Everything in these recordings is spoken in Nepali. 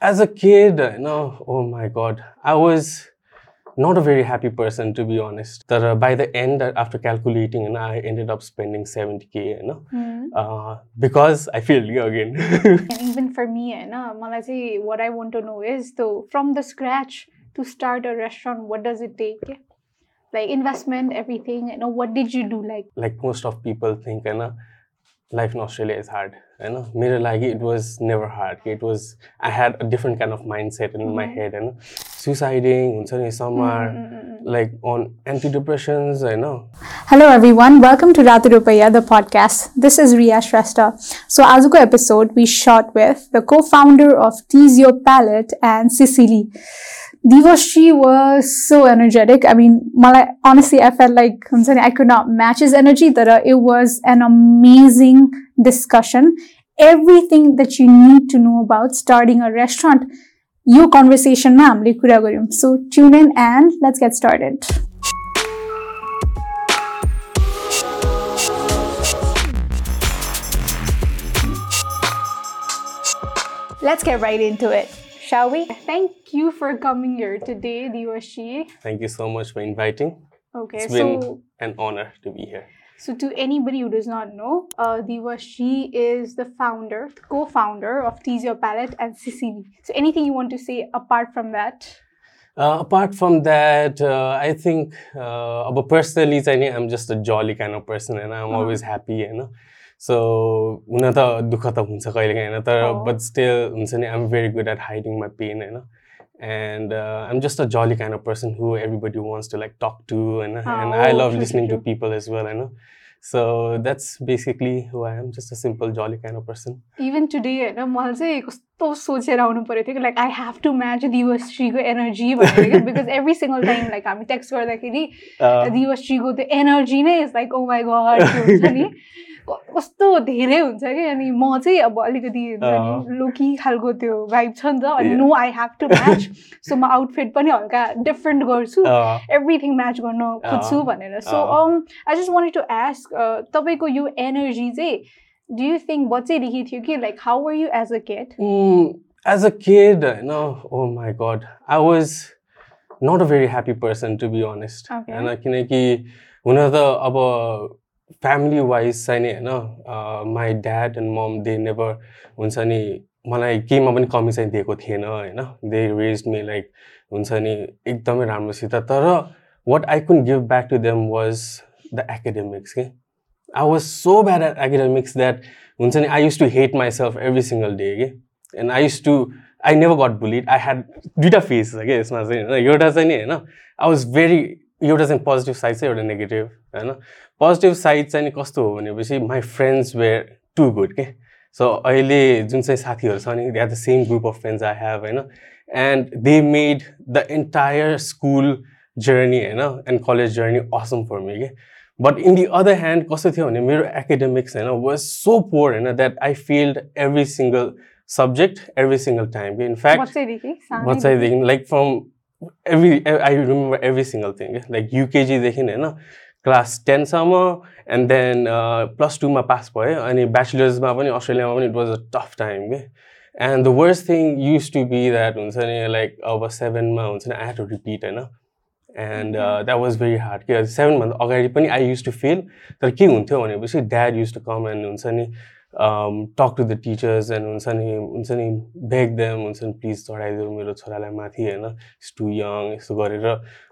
as a kid, you know, oh my God, I was not a very happy person to be honest. That uh, by the end, uh, after calculating, and you know, I ended up spending 70k, you know, mm. uh, because I failed again. and even for me, you know, Malaji, what I want to know is though from the scratch to start a restaurant, what does it take? Like investment, everything. You know, what did you do? Like, like most of people think, you know, life in Australia is hard you know mere lagi it was never hard. It was i had a different kind of mindset in my mm-hmm. head you know. Suiciding huncha ni samar like on antidepressants you know. Hello everyone. Welcome to ratu rupaya the podcast. This is Ria shrestha. So azuko episode we shot with the co-founder of tease palette and sicily Devoshi was so energetic. I mean, Malai, honestly, I felt like I could not match his energy. That uh, it was an amazing discussion. Everything that you need to know about starting a restaurant, Your conversation, ma'am, Likuragurim. So tune in and let's get started. Let's get right into it shall we? Thank you for coming here today, Diwashi. Thank you so much for inviting. Okay, it's been so, an honor to be here. So, to anybody who does not know, uh, Diwashi is the founder, co founder of Tease Your Palette and CCB. So, anything you want to say apart from that? Uh, apart from that, uh, I think, uh, but personally, I think I'm just a jolly kind of person and I'm uh-huh. always happy, you know. So हुन त दुःख त हुन्छ कहिलेकाहीँ होइन तर Oh. बट स्टिल हुन्छ नि I'm very good at hiding my pain होइन and I'm just a jolly kind of person who everybody wants to like talk to होइन and I Oh, love true, listening to true, true. People as well होइन so that's basically who I am just a simple jolly kind of person even today होइन मलाई चाहिँ कस्तो सोचेर आउनु परेको थियो कि like I have to match दिवश्रीको energy भनेर because every single time like हामी टेक्स्ट गर्दाखेरि दिवश्रीको त्यो एनर्जी नै is like oh my god हुन्छ नि क- कस्तो धेरै हुन्छ कि? अनि म चाहिँ अब अलिकति लोकी खालको त्यो भाइब छ नि त। अनि. No I have to match so म आउटफिट पनि हल्का डिफ्रेन्ट गर्छु। एभ्रिथिङ म्याच गर्न खोज्छु अँ, भनेर। सो अँ। I just wanted to ask तपाईँको यो एनर्जी चाहिँ डु यु थिङ्क बच्चैदेखि थियो कि? Like how are you as a kid a kid, no, oh my god, I was not a very happy person to be honest. Okay. होइन किनकि हुन त अब फ्यामिली वाइज चाहिँ नि होइन my dad and mom they never हुन्छ नि मलाई केहीमा पनि कमी चाहिँ दिएको थिएन होइन। दे रेज मी लाइक हुन्छ नि एकदमै राम्रोसित। तर what I could give back to them was the academics के I was so bad at academics that हुन्छ नि I used to hate myself every single day के and I used to I never got bullied I had दुइटा फेस छ क्या यसमा चाहिँ होइन एउटा चाहिँ नि होइन आई वाज भेरी एउटा चाहिँ पोजिटिभ साइड छ एउटा नेगेटिभ होइन? पोजिटिभ साइड चाहिँ नि कस्तो हो भनेपछि my friends were too good के सो अहिले जुन चाहिँ साथीहरू छ नि they are the same group of friends I have होइन? And they made the entire school journey होइन? And college journey awesome for me के but in the other hand कस्तो थियो भने मेरो एकाडेमिक्स होइन वाज सो पोर होइन that I failed every single subject every single time कि in fact बच्चैदेखि like from every I remember every single thing क्या लाइक युकेजीदेखि होइन क्लास टेनसम्म एन्ड देन प्लस टूमा पास भयो अनि ब्याचलर्समा पनि अस्ट्रेलियामा पनि it was a tough time के and the worst thing used to be that हुन्छ नि लाइक अब सेभेनमा हुन्छ नि आई हेभ टु रिपिट होइन and that was very hard कि सेभेनभन्दा अगाडि पनि आई युज टु फेल तर के हुन्थ्यो भनेपछि dad used to come and हुन्छ नि talk to the teachers and हुन्छ नि हुन्छ नि बेग देम हुन्छ नि प्लिज चढाइदियो मेरो छोरालाई माथि होइन? इट्स टु यङ यस्तो गरेर।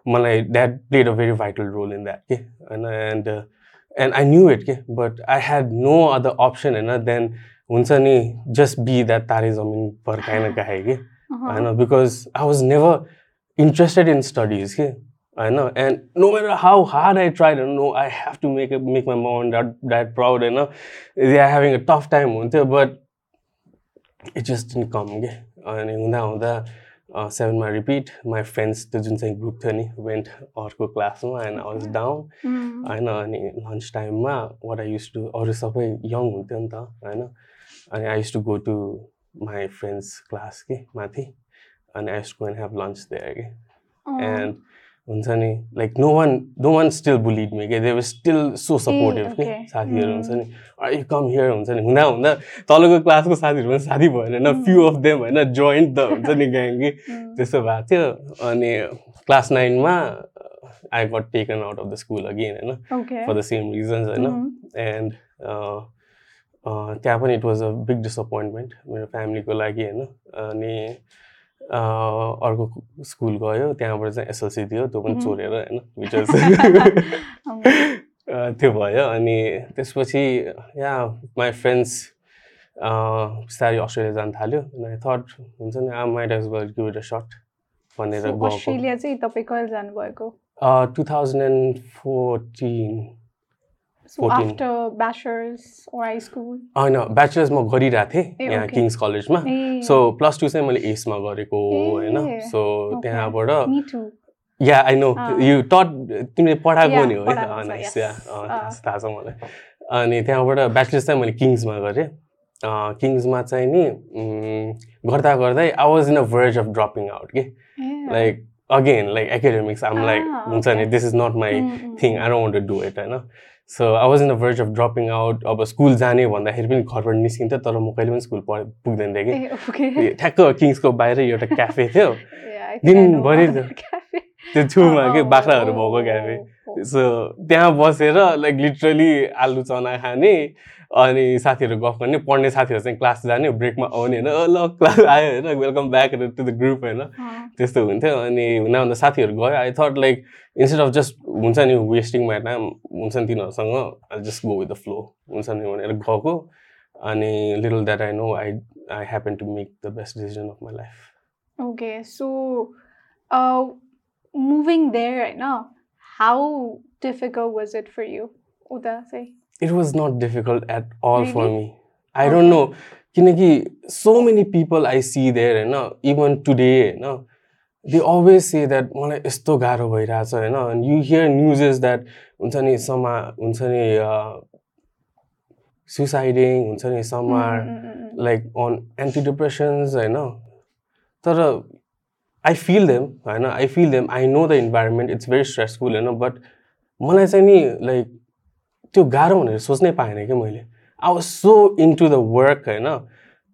मलाई that played a very vital role in that के? होइन? And and I knew it के? But I had no other option होइन? देन हुन्छ नि जस्ट बी द्याट तारे जमिन पर काहीँ न काहीँ कि होइन? Because I was never interested in studies के? होइन and no matter how hard I tried no I have to make make my mom dad dad proud होइन they are having a tough time हुन्थ्यो but it just didn't come के अनि हुँदा हुँदा सेभेनमा रिपिट माई फ्रेन्ड्स त्यो जुन चाहिँ ग्रुप थियो नि वेन्ट अर्को क्लासमा एन्ड वाज डाउन होइन अनि लन्च टाइममा वाट आई युज टु अरू सबै यङ हुन्थ्यो नि त होइन अनि I used to go to my friends class के माथि अनि I used to and have lunch there के एन्ड हुन्छ नि? Like no one no one still bullied me के they were still so supportive के. साथीहरू हुन्छ Mm. नि कम हियर हुन्छ नि? हुँदा हुँदा तलको क्लासको साथीहरू पनि साथी भएन होइन? फ्यु अफ देम होइन? जोइन्ट त हुन्छ नि ग्याङ कि Mm. त्यस्तो भएको थियो। अनि क्लास नाइनमा I got taken out of the school again होइन. फर द सेम रिजन्स होइन. एन्ड त्यहाँ पनि it was a big disappointment मेरो फ्यामिलीको लागि होइन? अनि अर्को स्कुल गयो त्यहाँबाट चाहिँ एसएलसी दियो त्यो पनि. चोरेर होइन Um, त्यो भयो अनि त्यसपछि या माई फ्रेन्ड्स बिस्तारै अस्ट्रेलिया जानु थाल्यो अनि थट हुन्छ नि I might as well give it a shot भनेर अस्ट्रेलिया चाहिँ तपाईँ कहिले जानुभएको? टु थाउजन्ड एन्ड फोर्टिन होइन ब्याचलर्स म गरिरहेको थिएँ यहाँ. किङ्स कलेजमा सो प्लस टू चाहिँ मैले एसमा गरेको होइन। सो. त्यहाँबाट to yeah I know. You taught तिमीले पढाएको नि हो है? पढाएको अँ, छ, nice, yes. yeah, अँ, अँ। थाहा छ मलाई। अनि त्यहाँबाट ब्याचलर्स चाहिँ मैले किङ्समा गरेँ। किङ्समा चाहिँ नि गर्दा गर्दै I was in a verge of dropping out कि? Like again like academics um like Ah, हुन्छ नि. This is not my thing I don't want do it होइन so I was in the verge of dropping out अब स्कुल जाने भन्दाखेरि पनि घरबाट निस्किन्थ्यो तर म कहिले पनि स्कुल पढ पुग्दैन थिएँ कि ठ्याक्क किङ्सको बाहिर एउटा क्याफे थियो। दिनभरि. त्यो छेउमा Oh, के oh, बाख्राहरू oh, भएको oh, cafe oh, oh. So त्यहाँ बसेर लाइक लिटरली आलु चना खाने अनि साथीहरू गफ गर्ने पढ्ने साथीहरू चाहिँ क्लास जाने ब्रेकमा आउने होइन। "अ, ल क्लास आयो होइन welcome back to the group होइन। त्यस्तो हुन्थ्यो। अनि हुँदा साथीहरू गयो। I thought like instead of just हुन्छ नि वेस्टिङ माई टाइम हुन्छ नि तिनीहरूसँग I just go with the flow हुन्छ नि भनेर गएको अनि little that I know I I happen to make the best decision of my life Okay, so uh, moving there right now, how difficult was it for you? Uda, say. it was not difficult at all for Really? me i don't know किनकि so many people I see there होइन even today होइन they always say that मलाई यस्तो गाह्रो भइरहेछ होइन? And you hear news that हुन्छ नि समा हुन्छ नि सुसाइडिङ हुन्छ नि mm, mm. like on antidepressants होइन? तर आई फिल देम होइन? I feel them I know the environment it's very stressful होइन? बट मलाई चाहिँ नि लाइक त्यो गाह्रो भनेर सोच्नै पाएन कि मैले। I was so into the work होइन?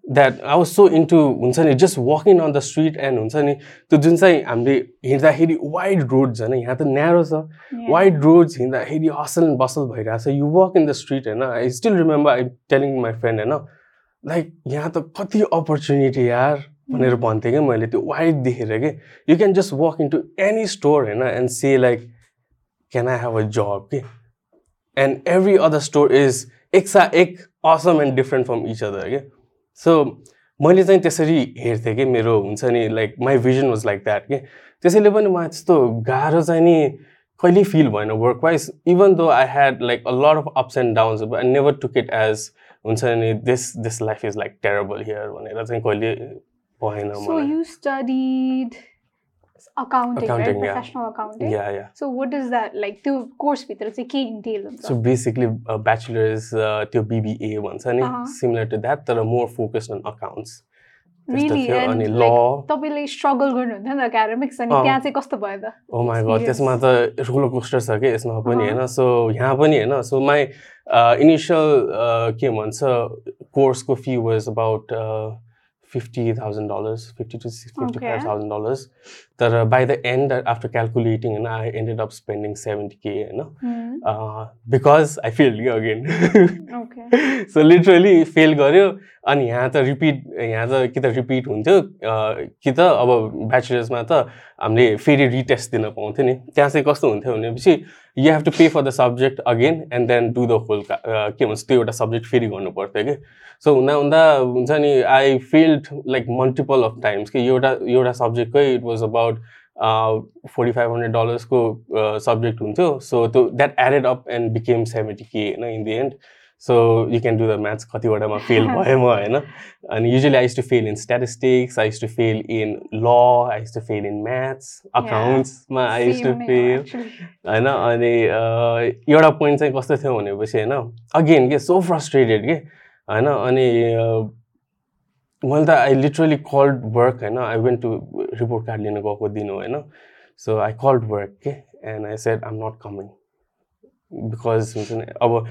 That I was so into हुन्छ नि just walking on the street and हुन्छ नि त्यो जुन चाहिँ हामीले हिँड्दाखेरि वाइड रोड्स होइन यहाँ त न्यारो छ Yeah. वाइड रोड्स हिँड्दाखेरि हसल एन्ड बसल भइरहेछ you walk in the street होइन I still remember I telling my friend होइन लाइक यहाँ त कति अपर्च्युनिटी यार भनेर भन्थेँ कि मैले त्यो वाइड देखेर कि you can just walk in to any store होइन and say like can I have a job कि and every other store is एकसा एक Assam and different from each other के सो मैले चाहिँ त्यसरी हेर्थेँ कि मेरो हुन्छ नि like my vision was like that कि त्यसैले पनि मलाई त्यस्तो गाह्रो चाहिँ नि कहिले फिल भएन work wise even though I had like a lot of ups and downs I never took it as हुन्छ नि this this life is like terrible here भनेर चाहिँ कहिले भएन So studied accounting, right? Accounting, yeah. Professional accounting. Yeah yeah So what is that like? त्यो course भित्र चाहिँ के entail हुन्छ? सो बेसिकली ब्याचलर्स त्यो बिबिए भन्छ नि. सिमिलर टु द्याट तर more focused on accounts really अनि ल तपाईँले स्ट्रगल गर्नुहुन्थ्यो नि त academics अनि अँ. त्यहाँ चाहिँ कस्तो भयो त? Oh my god. त्यसमा त रोलर कोस्टर छ कि यसमा पनि अहँ. होइन सो यहाँ पनि होइन सो माई इनिसियल के भन्छ कोर्सको fee was about fifty thousand dollars fifty to fifty five thousand dollars तर by the end after calculating होइन I ended up spending seventy K होइन. बिकज आई फिल कि again Okay. So literally fail गऱ्यो अनि यहाँ त रिपिट यहाँ त कि त रिपिट हुन्थ्यो अ, कि त अब ब्याचलर्समा त हामीले फेरि रिटेस्ट दिन पाउँथ्यो नि। त्यहाँ चाहिँ कस्तो हुन्थ्यो भनेपछि you have to pay for the subject again and then do the whole के भन्छ त्यो एउटा सब्जेक्ट फेरि गर्नु पर्थ्यो कि सो हुँदा हुँदा हुन्छ नि I felt like multiple of times कि एउटा एउटा सब्जेक्टकै it was about forty five hundred डलर्सको subject हुन्थ्यो सो त्यो that added up and became seventy K होइन in the end so you can do the maths कतिवटामा फेल भएँ म होइन अनि usually I to fail in statistics I to fail in law I to fail in maths अकाउन्ट्समा I to fail. होइन अनि एउटा पोइन्ट चाहिँ कस्तो थियो भनेपछि होइन अगेन के सो फ्रस्ट्रेटेड के होइन अनि मैले त आई लिटरली कल्ड वर्क होइन I went to report card लिन गएको दिन हो होइन सो आई कल्ड वर्क के and I said I'm not coming because हुन्छ नि अब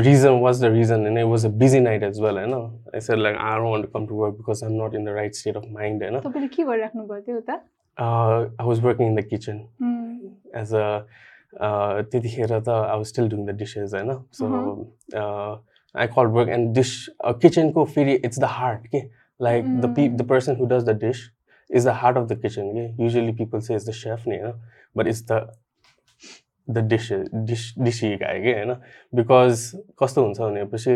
रिजन वाज द रिजन होइन it was a busy night as well होइन I said like I don't want come to work because I am not in the right state of mind होइन तपाईँले के गरिराख्नु भयो त्यो उता I was working in the kitchen um, as a त्यतिखेर त I was still doing the dishes होइन so I call work and this किचनको फेरि इट्स द हार्ट के like the P the person who does the dish is the heart of the kitchen के usually people say is the chef नि होइन but it's the the dish dish dishy guy के होइन बिकज कस्तो हुन्छ भनेपछि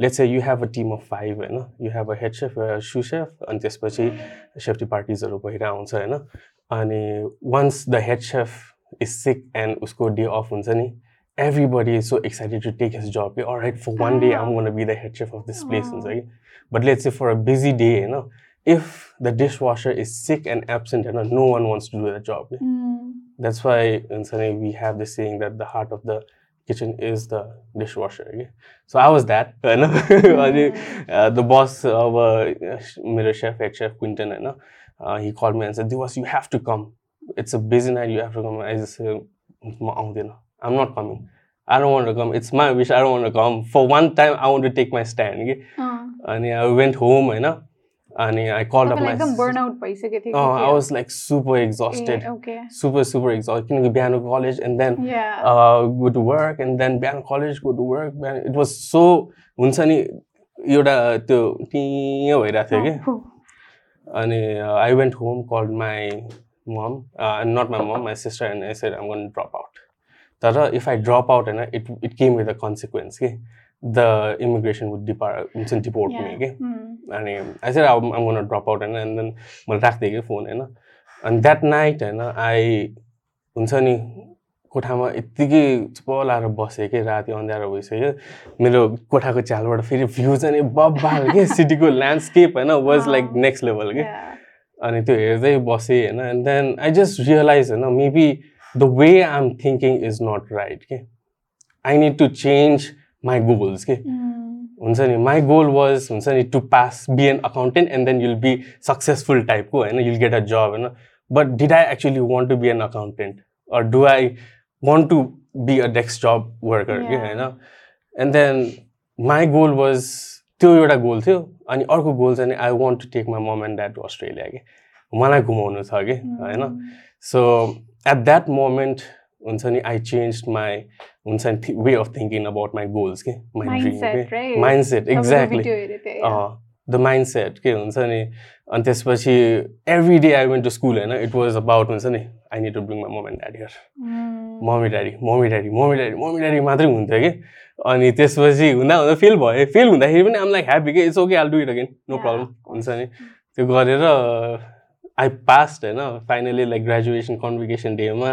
let's uh you have a team of five होइन you have a head chef sous chef अनि त्यसपछि सेफ्टी पार्टिजहरू भएर आउँछ होइन अनि once the head chef is sick and उसको डे अफ हुन्छ नि everybody is so excited to take his job. All right, for one day, I'm going to be the head chef of this place. Ah. Right? But let's say for a busy day, you know, if the dishwasher is sick and absent and no one wants to do the job mm. that's why in Sunday we have the saying that the heart of the kitchen is the dishwasher okay? so i was that you know? mm. uh, the boss of uh, mirror chef head chef quinton you know? uh, he called me and said Divas, you have to come it's a busy night you have to come i just said i'm not coming I don't want to come. It's my wish. I don't want to come. For one time, I want to take my stand. Okay? Uh. Ah. And yeah, I went home, you know, and I called up तपाईँलाई my. एकदम sis- बर्न आउट भइसकेको थियो Oh, I was like super exhausted. Okay super super exhausted किनकि बिहान college and then yeah uh, go to work and then बिहान college go to work बिहान it was so हुन्छ नि एउटा त्यो टियो भइरहेको थियो कि अनि I went home called my mom not my mom my sister and I said I'm gonna drop out तर इफ आई ड्रप आउट होइन it it came with a consequence कि the immigration would depart हुन्छ नि डिपोर्ट मी कि अनि I said I'm I'm gonna drop out होइन एन्ड देन मैले राखिदिएँ कि फोन होइन अनि द्याट नाइट होइन आई हुन्छ नि कोठामा यत्तिकै चुप लाएर बसेँ कि राति अँध्यारो भइसक्यो। मेरो कोठाको च्यालबाट फेरि भ्यू चाहिँ नि बब्बाल के सिटीको ल्यान्डस्केप होइन वाज लाइक नेक्स्ट लेभल के अनि त्यो हेर्दै बसेँ होइन and then I just realize होइन maybe the way I am thinking is not right के I need to change my goals के? हुन्छ नि माई गोल वाज हुन्छ नि to pass be an accountant and then you'll be successful टाइपको होइन? युल गेट अ जब होइन? But did I actually want to be an accountant or do I want to be a desk job worker कि. होइन? And then my goal was त्यो एउटा गोल थियो अनि अर्को गोल चाहिँ I want to take my mom and dad to Australia कि मलाई घुमाउनु छ कि होइन? सो एट द्याट मोमेन्ट हुन्छ नि आई चेन्ज माई हुन्छ नि way of thinking about my goals के my dream right? Mindset exactly the mindset के हुन्छ नि अनि त्यसपछि every day I went to school होइन? इट वाज अबाउट हुन्छ नि I need to bring my mom and daddy here mummy daddy mummy daddy mummy daddy mummy daddy मात्रै हुन्थ्यो कि? अनि त्यसपछि हुँदा हुँदा फेल भयो फेल हुँदाखेरि पनि आम लाइक ह्याप्पी कि? It's okay I'll do it again no problem हुन्छ नि। त्यो गरेर आई पास्ट होइन? फाइनली लाइक ग्रेजुएसन कन्भिकेसन डेमा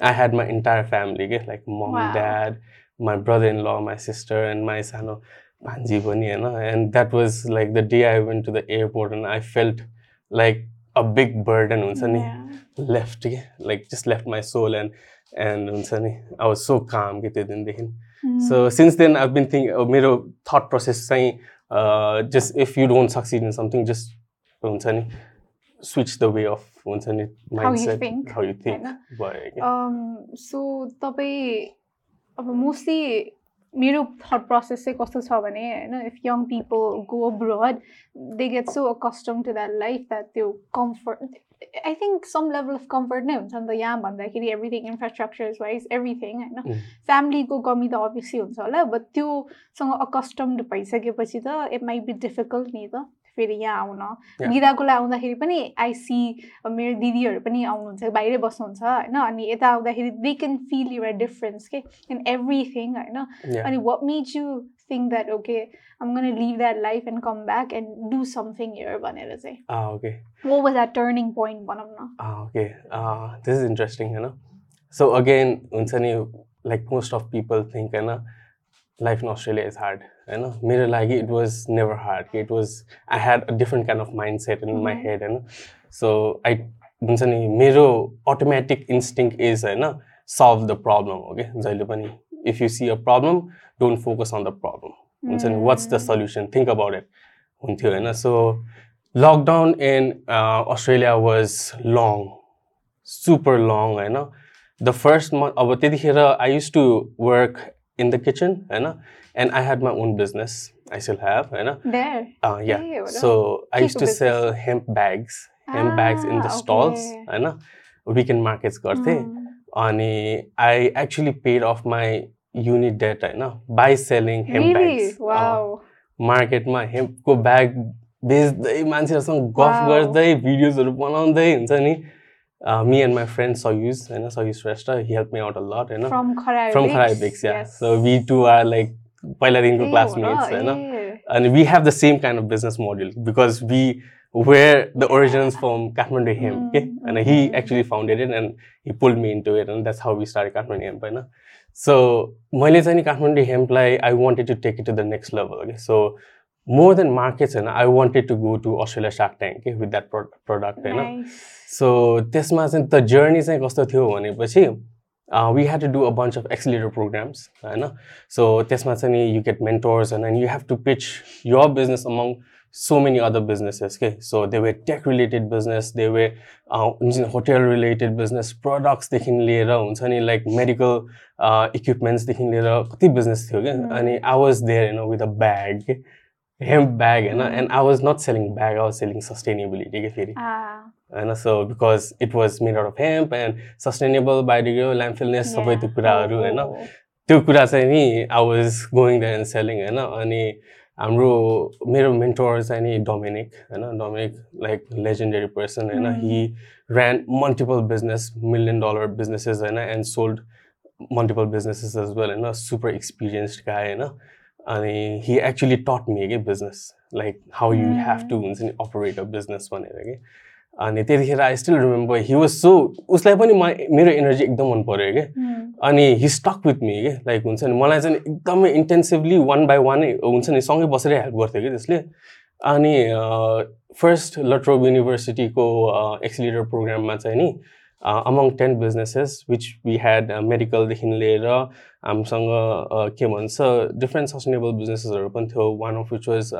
I had my entire family, like mom, wow. dad, my brother-in-law, my sister, and my son. Oh, and that was like the day I went to the airport and I felt like a big burden yeah. left like just left my soul and and I was so calm mm. so since then I've been thinking uh, my thought process saying uh, just if you don't succeed in something just switch the way of हुन्छ नि हाउ यु थिङ्क होइन? सो तपाईँ अब मोस्टली मेरो थट प्रोसेस चाहिँ कस्तो छ भने होइन if young people go abroad they get so accustom to that life that त्यो comfort I think some level of comfort नै हुन्छ नि त यहाँ भन्दाखेरि एभ्रिथिङ इन्फ्रास्ट्रक्चर्स वाइज एभ्रिथिङ होइन Mm. फ्यामिलीको कमी त अभियसली हुन्छ होला बट त्योसँग अकस्टम्ड भइसकेपछि त इट माइट बी डिफिकल्ट नि त फेरि यहाँ आउन। लागि आउँदाखेरि पनि आई सी मेरो दिदीहरू पनि आउनुहुन्छ बाहिरै बस्नुहुन्छ होइन? अनि यता आउँदाखेरि they can feel your difference के इन एभ्रिथिङ होइन. अनि what made you think that okay I'm gonna leave that life and come back and do something here भनेर चाहिँ. What was that turning point भनौँ न this is interesting, you know. So again, हुन्छ नि most of people think, you know, life in Australia is hard. You know, मेरो लागि it was never hard. It was I had a different kind of mindset in my Mhm. head, you know. So I हुन्छ नि मेरो automatic instinct is होइन solve the problem. Okay, जहिले पनि if you see a problem, don't focus on the problem. हुन्छ नि what's the solution? Think about it. हुन्थ्यो होइन so lockdown in uh, Australia was long, super long होइन द फर्स्ट मन्थ अब त्यतिखेर I use to work in the kitchen होइन and I had my own business I still have होइन There. या ए, हो र? सो आई युज केको to business? Sell hemp bags hemp bags in the Ah, stalls okay. होइन विकेन्ड मार्केट्स गर्थेँ Mm. अनि I actually paid off my unit debt होइन by selling hemp Really? Bags Wow. मार्केटमा हेम्पको ब्याग बेच्दै मान्छेहरूसँग गफ Wow. गर्दै भिडियोजहरू बनाउँदै हुन्छ नि me and my friend Sayuj होइन Sayuj Shrestha he help me out a lot होइन From Kharai from Lakes? Kharai bakes या Yes. So we two are like पहिलादेखिको ए, हो क्लासमेट्स र? होइन ए. अनि we have the same kind of business model because we were the originals from Kathmandu hemp के Mm, and he mm. actually founded it and he pulled me into it and that's how we started Kathmandu hemp होइन सो मैले चाहिँ नि Kathmandu हेम्पलाई I wanted to take it to the next level okay so more than markets होइन I wanted to go to Australia Shark Tank के विथ द्याट प्रडक्ट होइन Nice. सो त्यसमा चाहिँ त जर्नी चाहिँ कस्तो थियो भनेपछि we had to do a bunch of accelerator programs होइन? सो त्यसमा चाहिँ नि यु गेट मेन्टोर्स होइन you have to pitch your business among so many other businesses के so they were tech related business they were हुन्छ नि होटेल रिलेटेड बिजनेस प्रडक्ट्सदेखि लिएर हुन्छ नि लाइक मेडिकल इक्विपमेन्ट्सदेखि लिएर कति बिजनेस थियो क्या Mm. अनि आई वाज देयर होइन with a bag hemp bag होइन. And I was not selling bag I was selling sustainability के फेरि? Ah, होइन so because it was made out of hemp and sustainable biodegradable landfillness सबै. त्यो कुराहरू Oh, होइन। oh, oh. त्यो कुरा चाहिँ नि I was going the end selling होइन। अनि हाम्रो मेरो मेन्टोर चाहिँ नि डोमिनिक होइन। डोमिनिक लाइक लेजेन्डरी पर्सन होइन. He ran multiple business million dollar businesses होइन and sold multiple businesses as well होइन। सुपर एक्सपिरियन्स्ड गाई होइन। अनि हि एक्चुली टट मी के business like how you have to हुन्छ नि अपरेट अ बिजनेस भनेर कि अनि त्यतिखेर I still remember he was so उसलाई पनि म मेरो एनर्जी एकदम मन पऱ्यो कि Mm. अनि हि स्टक विथ मी के लाइक हुन्छ नि मलाई चाहिँ एकदमै इन्टेन्सिभली वान बाई वानै हुन्छ नि सँगै बसेर हेल्प गर्थ्यो कि त्यसले अनि फर्स्ट लट्रोब युनिभर्सिटीको एक्सिलेटर प्रोग्राममा चाहिँ नि among ten businesses which we had मेडिकलदेखि लिएर हामीसँग के भन्छ डिफ्रेन्ट सस्टेनेबल बिजनेसेसहरू पनि थियो one of which was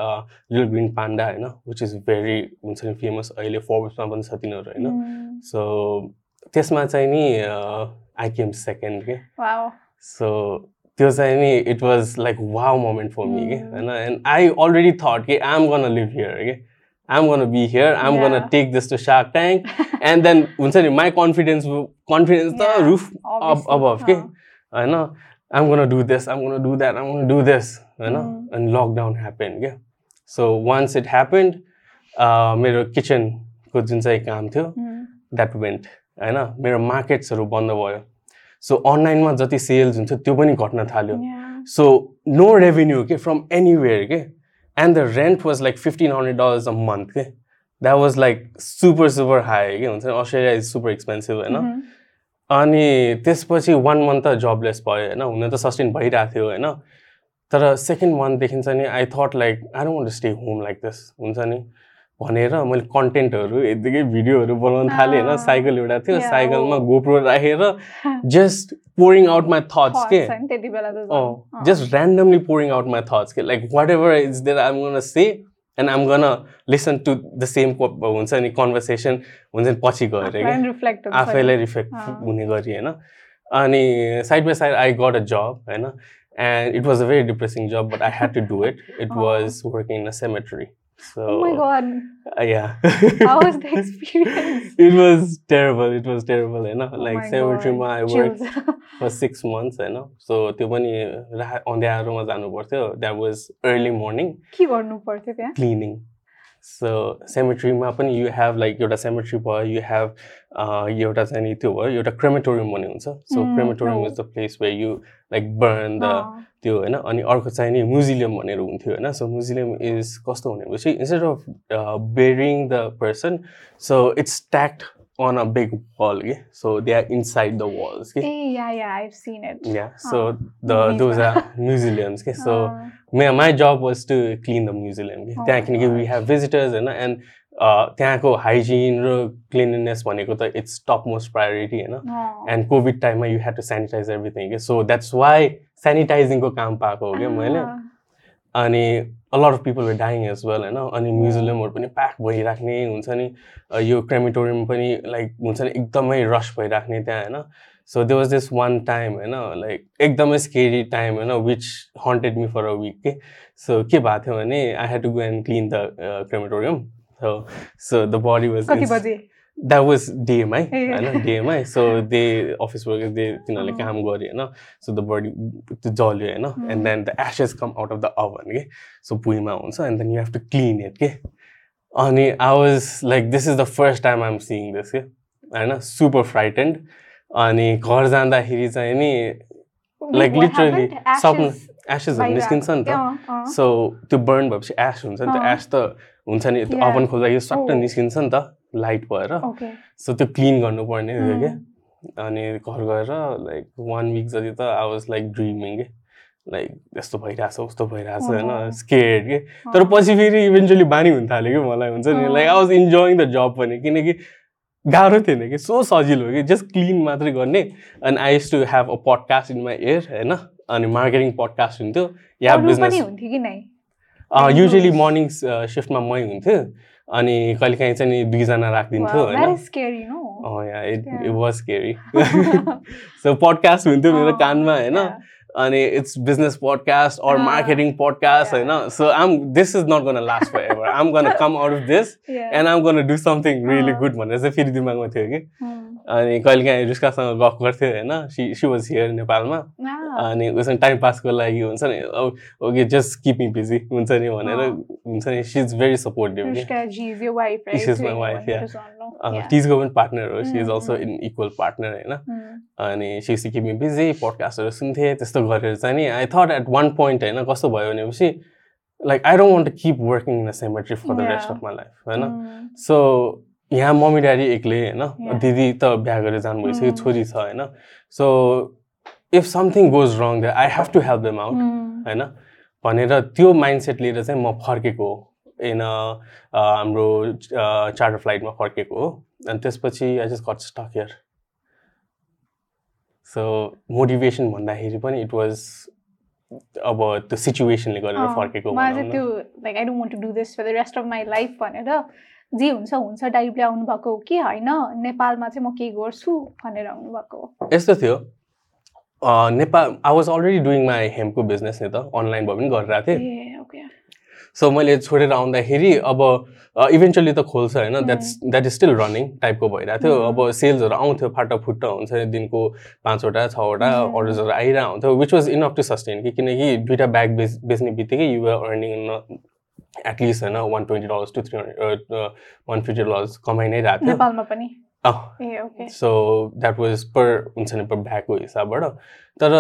lil green panda होइन विच इज भेरी हुन्छ नि फेमस अहिले फोर्ब्समा पनि छ तिनीहरू होइन. सो त्यसमा चाहिँ नि आई केम सेकेन्ड के Wow. सो त्यो चाहिँ नि it was like wow moment for me के. होइन एन्ड आई अलरेडी थट कि I am gonna live here के I am gonna be here I am gonna. Take this to Shark Tank and then हुन्छ नि माई कन्फिडेन्स कन्फिडेन्स त रुफ above के. होइन I am gonna do this I am gonna do that I am gonna do this होइन. अनि लकडाउन ह्यापन क्या सो वान्स इट ह्यापन्ड मेरो किचनको जुन चाहिँ काम थियो. द्याट वेन्ट होइन मेरो मार्केट्सहरू बन्द भयो सो अनलाइनमा जति सेल्स हुन्छ त्यो पनि घट्न थाल्यो. सो नो रेभेन्यू के फ्रम एनिवेयर के and the rent was like fifteen hundred dollars a month के that was like super super high के हुन्छ अस्ट्रेलिया इज सुपर एक्सपेन्सिभ होइन. अनि त्यसपछि वान मन्थ त जबलेस भयो होइन? हुन त सस्टेन भइरहेको थियो होइन? तर सेकेन्ड मन्थदेखि चाहिँ नि I thought like I don't want stay home like this हुन्छ नि? भनेर मैले कन्टेन्टहरू यत्तिकै भिडियोहरू बनाउन थालेँ होइन. साइकल एउटा थियो साइकलमा. गोप्रो राखेर just pouring out my thoughts के just randomly pouring out my thoughts. Okay? Like whatever is there, I'm gonna say, and I'm gonna listen to the same co- हुन्छ नि कन्भर्सेसन हुन्छ नि पछि गएर आफूलाई क्या आफैलाई. रिफ्लेक्ट। हुने गरी होइन अनि side by side I got a job होइन and it was a very depressing job but I had to do it it. Was working in a cemetery Oh my god, yeah how was the experience? It was terrible it was terrible होइन Oh लाइक my सेमेट्रीमा God, I work chills. For six months होइन सो त्यो पनि रा अँध्यारोमा जानु पर्थ्यो द्याट वाज अर्ली मर्निङ के गर्नु पर्थ्यो त्यहाँ cleaning सो सेमेट्रीमा पनि यु हेभ लाइक एउटा सेमेट्री भयो यु हेभ एउटा चाहिँ नि त्यो भयो एउटा क्रेमेटोरियम भन्ने हुन्छ सो Mm, क्रेमेटोरियम हो। Is the place where you like burn the अँ. त्यो होइन अनि अर्को चाहिँ नि म्युजियम भनेर हुन्थ्यो होइन सो म्युजियम इज कस्तो भनेपछि instead of burying the person so it's stacked on a big wall के so they are inside the walls के a yeah yeah I've seen it. Yeah, so Ah, the those are museums. Okay, so अँ. my, my job was to clean the museum. Okay? Oh त्यहाँ किनकि we gosh. have visitors होइन and uh, त्यहाँको हाइजिन र क्लिनलिनेस भनेको त इट्स टप मोस्ट प्रायोरिटी होइन. एन्ड कोभिड टाइममा you had to sanitise everything के सो द्याट्स वाइ सेनिटाइजिङको काम पाएको हो क्या मैले. अनि a lot of people were dying as well होइन अनि म्युजियमहरू पनि प्याक भइराख्ने हुन्छ नि। यो क्रेमिटोरियम पनि लाइक हुन्छ नि एकदमै रस भइराख्ने त्यहाँ होइन so they was this one time होइन लाइक एकदमै स्केरी टाइम होइन which haunted me for a week के सो के भएको थियो भने I had to go and clean the crematorium so so the body was that was DMI. होइन DMI so they office workers they तिनीहरूले। काम गऱ्यो होइन सो द बडी त्यो जल्यो होइन। And then the ashes come out of the oven के सो भुइँमा हुन्छ and then you have to clean it के अनि I was like this is the first time I'm seeing this के होइन सुपर फ्राइटेन्ड अनि घर जाँदाखेरि चाहिँ नि लाइक लिटरली? सपना Ashes एसेसहरू निस्किन्छ नि त। सो त्यो बर्न भएपछि एस हुन्छ नि त। एस त हुन्छ नि त्यो Yeah. ओभन खोल्दा यो सट्ट. निस्किन्छ नि त लाइट भएर. सो त्यो क्लिन गर्नुपर्ने थियो. क्या अनि घर गएर लाइक वान विक जति त आई वाज लाइक ड्रिमिङ के। लाइक यस्तो भइरहेछ उस्तो भइरहेछ होइन। स्केड के। तर पछि फेरि इभेन्चुली बानी हुन थाल्यो कि मलाई हुन्छ नि। Like I was enjoying the job पनि किनकि गाह्रो थिएन कि। सो सजिलो हो कि। जस्ट क्लिन मात्रै गर्ने। अनि I used to have a podcast in my ear होइन। अनि मार्केटिङ पडकास्ट हुन्थ्यो। या बिजनेस हुन्थ्यो कि नै? युजली मर्निङ सिफ्टमा मै हुन्थ्यो। अनि कहिलेकाहीँ चाहिँ नि दुईजना राखिदिन्थ्यो होइन। स्केरी नो Oh podcast हुन्थ्यो मेरो अँ, कानमा होइन? अनि it's business podcast or marketing podcast. होइन? So I'm this is not gonna last forever I'm gonna come out of this and I'm gonna do something really. Good भनेर चाहिँ फेरि दिमागमा थियो कि। अनि कहिलेकाहीँ रुस्कासँग गफ गर्थ्यो होइन सी सी वाज हियर नेपालमा अनि उसँग टाइम पासको लागि हुन्छ नि okay just keep me busy हुन्छ नि भनेर। हुन्छ नि सी इज भेरी सपोर्टिभ. टिजको पनि पार्टनर हो she is Mm, also mm. In equal partner होइन. अनि सिसी किमी बिजी पडकास्टहरू सुन्थेँ त्यस्तो गरेर चाहिँ नि I thought at one point होइन कस्तो भयो भनेपछि like I don't want to keep working in a cemetery for the rest. Of my life होइन. सो यहाँ मम्मी ड्याडी एक्लै होइन. दिदी त बिहा गरेर जानु भइसक्यो Mm. छोरी छ होइन so if something goes wrong the I have to help them out. होइन भनेर त्यो माइन्डसेट लिएर चाहिँ म फर्केको हो इन हाम्रो चार्टर फ्लाइटमा फर्केको हो अनि त्यसपछि I just got stuck here so motivation भन्दाखेरि पनि इट वाज अब त्यो सिचुएसनले गरेर फर्केको। त्यो like I don't to do this for the rest of my life भनेर जे हुन्छ हुन्छ टाइपले आउनु भएको हो कि होइन? नेपालमा चाहिँ म के गर्छु भनेर आउनु भएको हो। यस्तो थियो। Nepal I was already doing my हेम्पको business नि त। अनलाइन भए पनि गरिरहेको थिएँ। सो मैले छोडेर आउँदाखेरि अब इभेन्चुली त खोल्छ होइन। That's that is still running टाइपको भइरहेको थियो. अब सेल्सहरू आउँथ्यो फाटाफुट्टा हुन्छ। दिनको पाँचवटा छवटा. अर्डर्सहरू आइरहेको हुन्थ्यो which was enough to sustain कि किनकि दुइटा ब्याग बेच बेच्ने बित्तिकै युआर अर्निङ एटलिस्ट होइन one twenty dollars to three hundred one fifty dollars कमाइ नै रहेको थियो नेपालमा पनि सो द्याट वाज पर हुन्छ नि पर ब्यागको हिसाबबाट तर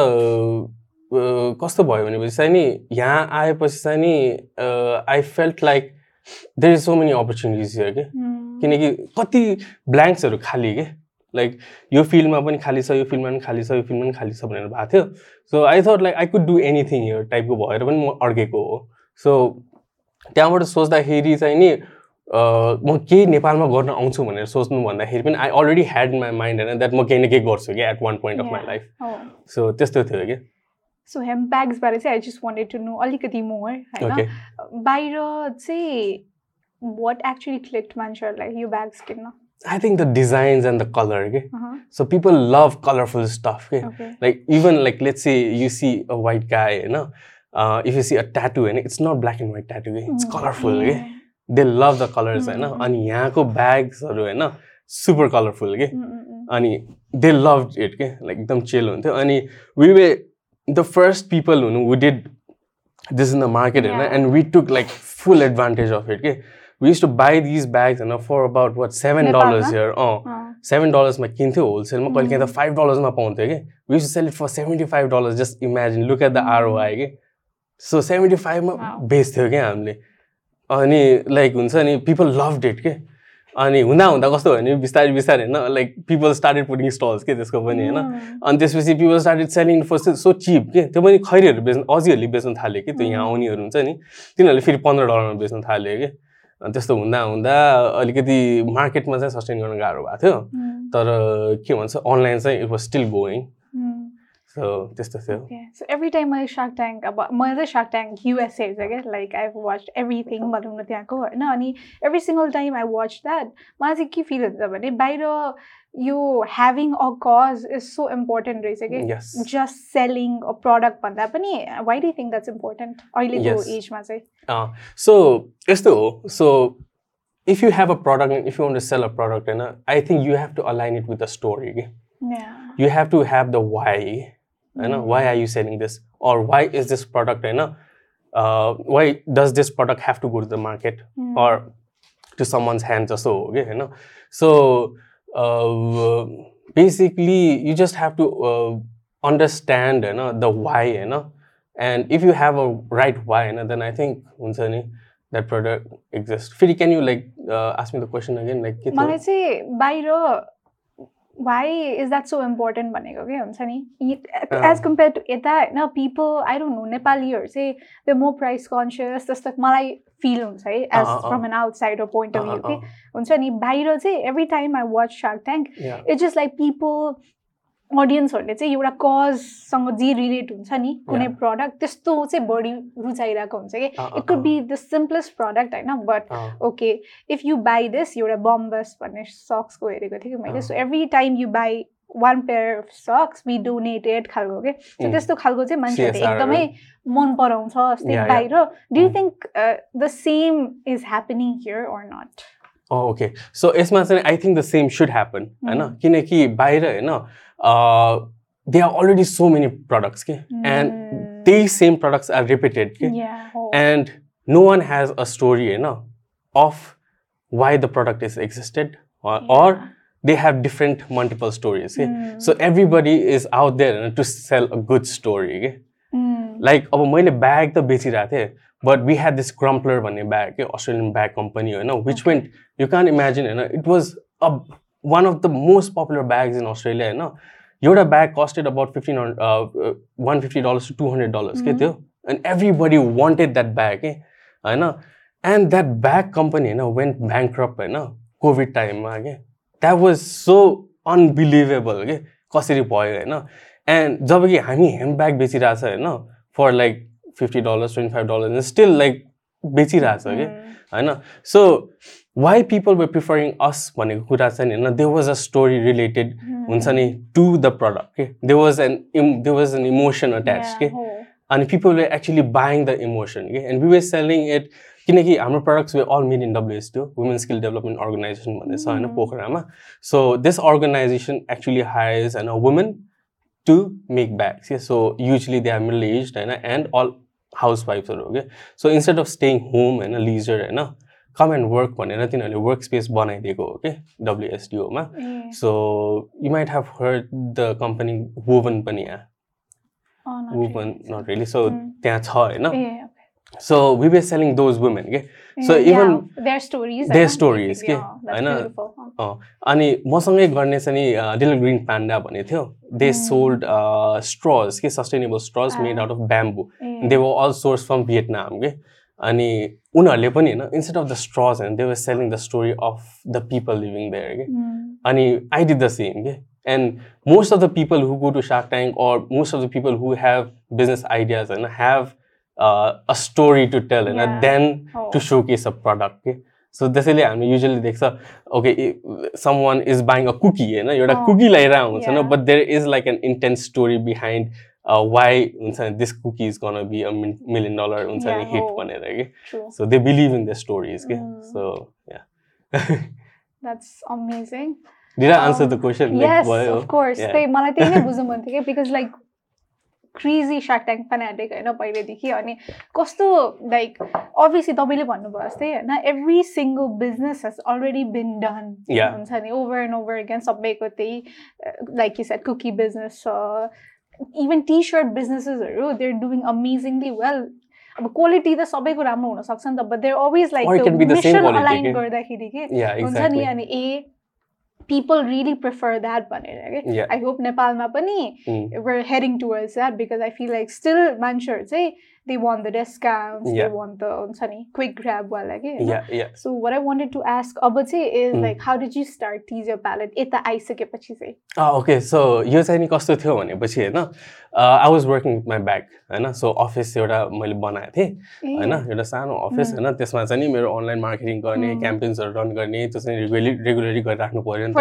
कस्तो भयो भनेपछि चाहिँ नि यहाँ आएपछि चाहिँ नि I felt like there is so many opportunities here के. किनकि कति ब्ल्याङ्क्सहरू खाली के लाइक यो फिल्डमा पनि खाली छ यो फिल्डमा पनि खाली छ यो फिल्डमा पनि खाली छ भनेर भएको थियो so I thought like I could do anything here टाइपको भएर पनि म अड्केको हो सो त्यहाँबाट सोच्दाखेरि चाहिँ नि अ, म केही नेपालमा गर्न आउँछु भनेर सोच्नु भन्दाखेरि पनि I already had my mind होइन द्याट म केही न केही गर्छु कि at one point of my. Life. So त्यस्तो थियो कि सो हेम ब्याग्सबारे चाहिँ I just wanted to know अलिकति मोर होइन? बाहिर चाहिँ वाट एक्चुली क्लिक्ट मान्छेहरूलाई यो ब्याग्स किन्न? I think the designs and the colour के. So people love colourful stuff के even like let's say you see a white guy you know? Uh, if you see a tattoo and it's not black and white tattoo eh, it's colorful eh? they love the colors होइन Mm, mm, अनि यहाँको ब्याग्सहरू होइन सुपर कलरफुल के Mm, अनि दे लभ इट के लाइक एकदम चिल हुन्थ्यो अनि we were the first people हुनु who did this in the market होइन Yeah. And we took like full advantage of it के we used to buy these bags होइन फर अबाउट वाट सेभेन नेपालमा? डलर्स हियर अँ सेभेन डलर्समा किन्थ्यो होलसेलमा कहिले काहीँ त फाइभ डलर्समा पाउँथ्यो कि we'd sell it for seventy five dollars just imagine look at the ROI कि सो सेभेन्टी फाइभमा. बेच्थ्यो क्या हामीले। अनि लाइक हुन्छ नि पिपल लभ डेट के। अनि हुँदा हुँदा कस्तो भयो भने बिस्तारै बिस्तारै होइन like people started putting stalls के त्यसको पनि होइन। अनि त्यसपछि people started selling for so cheap के। त्यो पनि खैरीहरू बेच्नु अजीहरूले बेच्नु थाल्यो कि त्यो यहाँ Mm. आउनेहरू हुन्छ नि। तिनीहरूले फेरि पन्ध्र डलरमा बेच्नु थाल्यो कि। अनि त्यस्तो हुँदा हुँदा अलिकति मार्केटमा चाहिँ सस्टेन गर्न गाह्रो भएको थियो। तर के भन्छ अनलाइन चाहिँ it was still going so त्यस्तो थियो Okay. So every time I Shark Tank अब मैले चाहिँ Shark Tank US हेर्छ क्या लाइक आई वाच एभ्रिथिङ भनौँ न त्यहाँको होइन अनि every single time I watch that मलाई चाहिँ के फिल हुन्छ भने बाहिर यो having a cause is so important रहेछ कि yes just selling a product भन्दा पनि why do think that's important अहिलेको Yes. एजमा चाहिँ सो यस्तो हो so if you have a product if you want to sell a product होइन I think you have to align it with the story कि Yeah. you have to have the why you know Mm. why are you selling this or why is this product you know uh, why does this product have to go to the market Mm. or to someone's hands or so okay you know so uh, basically you just have to uh, understand you know the why you know and if you have a right why you know, then i think हुन्छ नि that product exists Fili, can you like uh, ask me the question again like के थियो? मलाई चाहिँ बाहिर why is that so important भनेको के हुन्छ नि? एज कम्पेयर टु यता होइन पिपल आई डोन्ट नो नेपालीहरू चाहिँ त्यो मोर प्राइस कन्सियस जस्तो मलाई फिल हुन्छ है as from an outsider point of view के हुन्छ नि? बाहिर चाहिँ every time I watch Shark Tank it's just like people अडियन्सहरूले चाहिँ एउटा कजसँग जे रिलेट हुन्छ नि कुनै. प्रडक्ट त्यस्तो चाहिँ बढी रुचाइरहेको हुन्छ कि it could be the simplest product होइन but okay if you buy this एउटा बम्बस भन्ने सक्सको हेरेको थिएँ कि मैले। So every time you buy one pair of socks we donated खालको के सो Mm. त्यस्तो खालको चाहिँ मान्छेहरूले एकदमै मन पराउँछ जस्तै yeah. बाहिर do you. Think the same is happening here or not Oh, okay. So यसमा चाहिँ I think the same should happen होइन Mm. किनकि बाहिर होइन they are already so many products के एन्ड Mm. त्यही सेम प्रडक्ट्स आर रिपिटेड के and no one has a story होइन of why the product is existed or they have different multiple stories के Mm. so everybody is out there to sell a good story के लाइक अब मैले ब्याग त बेचिरहेको थिएँ but we had this Crumpler भन्ने ब्याग के अस्ट्रेलियन ब्याग कम्पनी होइन which. Went you can imagine होइन it was a one of the most popular bags in Australia होइन एउटा bag costed about fifteen hundred one fifty dollars to two hundred dollars के. त्यो and everybody wanted that bag के होइन एन्ड द्याट ब्याग कम्पनी होइन वेन्ट ब्याङ्क्रप होइन कोभिड टाइममा के द्याट वाज सो अनबिलिभेबल के कसरी भयो होइन एन्ड जब कि हामी हेम ब्याग बेचिरहेछ होइन for like fifty dollars twenty five dollars still like बेचिरहेछ कि होइन so why people were preferring us भनेको कुरा चाहिँ नि होइन they was a story related हुन्छ नि टु द प्रडक्ट के they was an em they was an emotion attach के अनि people were actually buying the emotion के and we were selling it किनकि हाम्रो products were all made in WS त्यो वुमेन स्किल डेभलपमेन्ट अर्गनाइजेसन भन्ने छ होइन Mm. पोखरामा so this organisation actually hires होइन वुमेन टु मेक ब्याग्स के so usually they are middle age होइन एन्ड अल हाउस वाइफ्सहरू हो क्या so instead of staying home होइन लिजर होइन कम एन्ड वर्क भनेर तिनीहरूले वर्क स्पेस बनाइदिएको हो कि डब्लुएसडिओमा so you might have heard the company Woven पनि यहाँ वुभन नट रियली सो. त्यहाँ छ होइन so we were selling those women के So even their stories their होइन? stories Basically, के, होइन? अनि मसँगै गर्ने चाहिँ नि लिटल ग्रिन प्यान्डा भन्ने थियो दे. सोल्ड स्ट्रज के sustainable straws. Made out of bamboo they were all source from Vietnam के अनि उनीहरूले पनि होइन इन्स्टेड अफ द स्ट्रज होइन they were selling the story of the people living there के अनि आई डिड द सेम के and most of the people who go to Shark Tank or most of the people who have business ideas होइन have a story to tell होइन Yeah. देन हो. To showcase a product के सो त्यसैले हामी युजली देख्छ okay someone is buying a cookie होइन एउटा अँ. कुकी ल्याइरहेको हुन्छ Yeah. But there is like an intense story behind why हुन्छ नि this cookie is gonna be a million dollar हुन्छ नि Yeah, हिट हो. भनेर कि True. So they believe in the stories के Mm. So yeah That's amazing. Did I answer the Um, question Yes, भयो of course. Yeah. त्यही मलाई त्यही नै बुझ्नु मन थियो कि because like crazy Shark Tank fanatic होइन पहिल्यैदेखि अनि कस्तो लाइक अभियसली तपाईँले भन्नुभयो जस्तै होइन every single business has already been done. हुन्छ नि ओभर एन्ड ओभर एगेन सबैको त्यही like you set cookie business छ इभन टी सर्ट बिजनेसेसहरू देयर डुइङ अमेजिङली वेल अब क्वालिटी त सबैको राम्रो हुनसक्छ नि त but there always like mission align के। गर्दाखेरि के हुन्छ नि अनि ए people really prefer that banera. Eh, okay? Yeah. I hope Nepal pani mm. we're heading towards that because I feel like still Manchur say they want the discounts, they Yeah. want the हुन्छ नि quick grab वाला के होइन? Yeah, yeah. So what I wanted to ask अब चाहिँ is Mm. like how did you start tease your palette यता आइसकेपछि चाहिँ ओके सो। यो चाहिँ नि कस्तो थियो भनेपछि होइन I was working with my bag होइन सो अफिस एउटा मैले बनाएको थिएँ होइन एउटा सानो अफिस होइन त्यसमा चाहिँ नि मेरो अनलाइन मार्केटिङ गर्ने Mm. क्याम्पेन्सहरू रन गर्ने त्यो चाहिँ रेगुलरली रेगुलरली गरिराख्नु पऱ्यो नि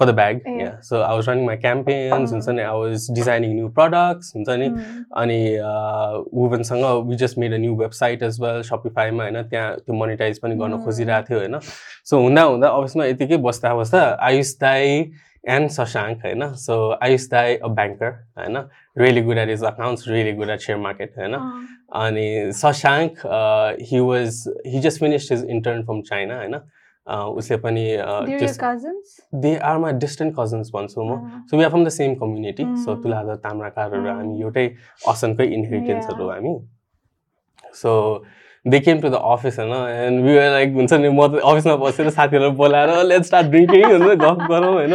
for त the होइन bag for the bag Yeah. So I was running my campaigns हुन्छ नि I was designing new products हुन्छ नि Mm. अनि वुमेनसँग we just made a new website as well सपिफाईमा होइन? त्यहाँ त्यो मोनिटाइज पनि गर्न Mm. खोजिरहेको थियो होइन? सो हुँदा हुँदा अफिसमा यतिकै बस्दा बस्दा आयुष दाई एन्ड शशाङ्क होइन? सो आयुष दाई अ ब्याङ्कर होइन? Really good at is accounts really good at share market होइन? अँ, अनि Shashank he was he just finished his intern from China होइन? उसले पनि they are my distant cousins भन्छु म। So we are from the same community so. Tuladhar ताम्राकारहरू Mm. हामी एउटै असनकै इन्हेरिटेन्सहरू. हामी। So they came to the office होइन? एन्ड वी लाइक हुन्छ नि म त अफिसमा बसेर साथीहरूलाई बोलाएर लेट स्टार्ट ड्रिङ्किङ हुन्छ गफ गरौँ होइन?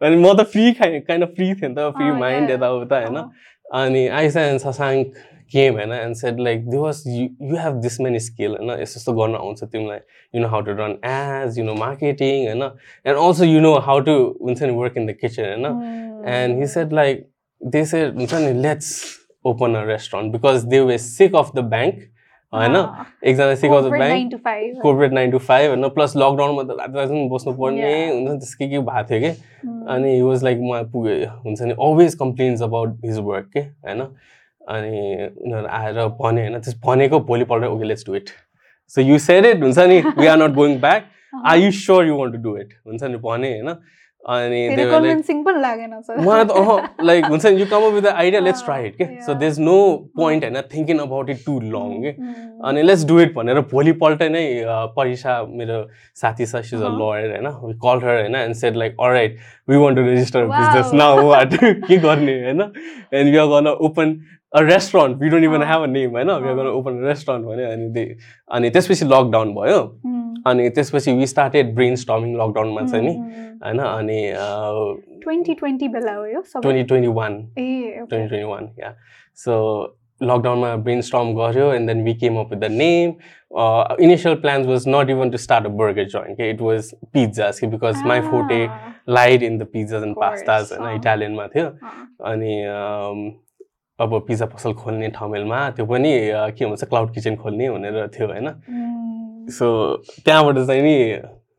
अनि म त फ्री खाइ काइन्ड अफ फ्री थिएँ नि त फ्री माइन्ड yeah. यताउता होइन? अँ, अनि आइसा एन्ड ससाङ्क केम होइन and said like they was you you have this many skill होइन? यस्तो यस्तो गर्न आउँछ तिमीलाई। You know how to run as you know marketing होइन? And also you know how to हुन्छ नि वर्क इन द किचन होइन? Mm. and he said like they said "Nusani, let's open a restaurant because they were sick of the bank. होइन? एकजना sick of the corporate bank. Corporate nine to five होइन? प्लस लकडाउनमा त रात रात बस्नु पर्ने. हुन्छ नि त्यस के के भएको थियो कि? Mm. अनि हि वाज लाइक म पुग्यो हुन्छ नि। Always complains about his work के? होइन? अनि उनीहरू आएर भने होइन? त्यस भनेको भोलिपल्ट okay let's do it so you said it हुन्छ नि। We are not going back are you sure you want to do it हुन्छ नि। भने होइन? अनि. मलाई त अह लाइक हुन्छ नि you come up with the idea let's try it के so. There is no point होइन thinking about it too long के. अनि लेट्स डु इट भनेर भोलिपल्ट नै परिसा मेरो साथी छ सिज अ. लयर होइन कल हर होइन and said like right we want to register. Business now what के गर्ने होइन and you are gonna open a restaurant we don't even. Have a name होइन we are gonna Uh. Open restaurant भन्यो अनि दे अनि त्यसपछि लकडाउन भयो. अनि त्यसपछि वी स्टार्टेड ब्रेन स्टर्मिङ लकडाउनमा चाहिँ नि Mm, mm. होइन अनि 2020 बेला हो यो सबै twenty twenty one okay. Twenty twenty one या सो लकडाउनमा ब्रेन स्टर्म गऱ्यो and then we came up with the name initial plans was not even to start a burger joint के इट वाज पिज्जाज कि because my forte lied in the pizzas and pastas होइन। इटालियनमा थियो. अनि अब पिज्जा पसल खोल्ने ठाउँमा त्यो पनि के भन्छ क्लाउड किचन खोल्ने भनेर थियो होइन Mm. सो त्यहाँबाट चाहिँ नि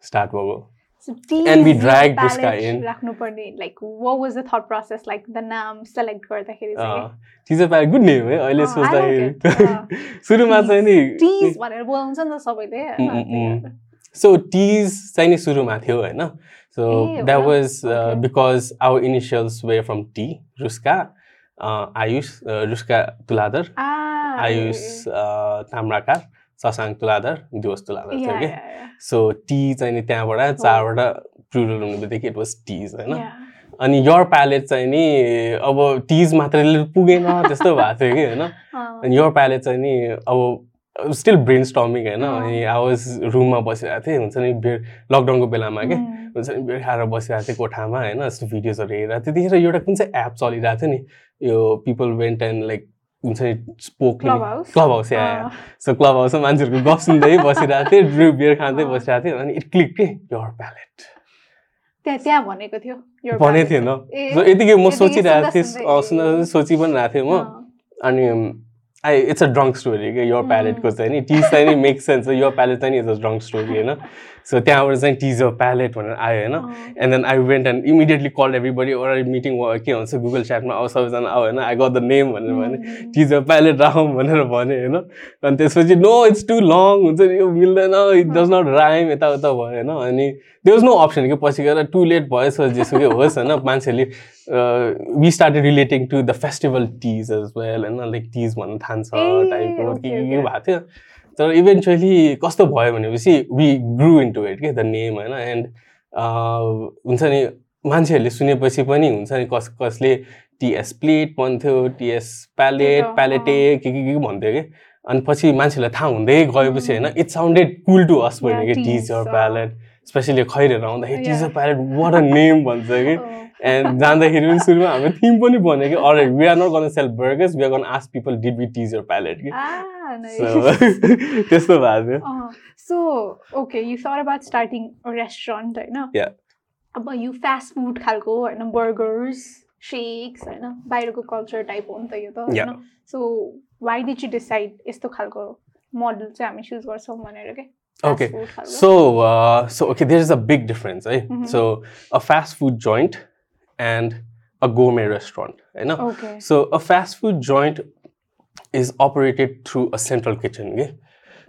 स्टार्ट भएको So And we tease dragged your this guy palette in. राख्नुपर्ने like what was the thought process like the नाम select गर्दाखेरि चाहिँ टिजर पाए गुड नेम है अहिले अँ, I like it. सोच्दाखेरि सुरुमा चाहिँ नि टिज भनेर बोलाउँछ नि त सबैले होइन? सो टिज चाहिँ नि सुरुमा थियो होइन so that. Was. Because our initials were from T Ruska Ayush Ruska Tuladhar Ah, Ayush Tamrakar Shashank Tuladhar Diwas Tuladhar थियो कि. सो टी चाहिँ नि त्यहाँबाट चारवटा प्लुरल हुने बित्तिकै इट वाज टिज होइन. अनि यर प्यालेट चाहिँ नि अब टिज मात्रैले पुगेन त्यस्तो भएको थियो कि होइन? अँ, अनि यर प्यालेट चाहिँ नि अब स्टिल ब्रेन स्टर्मिङ होइन? अँ। अनि आई वाज रुममा बसिरहेको थिएँ हुन्छ नि बेर लकडाउनको बेलामा के? Mm, हुन्छ नि बेर खाएर बसिरहेको थिएँ कोठामा होइन? यस्तो भिडियोजहरू हेरेर त्यतिखेर एउटा कुन चाहिँ एप चलिरहेको थियो नि यो पिपल वेन्ट एन्ड लाइक हुन्छ नि स्पोक? क्लब हाउस या अँ, सो क्लब हाउसमा मान्छेहरूको गफ सुन्दै बसिरहेको थिएँ ड्रु बियर खाँदै। बसिरहेको थिएँ अनि इट क्लिक के यर प्यालेट त्यहाँ त्यहाँ भनेको थियो भनेको. थिएन यतिकै म सोचिरहेको थिएँ सुन्दा सुन्दै, सोचि पनि रहेको थिएँ म अनि I it's a drunk story क्या यो. प्यालेटको चाहिँ नि टिज चाहिँ नि मेक सेन्स यो प्यालेट चाहिँ नि इट्स अ ड्रङ्क स्टोरी होइन सो त्यहाँबाट चाहिँ टिज अ प्यालेट भनेर आयो होइन and then I went and immediately call everybody or meeting के भन्छ गुगल च्याटमा अब सबैजना आऊ होइन आई गट द नेम भनेर भने टिज अ प्यालेट राखौँ भनेर भने होइन अनि त्यसपछि नो इट्स टु लङ हुन्छ यो मिल्दैन इट डज नट राइम यताउता भयो होइन अनि त्यो वाज नो अप्सन कि पछि गएर टु लेट भएछ जेसुकै होस् होइन मान्छेले we started relating to the festival Teej as well होइन लाइक टिज भन्न थान्छ ए, टाइपको के के. भएको थियो। तर इभेन्चुली कस्तो भयो भनेपछि we grew in to it के द नेम होइन एन्ड हुन्छ नि मान्छेहरूले सुनेपछि पनि हुन्छ नि कस कसले टिएस प्लेट भन्थ्यो टिएस प्यालेट प्यालेटे के के के भन्थ्यो कि अनि पछि मान्छेलाई थाहा हुँदै गएपछि होइन Mm. It sounded cool to us भन्यो कि अँ। प्यालेट स्पेसली खैरेर आउँदाखेरि. Teaser palette what a name भन्छ कि Oh. एन्ड जाँदाखेरि पनि सुरुमा हाम्रो थिम पनि भन्यो कि अरे we are not gonna sell burgers we are gonna ask people did we teaser palette कि त्यस्तो भएको थियो okay, you thought about starting a restaurant, होइन? अब यो फास्ट फुड खालको होइन बर्गर्स सेक्स होइन बाहिरको कल्चर टाइप हो नि त यो त. होइन so why did you decide यस्तो खालको मोडल चाहिँ हामी चुज गर्छौँ भनेर के Okay. Fast food खालको। So, uh, so okay, there is a big difference, eh? Mhm. and a gourmet restaurant, you know. Okay. So, a fast food joint is operated through a central kitchen, okay?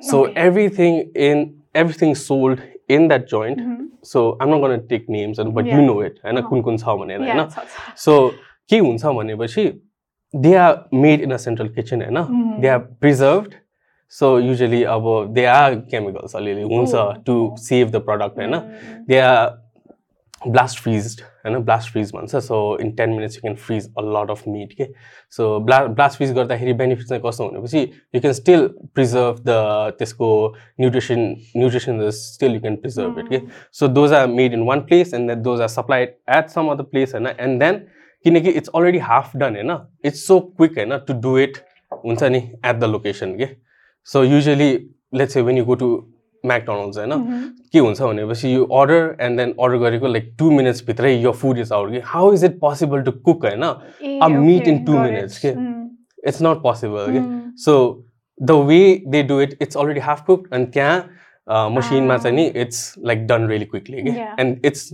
So Okay. everything in everything sold in that joint. Mhm. So I'm not gonna take names, and but Yeah. you know it, and Uh-huh. कुन कुन छ भनेर Yeah, होइन छ, छ। सो के हुन्छ भनेपछि they are made in a central kitchen होइन Mhm. They are preserved so usually अब दे आर केमिकल्स अलिअलि हुन्छ Oh, to oh. Save the product होइन Mm. They are blast freeze होइन ब्लास्ट फ्रिज भन्छ। So in ten minutes you can freeze a lot of meat के सो ब्ला ब्लास्ट फ्रिज गर्दाखेरि बेनिफिट चाहिँ कस्तो भनेपछि you can still preserve the त्यसको nutrition nutrition still you can preserve it के so those are made in one place and then those are supplied at some other place होइन? एन्ड देन किनकि इट्स अलरेडी हाफ डन होइन? इट्स सो क्विक होइन टु डु इट हुन्छ नि एट द लोकेसन के so usually let's uh when you go to McDonald's होइन. के हुन्छ भनेपछि यो अर्डर एन्ड देन अर्डर गरेको लाइक टु मिनट्सभित्रै यो फुड इज आउट कि how is it possible to cook होइन in two got it. minutes, के? इट्स नट पोसिबल कि. So the way they do it it's already half cook अनि त्यहाँ मसिनमा चाहिँ नि it's like done really quickly कि. And it's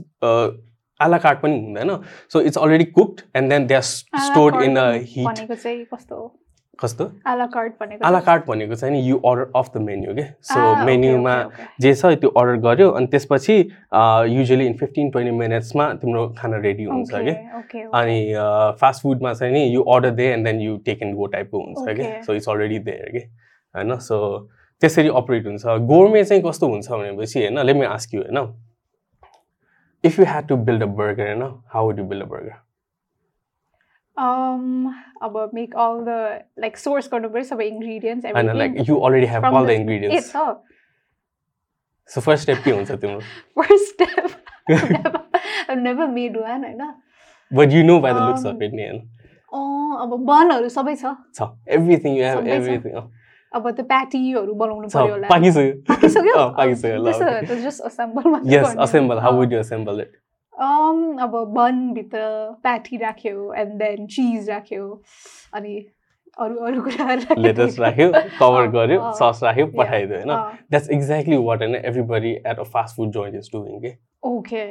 a la carte पनि हुँदैन so it's already cooked and then they are stored in a carte हिट कस्तो? हो कस्तो आला कार्ड भनेको चाहिँ- कार्ड भनेको चाहिँ नि you order off the menu के सो मेन्युमा. जे छ त्यो अर्डर गर्यो अनि त्यसपछि युजली इन फिफ्टिन ट्वेन्टी मिनट्समा तिम्रो खाना रेडी हुन्छ कि. अनि फास्ट फुडमा चाहिँ नि you order they and then you take and go टाइपको हुन्छ कि. सो इट्स अलरेडी देयर कि होइन? सो त्यसरी अपरेट हुन्छ। गोर्मे चाहिँ कस्तो हुन्छ भनेपछि होइन? लेट मी आस्क यु होइन? If you had to build a burger होइन? How would you build a burger Um, अब make all the like source गर्नु पर्यो सबै ingredients होइन everything. Like you already have from all the the- uh ingredients छ सो फर्स्ट स्टेप के हुन्छ तिम्रो first step. I've never, I've never made one होइन but you know by the looks Um, of it नि होइन अँ, अब बनहरू सबै छ छ एभ्रिथिङ यु हेभ सबै छ। एभ्रिथिङ अब त्यो प्याटीहरू बनाउनु छ पर्यो होला पाकिसक्यो पाकिसक्यो अँ, पाकिसक्यो, ल, त्यसो okay. त जस्ट असेम्बल मात्रै यस गर्ने असेम्बल हो। हाउ अँ. Would you assemble it Um, अब बनभित्र प्याटी राख्यो एन्ड देन चिज राख्यो अनि अरू अरू कुराहरू लेटेस्ट राख्यो कभर गर्यो. सस राख्यो पठाइदियो होइन? द्याट्स एक्ज्याक्टली वाट होइन everybody at a fast food joint is doing के ओके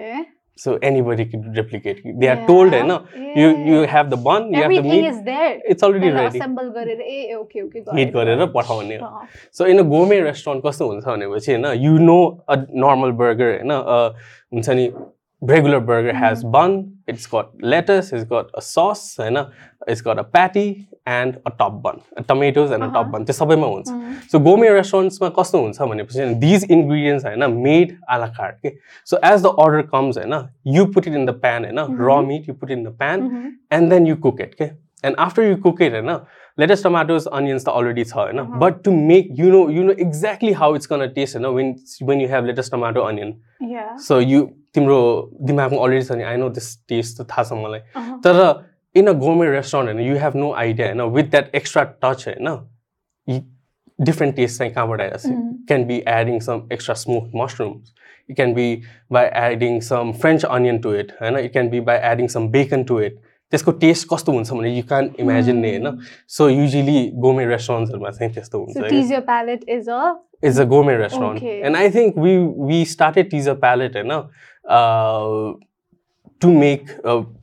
सो एनीबडी कि रेप्लिकेट दे आर टोल्ड होइन you you have the bun you have the meat it's already ready assemble गरेर ए पठाउने हो। So in a gourmet restaurant कस्तो हुन्छ भनेपछि होइन you know a normal burger होइन अ, हुन्छ नि regular burger has bun it's got lettuce it's got a sauce होइन it's got a patty and a top bun tomatoes and a top अहँ। बन त्यो सबैमा हुन्छ Mm. सो गोमे रेस्टुरेन्ट्समा कस्तो हुन्छ भनेपछि दिज इन्ग्रिडियन्ट्स होइन मेड आला कार्ड के so as the order comes होइन you put it in the pan होइन र Mhm. Meat you put in the pan Mhm. And then you cook it के and after you cook it होइन लेटेस्ट टमाटोज अनियन्स त अलरेडी छ होइन अहँ। But to make you know you know exactly how it's gonna taste होइन when when you have lettuce tomato onion Yeah. So you तिम्रो दिमागमा अलरेडी छ नि आई नो दिस टेस्ट त थाहा छ मलाई. तर इन अ गोमे रेस्टुरेन्ट होइन यु हेभ नो आइडिया होइन विथ द्याट एक्स्ट्रा टच होइन डिफ्रेन्ट टेस्ट चाहिँ कहाँबाट आइरहेको छ can be adding some extra smoked mushrooms. It can be by adding some French onion to it. होइन it can be by adding some bacon to it. त्यसको टेस्ट कस्तो हुन्छ भने यु क्यान इमेजिन नै होइन सो युजली गोमे रेस्टुरेन्ट्सहरूमा चाहिँ त्यस्तो हुन्छ it's a gourmet restaurant. And I think we we started Teaser Palate होइन to make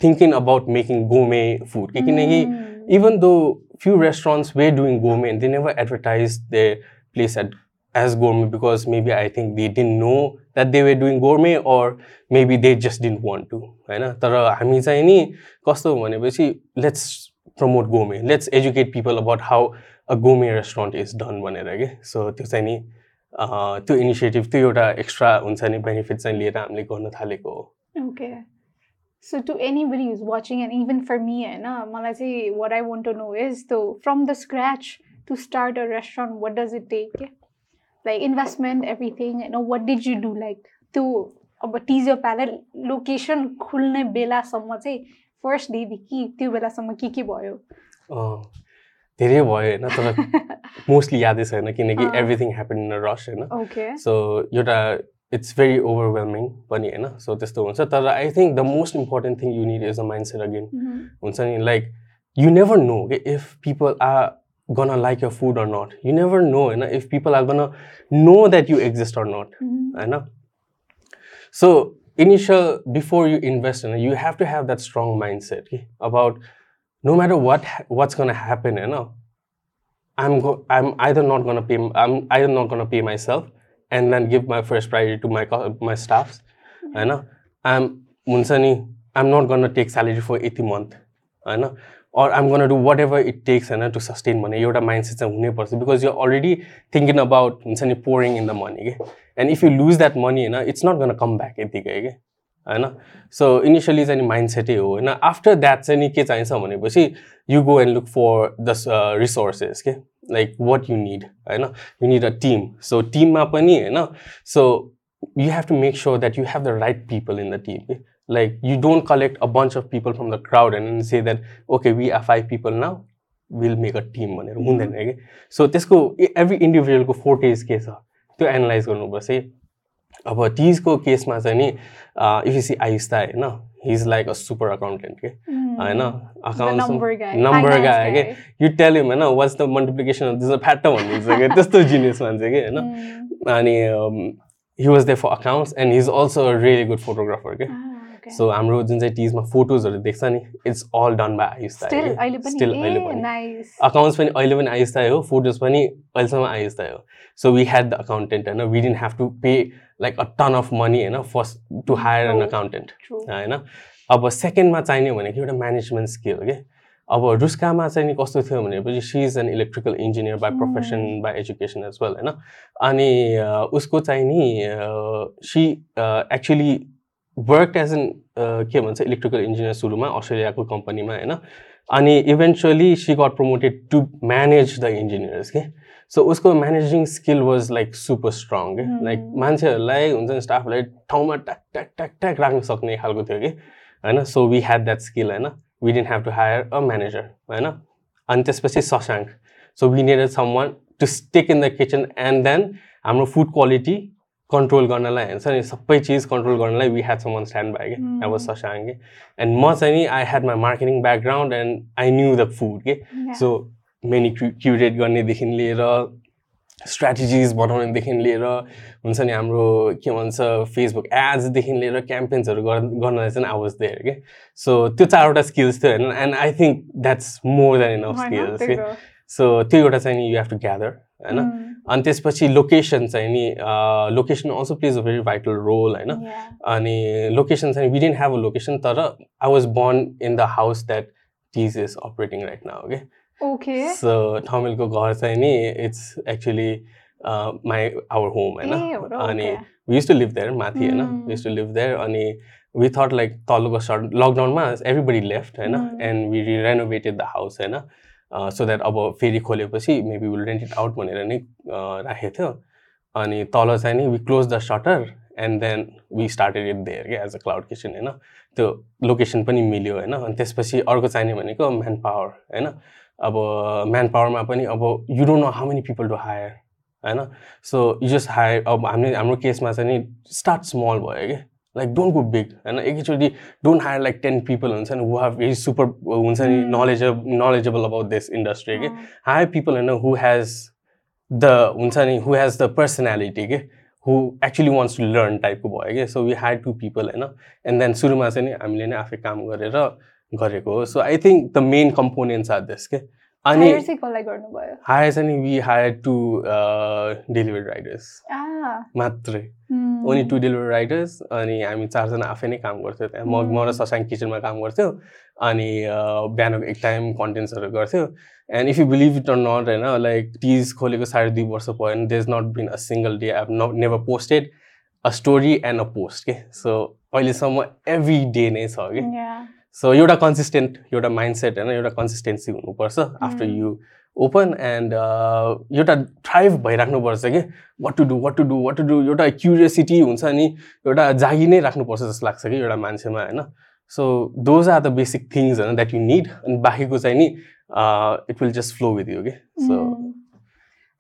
thinking about making gourmet food कि किनकि Mm. even though few restaurants were doing gourmet, they never advertised their place at as gourmet because maybe I think they didn't know that they were doing gourmet or maybe they just didn't want to होइन तर हामी चाहिँ नि कस्तो भनेपछि let's promote gourmet let's educate people about how a gourmet restaurant is done भनेर कि सो त्यो चाहिँ नि त्यो इनिसिएटिभ त्यो एउटा एक्स्ट्रा हुन्छ नि बेनिफिट चाहिँ लिएर हामीले गर्न थालेको हो। Okay so to anybody use watching and even for me होइन मलाई चाहिँ what I want to know is though from the scratch to start a restaurant what does it take like investment everything होइन what did you do like त्यो अब टिज प्याले लोकेसन खुल्ने बेलासम्म चाहिँ फर्स्ट दिदी कि त्यो बेलासम्म के के भयो? धेरै भयो होइन तर मोस्टली यादै छैन किनकि। एभ्रिथिङ ह्यापन इन अ रस होइन। सो एउटा इट्स भेरी ओभरवेलमिङ पनि होइन सो त्यस्तो हुन्छ। तर I think the most important thing you need is a mind set again हुन्छ नि लाइक यु नेभर नो के if people are gonna like your food or not you never know होइन if people are gonna know that you exist or not होइन। So initial before you invest होइन you have to have that strong mind set कि about no matter what ha- what's gonna happen, you know, I'm go I'm either not gonna pay I'm either not gonna pay myself and then give my first priority to my co- my staffs. I know I'm Munsani, I'm not gonna take salary for 80 month. I know. Or I'm gonna do whatever it takes you know, to sustain money. Your mindset is हुने पर्छ because you're already thinking about हुन्छ नि pouring in the money. के? If you lose that money, you know, it's not gonna come back यतिकै के होइन सो इनिसियली चाहिँ नि माइन्ड सेटै हो होइन? आफ्टर द्याट चाहिँ नि के चाहिन्छ भनेपछि you go and look for the resources के लाइक वाट यु निड होइन you need a team so टिममा पनि होइन? So you have to make sure that you have the right people in the team के like you don't collect a bunch of people from the crowd and say that okay we are five people now will make a team भनेर हुँदैन कि सो त्यसको एभ्री इन्डिभिजुअलको फोर्टेज के छ? त्यो एनालाइज गर्नुपर्छ है? अब टिजको केसमा चाहिँ नि इफ सी आइस्ता होइन he is like a super accountant के होइन अकाउन्ट नम्बर गाए के. यु टेल हिम होइन what's the multiplication this fat भनिदिन्छ कि त्यस्तो जिनियस मान्छे कि होइन. अनि he was there for accounts and he is also a really good photographer के. सो हाम्रो जुन चाहिँ टिजमा फोटोजहरू देख्छ नि इट्स अल डन बाई पनि स्टिल अहिले पनि। अकाउन्ट्स पनि अहिले पनि आइस्ता हो फोटोज पनि अहिलेसम्म आइस्ता हो। So we had the accountant होइन? We didn't have to pay like a ton of money होइन? First to hire an. Accountant होइन? अब सेकेन्डमा चाहिने भनेको एउटा म्यानेजमेन्ट स्किल के अब रुस्कामा चाहिँ नि कस्तो थियो भनेपछि she is an electrical engineer by profession by education as well होइन? अनि उसको चाहिँ नि she actually work as an के भन्छ इलेक्ट्रिकल इन्जिनियर सुरुमा अस्ट्रेलियाको कम्पनीमा होइन अनि eventually she got promoted to manage the engineers के सो उसको managing skill was like super strong के लाइक. मान्छेहरूलाई हुन्छ नि स्टाफलाई ठाउँमा ट्याक ट्याक ट्याक ट्याक राख्न सक्ने खालको थियो कि होइन? So we had that skill होइन? We didn't have to hire a manager होइन? अनि त्यसपछि Sashank. So we needed someone to stick in the kitchen and then हाम्रो फुड क्वालिटी कन्ट्रोल गर्नलाई हुन्छ नि सबै चिज कन्ट्रोल गर्नलाई we had someone stand by के. अब सशाङ्क के? एन्ड म चाहिँ नि I had my marketing background and I knew the food के सो मेनी क्युरेट गर्नेदेखि लिएर स्ट्राटेजिज बनाउनेदेखि लिएर हुन्छ नि हाम्रो के भन्छ फेसबुक एड्सदेखि लिएर क्याम्पेन्सहरू गर्नलाई चाहिँ आई वाज देयर के? सो त्यो चारवटा स्किल्स थियो होइन and I think that's more than enough skills के? सो त्यो एउटा चाहिँ नि यु हेभ टु ग्यादर होइन अनि त्यसपछि लोकेसन चाहिँ नि location also plays a very vital role होइन? अनि लोकेसन चाहिँ we didn't have a location तर I was born in the house that Tease is operating right now के ओके सो ठमेलको घर चाहिँ नि it's actually my our home होइन? अनि we use to live there माथि होइन. We use to live there अनि वी थट लाइक तल्लोको सर्ट लकडाउनमा एभ्रीबडी लेफ्ट होइन. And we renovated the house होइन? सो द्याट अब फेरि खोलेपछि maybe will rent it out भनेर नै राखेको थियो। अनि तल चाहिँ नि we close the shutter and then we started it there के एज अ क्लाउड किचन होइन? त्यो लोकेसन पनि मिल्यो होइन? अनि त्यसपछि अर्को चाहिने भनेको म्यान पावर होइन? अब म्यान पावरमा पनि अब you don't know how many people to hire होइन? सो यु जस्ट हायर अब हामीले हाम्रो केसमा चाहिँ नि स्टार्ट स्मल भयो कि लाइक डोन्ट गो बिग होइन एकैचोटि don't hire like ten people हुन्छ नि हु हेभ भेरी सुपर हुन्छ नि. Knowledge knowledgeable about this industry के हायर पिपल होइन हु हेज द हुन्छ नि हु हेज द पर्सनालिटी के who actually wants to learn टाइपको भयो कि so we hire two people होइन एन्ड देन सुरुमा चाहिँ नि हामीले नै आफै काम गरेर गरेको हो so I think the main components are this के अनि हायर चाहिँ we hire two delivery riders मात्रै. ओन्ली टु डेलिभरी राइडर्स अनि हामी चारजना आफै नै काम गर्थ्यौँ। त्यहाँ म म र ससाङ किचनमा काम गर्थ्यौँ। अनि बिहानको एक टाइम कन्टेन्ट्सहरू गर्थ्यो। And if you believe it or not होइन लाइक टिज खोलेको साढे दुई वर्ष भयो भने there is not been a single day I not never posted a story and a post के सो अहिलेसम्म एभ्री डे नै छ कि. सो एउटा कन्सिस्टेन्ट एउटा माइन्डसेट होइन एउटा कन्सिस्टेन्सी हुनुपर्छ आफ्टर. यु ओपन एन्ड एउटा थ्राइभ भइराख्नुपर्छ कि। What to do what to do what to do एउटा क्युरियोसिटी हुन्छ नि एउटा जागी नै राख्नुपर्छ जस्तो लाग्छ कि एउटा मान्छेमा होइन। So those are the basic things होइन द्याट यु निड अनि बाँकीको चाहिँ नि it will just flow with you कि so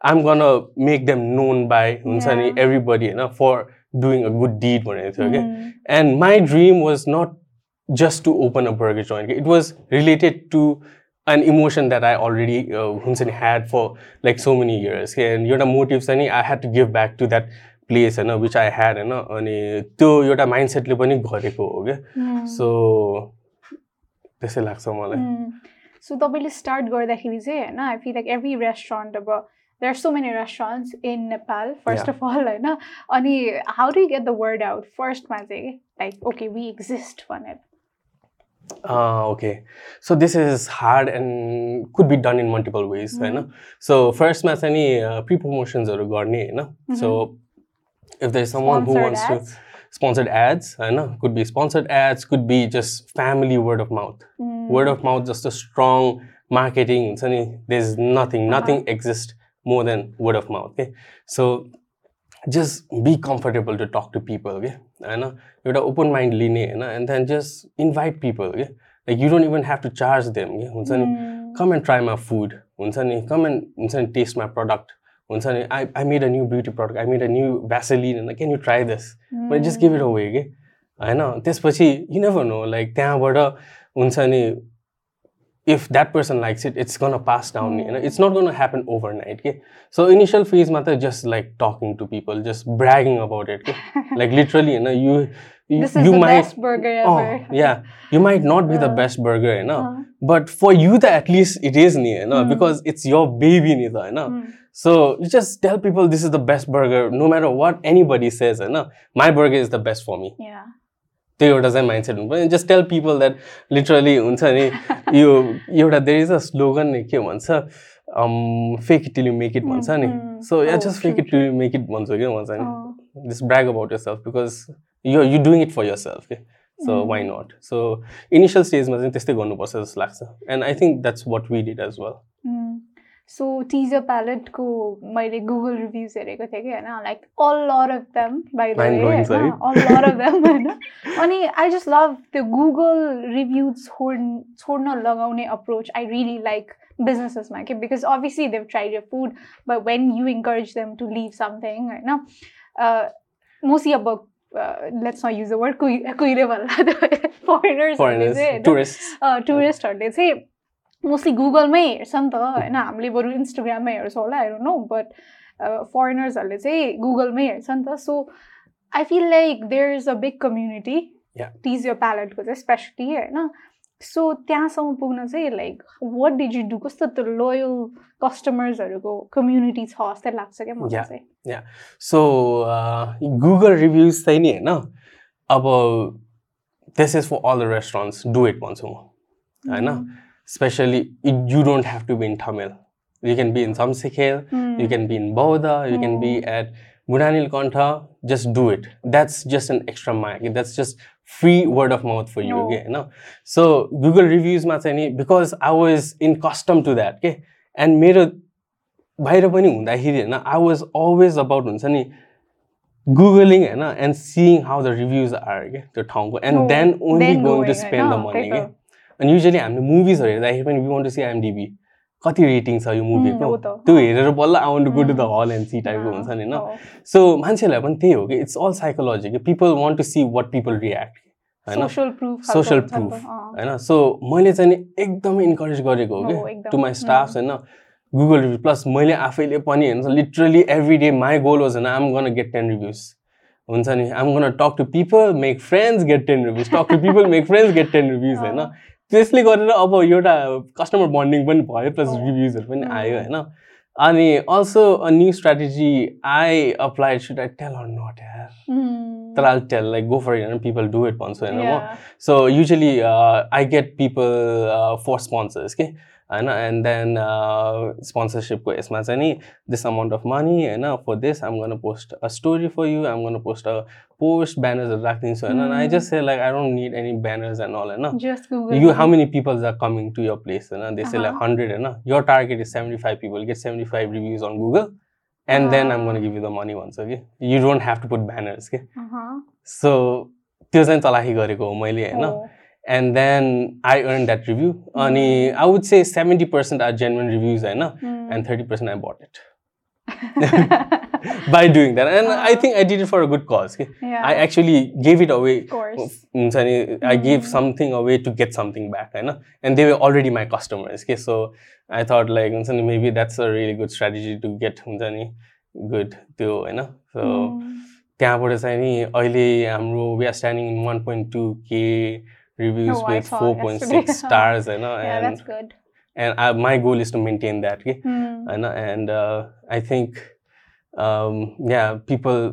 I'm gonna make them known by हुन्छ नि Yeah. एभ्रिबडी होइन for doing a good deed भनेको थियो कि Mm. And my dream was not just to open a burger joint it was related to an emotion that I already हुन्छ नि had for like so many years and एउटा मोटिभ चाहिँ नि I had to give back to that place होइन विच आई ह्याड होइन अनि त्यो एउटा माइन्डसेटले पनि गरेको हो क्या Mm. सो त्यसै लाग्छ मलाई सो तपाईँले स्टार्ट गर्दाखेरि चाहिँ होइन I feel like every restaurant अब There are so many restaurants in Nepal first Yeah. Of all होइन अनि how do get the word out फर्स्टमा चाहिँ लाइक ओके वी एक्जिस्ट भनेर okay so this is hard and could be done in multiple ways होइन सो फर्स्टमा चाहिँ नि प्रि प्रमोसन्सहरू गर्ने होइन so if the someone who Sponsored wants to ads. sponsored ads होइन could be sponsored ads could be just family word of mouth Mm. word of mouth just a strong marketing हुन्छ नि there's nothing Uh-huh. nothing exists more than word of mouth okay so just be comfortable to talk to people okay होइन एउटा open mind लिने होइन and then just invite people okay like you don't even have to charge them okay हुन्छ नि Mm. come and try my food हुन्छ नि come and हुन्छ नि taste my product हुन्छ नि I, I made a new beauty product I made a new Vaseline and can you try this but just give it away कि होइन त्यसपछि यु नेभर नो लाइक त्यहाँबाट हुन्छ नि if that person likes it it's gonna pass down you know it's not gonna happen overnight okay? so initial phase matter just like talking to people just bragging about it like literally you know you you, might. Oh, yeah, you might not be the best burger, you know, but for you, the at least it is, you know, because it's your baby, you know. So you just tell people this is the best burger, no matter what anybody says, you know. My burger is the best for me. Yeah. त्यो एउटा चाहिँ माइन्डसेट हुनु पर्यो just tell people that literally हुन्छ नि यो एउटा देयर इज अ स्लोगन नि के भन्छ fake it till you make it भन्छ नि। So yeah just fake it till you make it भन्छु क्या चाहिँ Oh. Just brag about yourself because you you doing it for yourself के so. Why not so initial स्टेजमा चाहिँ त्यस्तै गर्नुपर्छ जस्तो लाग्छ। And I think that's what we did as well. So Teaser प्यालेटको मैले गुगल रिभ्युज हेरेको थिएँ कि होइन like all lot of them by the way Mind-blowing छ है? अल लर अफ देम होइन अनि आई जस्ट लभ त्यो गुगल रिभ्युज छोड छोड्न लगाउने अप्रोच आई रियली लाइक बिजनेसेसमा कि because obviously they try your food but when you encourage them to leave something होइन मोसी अब let's not use the word कुइ कुहिरे भन्ला फरेनर्सहरूले फरेनर्स चाहिँ होइन टुरिस्ट टुरिस्टहरूले चाहिँ मोस्टली गुगलमै हेर्छ नि त होइन हामीले बरु इन्स्टाग्राममै हेर्छौँ होला हेर्नु नो बट फरेनर्सहरूले चाहिँ गुगलमै हेर्छ नि त so I feel like there is a big community. Tease यो प्यालेटको चाहिँ स्पेसली होइन सो त्यहाँसम्म पुग्न चाहिँ like what did you do कस्तो त्यो लोयल कस्टमर्सहरूको कम्युनिटी छ जस्तै लाग्छ क्या मलाई. चाहिँ सो गुगल रिभ्युज चाहिँ नि होइन अब this is for all the restaurants do it भन्छु म होइन Mm. Specially you don't have to be in Thamel you can be in समसिखेल Mm. you can be in Bauda, you can be at Budanil Kantha, just do it. That's just an extra mic. That's just free word of mouth for you. No. Okay, no? So Google reviews ma चाहिँ नि because I was in custom to that. Okay, and मेरो बाहिर पनि हुँदाखेरि होइन आई वाज अलवेज अबाउट हुन्छ नि गुगलिङ होइन and seeing how the reviews are के त्यो ठाउँको and No, then only then going to going, spend the होइन? मनी त्यही के त। अनि युजली हामीले मुभिजहरू हेर्दाखेरि पनि we want to see IMDb कति रेटिङ छ यो मुभीको त। त्यो हेरेर बल्ल I want to go to the. Hall and see टाइपको हुन्छ नि होइन। सो मान्छेहरूलाई पनि त्यही हो कि इट्स अल साइकोलोजी कि people want to see what people react होइन? सोसल प्रुफ होइन? सो मैले चाहिँ एकदमै इन्करेज गरेको हो कि। टु माई स्टाफ्स होइन? गुगल रिभ्यू प्लस मैले आफैले पनि हेर्नु literally every day my goal was होइन I'm gonna get ten reviews हुन्छ नि? I'm gonna talk to people make friends get ten reviews talk to people make friends get ten reviews होइन? त्यसले गरेर अब एउटा कस्टमर बन्डिङ पनि भयो प्लस. रिभ्युजहरू पनि. आयो होइन अनि also a new strategy I apply should I tell or not यार Mm. तर I tell like go for होइन पिपल डु इट भन्छु होइन म. So usually I get people for sponsors के होइन एन्ड देन स्पोन्सरसिपको यसमा चाहिँ नि दिस अमाउन्ट अफ मनी होइन for this I'm gonna post a story for you I'm gonna post a post ब्यानर्सहरू राखिदिन्छु होइन I just say like I don't need any banners and all होइन people are coming to your place and they say like Uh-huh. 100 and your target is 75 people get 75 reviews on google and then i'm going to Ah. give you the money once okay you don't have to put banners okay Uh-huh. so त्यो चाहिँ चलाखी गरेको हो मैले होइन Oh. And then I earn that review अनि I would say seventy percent are genuine reviews होइन Mm. And thirty percent I but it by doing that and I think I did it for a good cause कि yeah. I actually gave it away of course. हुन्छ नि I give Mm. Something away to get something back होइन and they way already my customers के सो आई थट लाइक हुन्छ नि maybe that's a really good strategy to get हुन्छ नि गुड त्यो होइन सो Mm. त्यहाँबाट चाहिँ नि अहिले हाम्रो we are standing in one point two के Reviews Oh, I with saw four point yesterday. Six stars होइन Yeah, and that's good. And my goal is to maintain that कि Mm. होइन and I think yeah people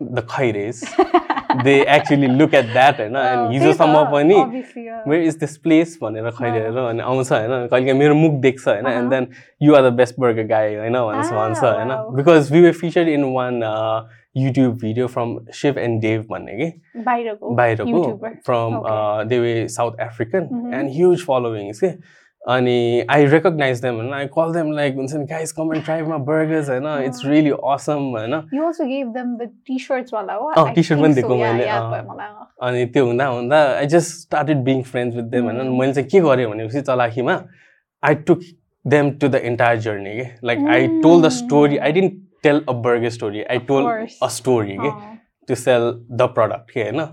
the खैरेज they actually look at that होइन Oh, एन्ड त्यही हिजोसम्म त, पनि obviously, yeah. Where is this place भनेर खैरेर अनि आउँछ होइन कहिले मेरो मुख देख्छ होइन एन्ड अहँ। Then you are the best burger guy होइन भन्छ Ah, भन्छ होइन wow. Because we were featured in one YouTube video from Shiv and Dev भन्ने कि बाहिरको. From. They were South African. And huge followings के अनि आई रेकग्नाइज देम होइन आई कल देम लाइक हुन्छ नि गाइस कम एन्ड ट्राई मा बर्गर्स होइन इट्स। रियली असम होइन t-shirt think पनि दिएको मैले। अनि त्यो हुँदा हुँदा I just started being friends with them होइन. मैले चाहिँ के गरेँ भनेपछि चलाखीमा I took them to the entire journey के like I told the story I didn't tell a burger story I told course. A story के अँ। टु सेल द प्रडक्ट के होइन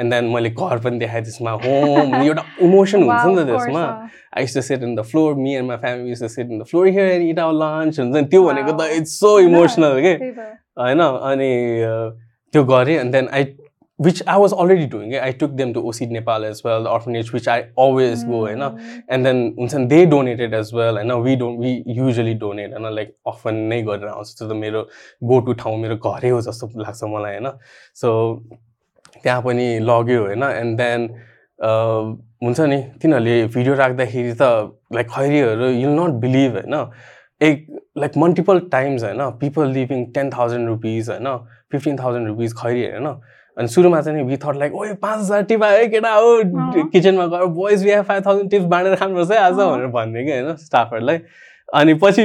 एन्ड देन मैले घर पनि देखाएँ त्यसमा होम एउटा इमोसन हुन्छ Wow, नि of त course, त्यसमा अँ। I to sit in the floor me and my family used to sit in the floor here and eat our lunch हुन्छ नि त्यो भनेको त Wow. It's so Yeah, emotional के त्यही त। होइन अनि अ, त्यो गरेँ and then I which I was already doing I took them to ओसिड Nepal as well orphanage which I always go होइन Mm. एन्ड देन हुन्छ नि दे डोनेटेड एज वेल होइन we don't we usually donate होइन लाइक अफन नै गरेर आउँछ त्यो त मेरो गो टु ठाउँ मेरो घरै हो जस्तो लाग्छ मलाई होइन सो त्यहाँ पनि लग्यो होइन एन्ड देन हुन्छ नि तिनीहरूले भिडियो राख्दाखेरि त लाइक खैरीहरू युल नट बिलिभ होइन एक लाइक मल्टिपल टाइम्स होइन people leaving ten thousand rupees होइन फिफ्टिन थाउजन्ड रुपिज खैरी होइन अनि सुरुमा चाहिँ नि थट लाइक ओए पाँच हजार टिप आयो केटा हो। किचनमा गएर boys we five thousand tips बाँडेर खानुपर्छ है आज। भनेर भन्ने कि होइन स्टाफहरूलाई अनि पछि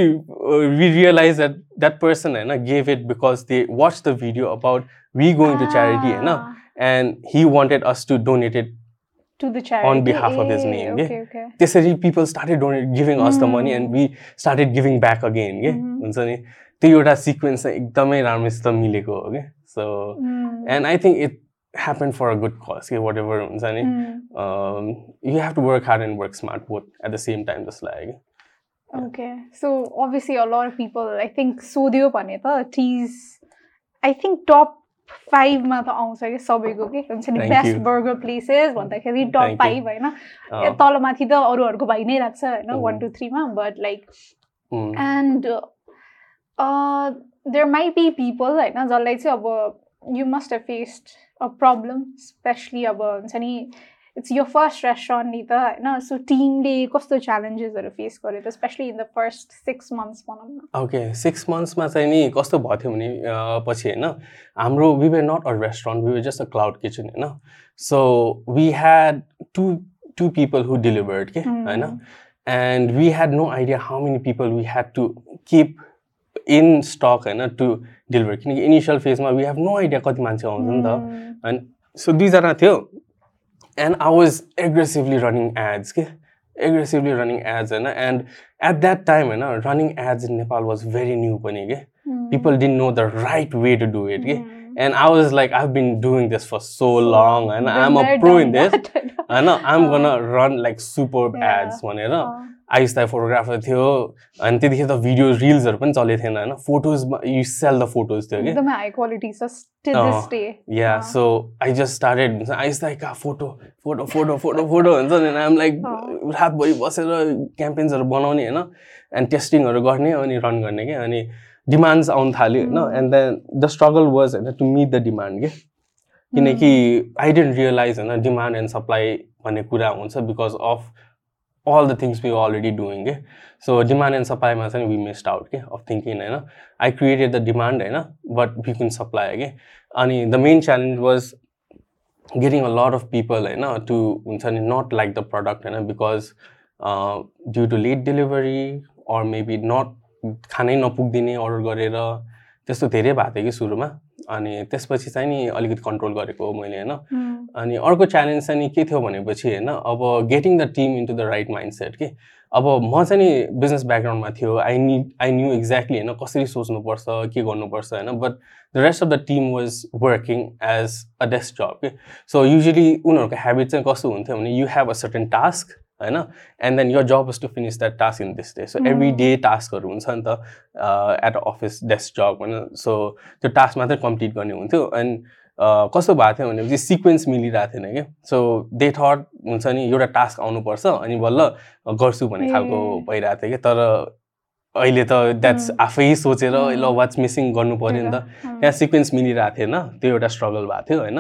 we realise that that person होइन gave it because they watch the video about we going to charity होइन and he wanted us to donate it to the charity. behalf of his uh, name, Okay, okay. त्यसरी people started donate giving us the money and we started giving back again के. हुन्छ नि त्यो एउटा सिक्वेन्स चाहिँ एकदमै राम्रोसित मिलेको हो कि so. And I think it happen for a good cause कि वाट एभर हुन्छ नि. You have to work hard and work smart both at the same time जस्तो लाग्यो कि Okay. So obviously a lot of people I think सोध्यो भने त teas I think top five मा त आउँछ कि सबैको के हुन्छ नि बेस्ट. बर्गर प्लेसेस भन्दाखेरि टप. फाइभ होइन अँ, तल माथि त अरूहरूको भइ नै राख्छ होइन. One two थ्रीमा but like and there might be people होइन जसलाई चाहिँ अब you must have faced a problem specially अब हुन्छ नि इट्स यो फर्स्ट रेस्टुरेन्ट नि त होइन सो टिमले कस्तो च्यालेन्जेसहरू फेस गर्यो त specially in the first six months भनौँ न ओके सिक्स मन्थ्समा चाहिँ नि कस्तो भएको थियो भने पछि होइन हाम्रो we were not a restaurant we were just a cloud kitchen होइन so we had to to people who delivered के होइन and we had no idea how many people we had to keep in stock होइन टु डेलिभर किनकि इनिसियल फेजमा वी हेभ नो आइडिया कति मान्छे आउँछ नि त Mm. अनि सो दुईजना थियो and I was aggressively running ads के एग्रेसिभली रनिङ एड्स होइन एन्ड एट द्याट टाइम होइन running ads in Nepal was very new पनि के. People didn't know the right way to do it के. And I was like I been doing this for so long होइन Been a pro in this. होइन अँ. Gonna run like super Yeah. Ads भनेर अँ. आइस्ता फोटोग्राफर थियो अनि त्यतिखेर त भिडियो रिल्सहरू पनि चलेको थिएन होइन? फोटोजमा यु सेल द फोटोज थियो कि? Yeah. So I just started हुन्छ आइस्ता कहाँ photo photo photo photo photo हुन्छ नि? I'm like. रातभरि बसेर क्याम्पेन्सहरू बनाउने होइन? एन्ड टेस्टिङहरू गर्ने अनि रन गर्ने क्या अनि डिमान्ड्स आउनु थाल्यो होइन. And then the struggle was होइन टु मिट द डिमान्ड के? किनकि आई डेन्ट रियलाइज होइन डिमान्ड एन्ड सप्लाई भन्ने कुरा हुन्छ because of all the things we already doing के सो डिमान्ड एन्ड सप्लाईमा चाहिँ वी मिस्ड आउट के अफ थिङ्किङ होइन आई क्रिएटेड द डिमान्ड होइन बट वी कुन सप्लाई के अनि the main challenge was getting a lot of people होइन टु हुन्छ नि नट लाइक द प्रडक्ट होइन because due to late delivery or maybe not खानै नपुगिदिने अर्डर गरेर त्यस्तो धेरै भएको थियो कि सुरुमा। अनि त्यसपछि चाहिँ नि अलिकति कन्ट्रोल गरेको मैले होइन. अनि अर्को च्यालेन्ज चाहिँ नि के थियो भनेपछि होइन अब getting the team into the right mindset कि? अब म चाहिँ नि बिजनेस ब्याकग्राउन्डमा थियो I need I knew exactly होइन कसरी सोच्नुपर्छ के गर्नुपर्छ होइन? But the rest of the team was working as a desk job कि? सो युजली उनीहरूको हेबिट चाहिँ कस्तो हुन्थ्यो भने you have a certain task होइन? And then your job is to finish that task in this day so every day टास्कहरू हुन्छ नि त एट अफिस डेस्क जब होइन सो त्यो टास्क मात्रै कम्प्लिट गर्ने हुन्थ्यो। एन्ड कस्तो भएको थियो भनेपछि सिक्वेन्स मिलिरहेको थिएन क्या सो दे थट हुन्छ नि एउटा टास्क आउनुपर्छ अनि बल्ल गर्छु भन्ने खालको ए। भइरहेको थियो कि? तर अहिले त द्याट्स Mm. आफै सोचेर Mm. ल वाट्स मिसिङ गर्नु पऱ्यो नि त. त्यहाँ सिक्वेन्स मिलिरहेको थिएन। त्यो एउटा स्ट्रगल भएको थियो होइन?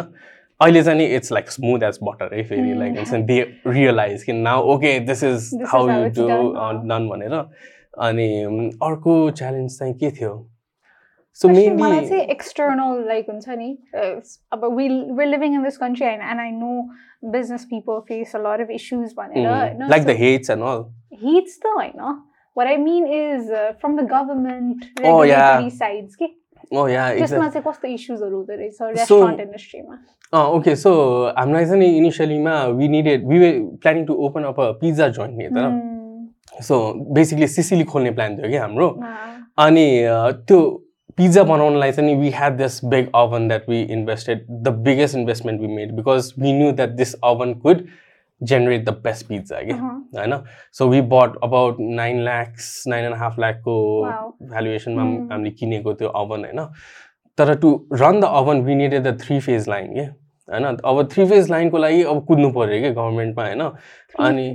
अहिले चाहिँ नि it's like smooth as butter है फेरि Mm. लाइक हुन्छ नि दे रियलाइज कि now okay this is This is how how you it's do done, अँ। डन भनेर अनि उम्, अर्को च्यालेन्ज चाहिँ के थियो सो Especially मलाई मेनली चाहिँ एक्सटर्नल लाइक हुन्छ नि uh, अब we we're living in this country and, and I know business people face a lot of issues भनेर होइन like the hates and all heats त होइन what I mean is uh, from the government Oh, yeah. regulatory sides के ओ या त्यसमा चाहिँ कस्तो इस्युजहरू हुँदो रहेछ So- रेस्टुरेन्ट इन्डस्ट्रीमा अँ ओके सो हामीलाई चाहिँ नि इनिसियलीमा we needed we were planning to open up a pizza joint नि Hmm. त सो बेसिकली सिसिली खोल्ने प्लान थियो कि हाम्रो. अनि त्यो पिज्जा बनाउनलाई चाहिँ नि we had this big oven that we invested the biggest investment we made because we knew that this oven could generate the best pizza कि. होइन so we bought about nine lakhs nine and half ल्याकको. भ्यालुएसनमा. हामीले किनेको त्यो ओभन होइन तर to run the oven we needed the three phase line के होइन? अब थ्री फेज लाइनको लागि अब कुद्नु पऱ्यो कि गभर्मेन्टमा होइन? अनि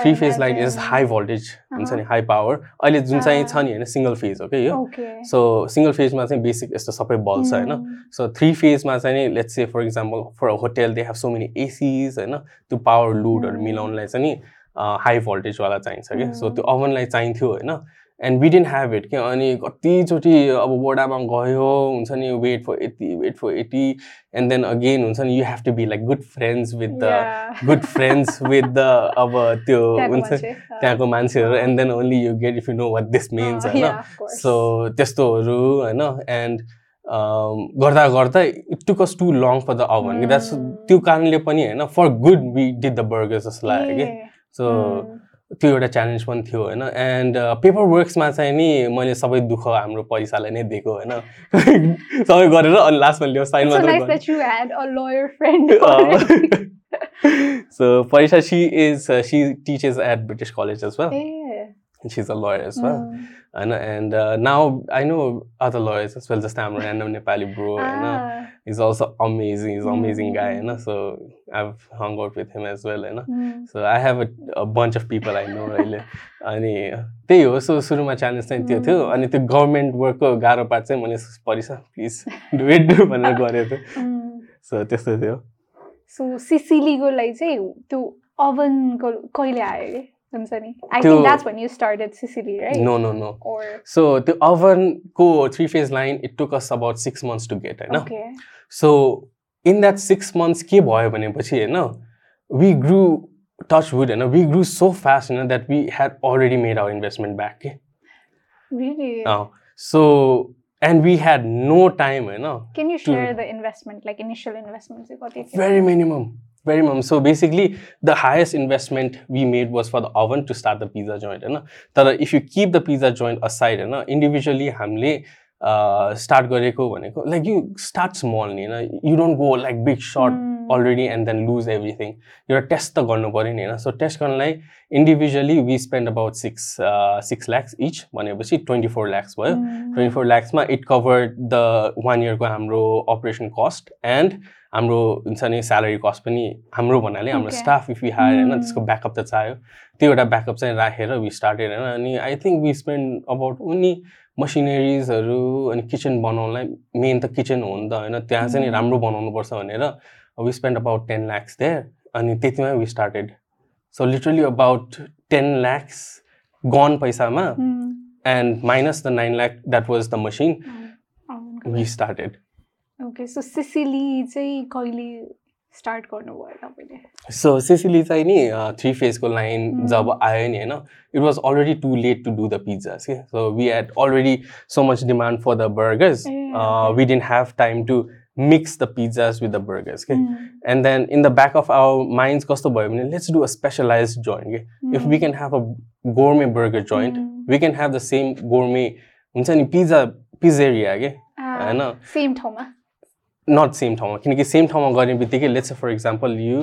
three phase line is high voltage हुन्छ नि? हाई पावर अहिले जुन चाहिँ छ नि होइन? सिङ्गल फेज हो कि यो सो सिङ्गल फेजमा चाहिँ बेसिक यस्तो सबै बल्ब छ होइन. सो थ्री फेजमा चाहिँ नि let's say for example for hotel they have so many ACs होइन? त्यो पावर लुडहरू. मिलाउनलाई चाहिँ नि हाई भोल्टेजवाला चाहिन्छ कि? सो. त्यो ओभनलाई चाहिन्थ्यो होइन? And we didn't have it कि अनि कतिचोटि अब बोर्डामा गयो हुन्छ नि वेट फर यति wait for eighty and then again हुन्छ नि you have to be like good friends with the. Good friends with the अब त्यो हुन्छ त्यहाँको मान्छेहरू. And then only you get if you know what this means होइन. सो त्यस्तोहरू होइन। एन्ड गर्दा गर्दा it took us too long for the oven that's. त्यो कारणले पनि होइन for good we did the burger जस्तो लाग्यो कि। So mm. त्यो एउटा च्यालेन्ज पनि थियो होइन एन्ड पेपर वर्क्समा चाहिँ नि मैले सबै दुःख हाम्रो पैसालाई नै दिएको होइन सबै गरेर अनि लास्टमा ल्याउ साइन It's so मात्रै nice गर्ने। that you had a lawyer friend. Uh, already. so Parisha, she is uh. Mm. Uh. Just I'm a random Nepali bro. And, uh, Ah. he's also amazing. He's an amazing guy. Mm. You know? So I've hung out with him as well. You know? Mm. So I have a, a bunch of people I know अहिले अनि त्यही हो सो सुरुमा च्यालेन्ज चाहिँ त्यो थियो अनि त्यो गभर्मेन्ट वर्कको गाह्रो पार्ट चाहिँ मैले परिस प्लिज डु इट भनेर गरेको थिएँ Mm. सो त्यस्तो थियो सो सिसिलीको लागि चाहिँ त्यो ओभनको कहिले आयो कि Sorry. I to, think that's when you started Sicily, right? No, no, no. Or so the oven core three phase line, it took us about six months to get, right? Okay. So in that six months, ke bhayo bhanepachi, no, we grew touch wood, and we grew so fast, you know, that we had already made our investment back. Eh? Really? Now, so and we had no time, you know. Can you share to, the investment, like initial investments? Very minimum. Very minimum so basically the highest investment we made was for the oven to start the pizza joint होइन तर if you keep the pizza joint aside होइन individually हामीले स्टार्ट गरेको भनेको लाइक यु स्टार्ट स्मल नि होइन you don't go like big shot Mm. Already and then lose everything एउटा टेस्ट त गर्नु पऱ्यो नि होइन सो टेस्ट गर्नलाई individually we spend about six six lakhs each भनेपछि ट्वेन्टी फोर ल्याक्स भयो Mm. ट्वेन्टी फोर ल्याक्समा इट कभर्ड द वान इयरको हाम्रो अपरेसन कस्ट एन्ड हाम्रो हुन्छ नि स्यालेरी कस्ट पनि हाम्रो भन्नाले हाम्रो. स्टाफ इफ यु हायर होइन Mm. त्यसको ब्याकअप त चाहियो त्यो एउटा ब्याकअप चाहिँ राखेर वी स्टार्टेड होइन अनि I think we spend about उनी मसिनेरिजहरू अनि किचन बनाउनलाई मेन त किचन हो नि त होइन त्यहाँ चाहिँ नि Mm. राम्रो बनाउनुपर्छ भनेर we spend about ten lakhs there अनि त्यतिमै we started so literally about ten lakhs gun पैसामा. And minus the nine lakh that was the machine. We started okay so Sicily चाहिँ कहिले स्टार्ट गर्नुभयो तपाईँले सो सिसिली चाहिँ नि थ्री फेजको लाइन. जब आयो नि होइन it was already too late to do the pizzas के so we had already so much demand for the burgers. We didn't have time to mix the pizzas with the burgers के. And then in the back of our minds कस्तो भयो भने let's do a specialise joint के if we can have a gourmet burger joint. We can have the same gourmet हुन्छ नि पिज्जा पिज्जेरिया के होइन सेम ठाउँमा? नट सेम ठाउँमा किनकि सेम ठाउँमा गर्ने बित्तिकै let's for example you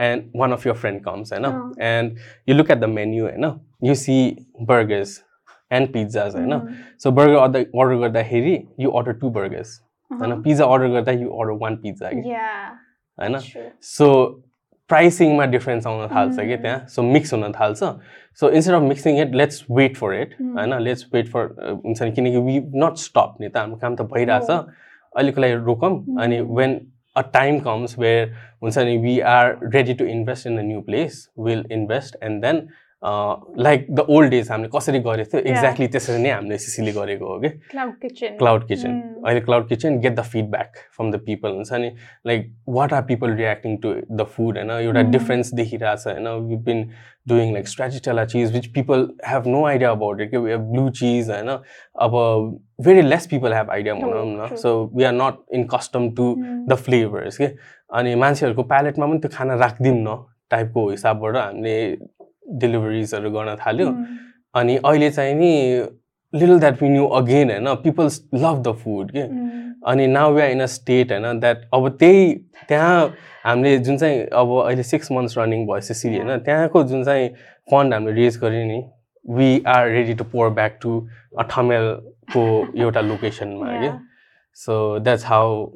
and one of your friend comes होइन। And you look at the menu होइन you see burgers and pizzas होइन. सो बर्गर अर्डर अर्डर गर्दाखेरि यु अर्डर टू बर्गर्स होइन. पिज्जा अर्डर गर्दा यु अर्डर वान पिज्जा कि Yeah, होइन. सो प्राइसिङमा डिफ्रेन्स आउन थाल्छ कि Mm. त्यहाँ सो मिक्स हुन थाल्छ so instead of mixing it let's wait for it. होइन लेट्स वेट फर हुन्छ नि किनकि वी नट स्टप नि त हाम्रो काम त भइरहेछ। अहिलेको लागि रोकौँ अनि. When a time comes where हुन्छ नि we are ready to invest in a new place will invest and then like the old days हामीले कसरी गरेको थियो. एक्ज्याक्टली त्यसरी नै हामीले सिसिली गरेको हो कि Cloud kitchen. Cloud kitchen. अहिले cloud kitchen get the feedback from the people हुन्छ नि like what are people reacting to the food होइन एउटा. डिफरेन्स देखिरहेछ होइन बिन doing like stracciatella cheese which people have no idea about it कि ब्लु चिज होइन अब very less people have idea भनौँ न. So we are not in custom to. The flavours के अनि मान्छेहरूको प्यालेटमा पनि त्यो खाना राखिदिउँ न टाइपको हिसाबबाट हामीले डेलिभरिजहरू गर्न थाल्यो Mm. अनि अहिले चाहिँ नि little that we knew again होइन पिपल्स लभ द फुड के. अनि now we are in a state होइन द्याट अब त्यही त्यहाँ हामीले जुन चाहिँ अब अहिले सिक्स मन्थ्स रनिङ भयो सिसिली होइन त्यहाँको जुन चाहिँ फन्ड हामीले रेज गऱ्यो नि we are ready to pour back to अठमेलको एउटा लोकेसनमा के Yeah. So that's how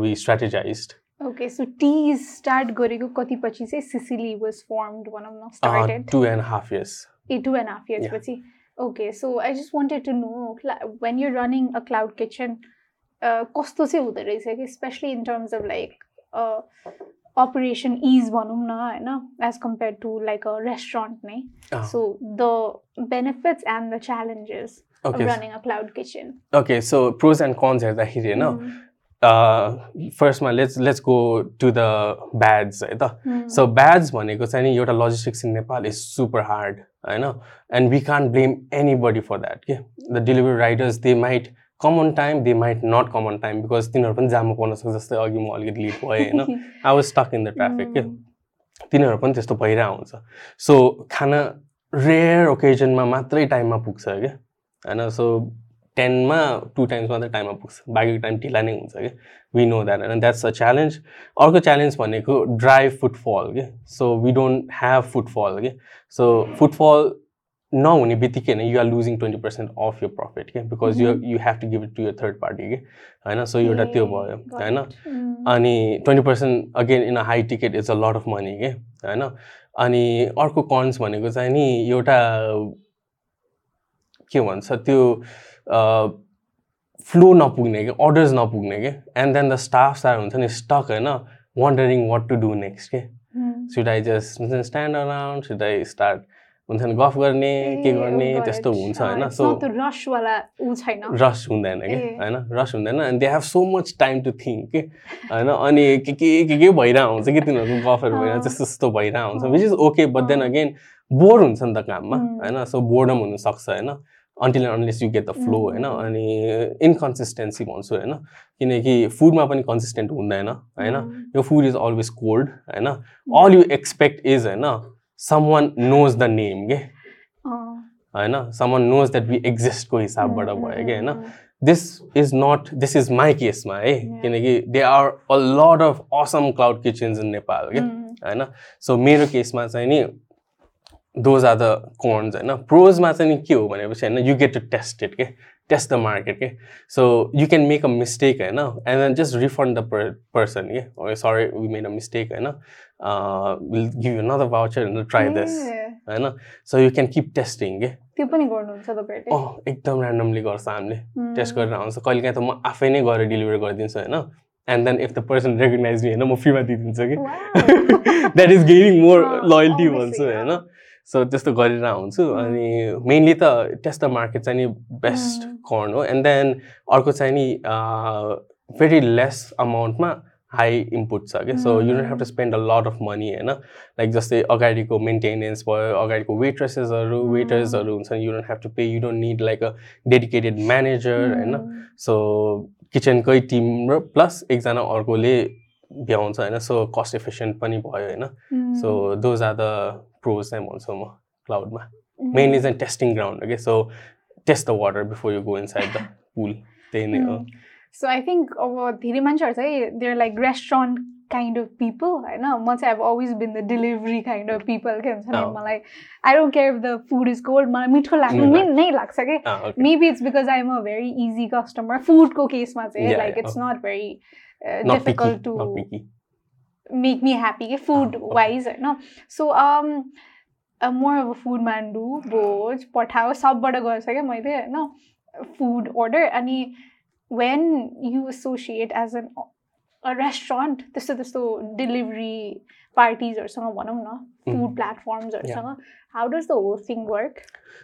we strategize Okay, so tea start गरेको कति पछि चाहिँ सिसिली वाज फर्मड भनौँ न started two and half years a two and half years Yeah. पछि okay so I just wanted to know when you running a cloud kitchen कस्तो चाहिँ हुँदो रहेछ कि especially in terms of like operation is भनौँ न होइन as compare to like a restaurant नै Ah. So the benefits and the challenges okay running a cloud kitchen okay so pros and cons हेर्दाखेरि होइन Mm. फर्स्टमा let's let's go to the bads है त. सो ब्याड्स भनेको चाहिँ नि एउटा logistics in Nepal is super hard होइन? And we can't blame anybody for that के the delivery riders they might come on time they might not come on time because तिनीहरू पनि जाममा पर्न सक्छ जस्तै अघि म अलिकति लिड भएँ होइन? I was stuck in the traffic के. तिनीहरू पनि त्यस्तो भइरहेको हुन्छ। सो खाना रेयर ओकेजनमा मात्रै टाइममा पुग्छ क्या होइन? सो टेनमा टु टाइम्स मात्रै टाइममा पुग्छ। बाँकीको टाइम ढिला नै हुन्छ क्या। वी नो द्याट होइन द्याट्स अ च्यालेन्ज अर्को च्यालेन्ज भनेको ड्राई फुटफल के। So we don't have footfall के। सो फुटफल नहुने बित्तिकै होइन you're losing twenty percent of your profit के। Because you you have to give it to your third party के होइन? सो एउटा त्यो भयो। होइन? Mm. अनि twenty percent again in a high ticket is a lot of money के होइन? अनि अर्को कन्स भनेको चाहिँ नि एउटा के भन्छ त्यो फ्लो नपुग्ने कि अर्डर्स नपुग्ने कि एन्ड देन द स्टाफ सार हुन्छ नि स्टक होइन wondering what to do next के. सुड आई जस्ट हुन्छ नि stand around should I start हुन्छ नि गफ गर्ने के गर्ने. त्यस्तो हुन्छ होइन सो रस हुँदैन कि। होइन रस हुँदैन अनि they have so much time to think के होइन अनि के के के के भइरहेको हुन्छ कि तिनीहरूको गफहरू। भइरहेको त्यस्तो त्यस्तो भइरहेको हुन्छ। Which is okay but then. Again bore हुन्छ नि त काममा उम्. होइन सो बोर्डम हुनसक्छ होइन until unless you get the flow. होइन? अनि इन्कन्सिस्टेन्सी भन्छु होइन? किनकि फुडमा पनि कन्सिस्टेन्ट हुँदैन होइन. यो फुड इज अलवेज कोल्ड होइन? अल यु एक्सपेक्ट इज होइन some one knows the name के. होइन? Some one knows that we एक्जिस्टको हिसाबबाट भयो कि होइन? mm, this is not this is my केसमा है. किनकि they are a lot of awesome cloud kitchens in Nepal क्या. होइन सो मेरो केसमा चाहिँ नि दोज आर द कर्न्स होइन प्रोजमा चाहिँ नि के हो भनेपछि होइन you get to taste it के टेस्ट द मार्केट के so you can make a mistake होइन and then just refund the poor person के sorry we made a mistake होइन will give you another voucher and try this होइन so you can keep testing के त्यो पनि गर्नुहुन्छ तपाईँहरूले अँ एकदम ऱ्यान्डमली गर्छ हामीले टेस्ट गरेर आउँछ कहिले काहीँ त म आफै नै गएर डेलिभर गरिदिन्छु होइन and then if the person recognize me होइन म फ्रीमा दिइदिन्छु कि. That is gaining more loyalty भन्छु होइन। सो त्यस्तो गरेर हुन्छु अनि मेनली त टेस्ट द मार्केट चाहिँ नि बेस्ट. कर्न हो। एन्ड देन अर्को चाहिँ नि भेरी लेस अमाउन्टमा हाई इनपुट छ क्या। So you don't have to spend a lot of money होइन? लाइक जस्तै अगाडिको मेन्टेनेन्स भयो अगाडिको वेट्रेसेसहरू. वेटर्सहरू हुन्छ you don't have to pay you don't need like a dedicated manager होइन? सो किचनकै टिम र प्लस एकजना अर्कोले भ्याउँछ होइन? सो कस्ट एफिसियन्ट पनि भयो होइन? So those are the pros चाहिँ भन्छु म क्लाउडमा मेनली चाहिँ टेस्टिङ ग्राउन्ड हो कि so test the water before you go inside the pool त्यही नै हो सो आई थिङ्क अब धेरै मान्छेहरू चाहिँ there like restaurant kind of people होइन म चाहिँ अब always been the delivery kind of people के हुन्छ नि। मलाई I don't care if the food is cold मलाई मिठो लाग्नु नै लाग्छ कि. Maybe it's because I am a very easy customer फुडको केसमा चाहिँ like it's not very difficult to not picky. Make me happy कि फुड Oh, वाइज होइन सो मोर अब फुड मान्डु भोज पठाओ सबबाट गर्छ क्या मैले होइन फुड अर्डर अनि when you associate as an restaurant त्यस्तो त्यस्तो डेलिभरी पार्टिजहरूसँग भनौँ न Mm. Food प्लेटफर्म्सहरूसँग how does the whole thing work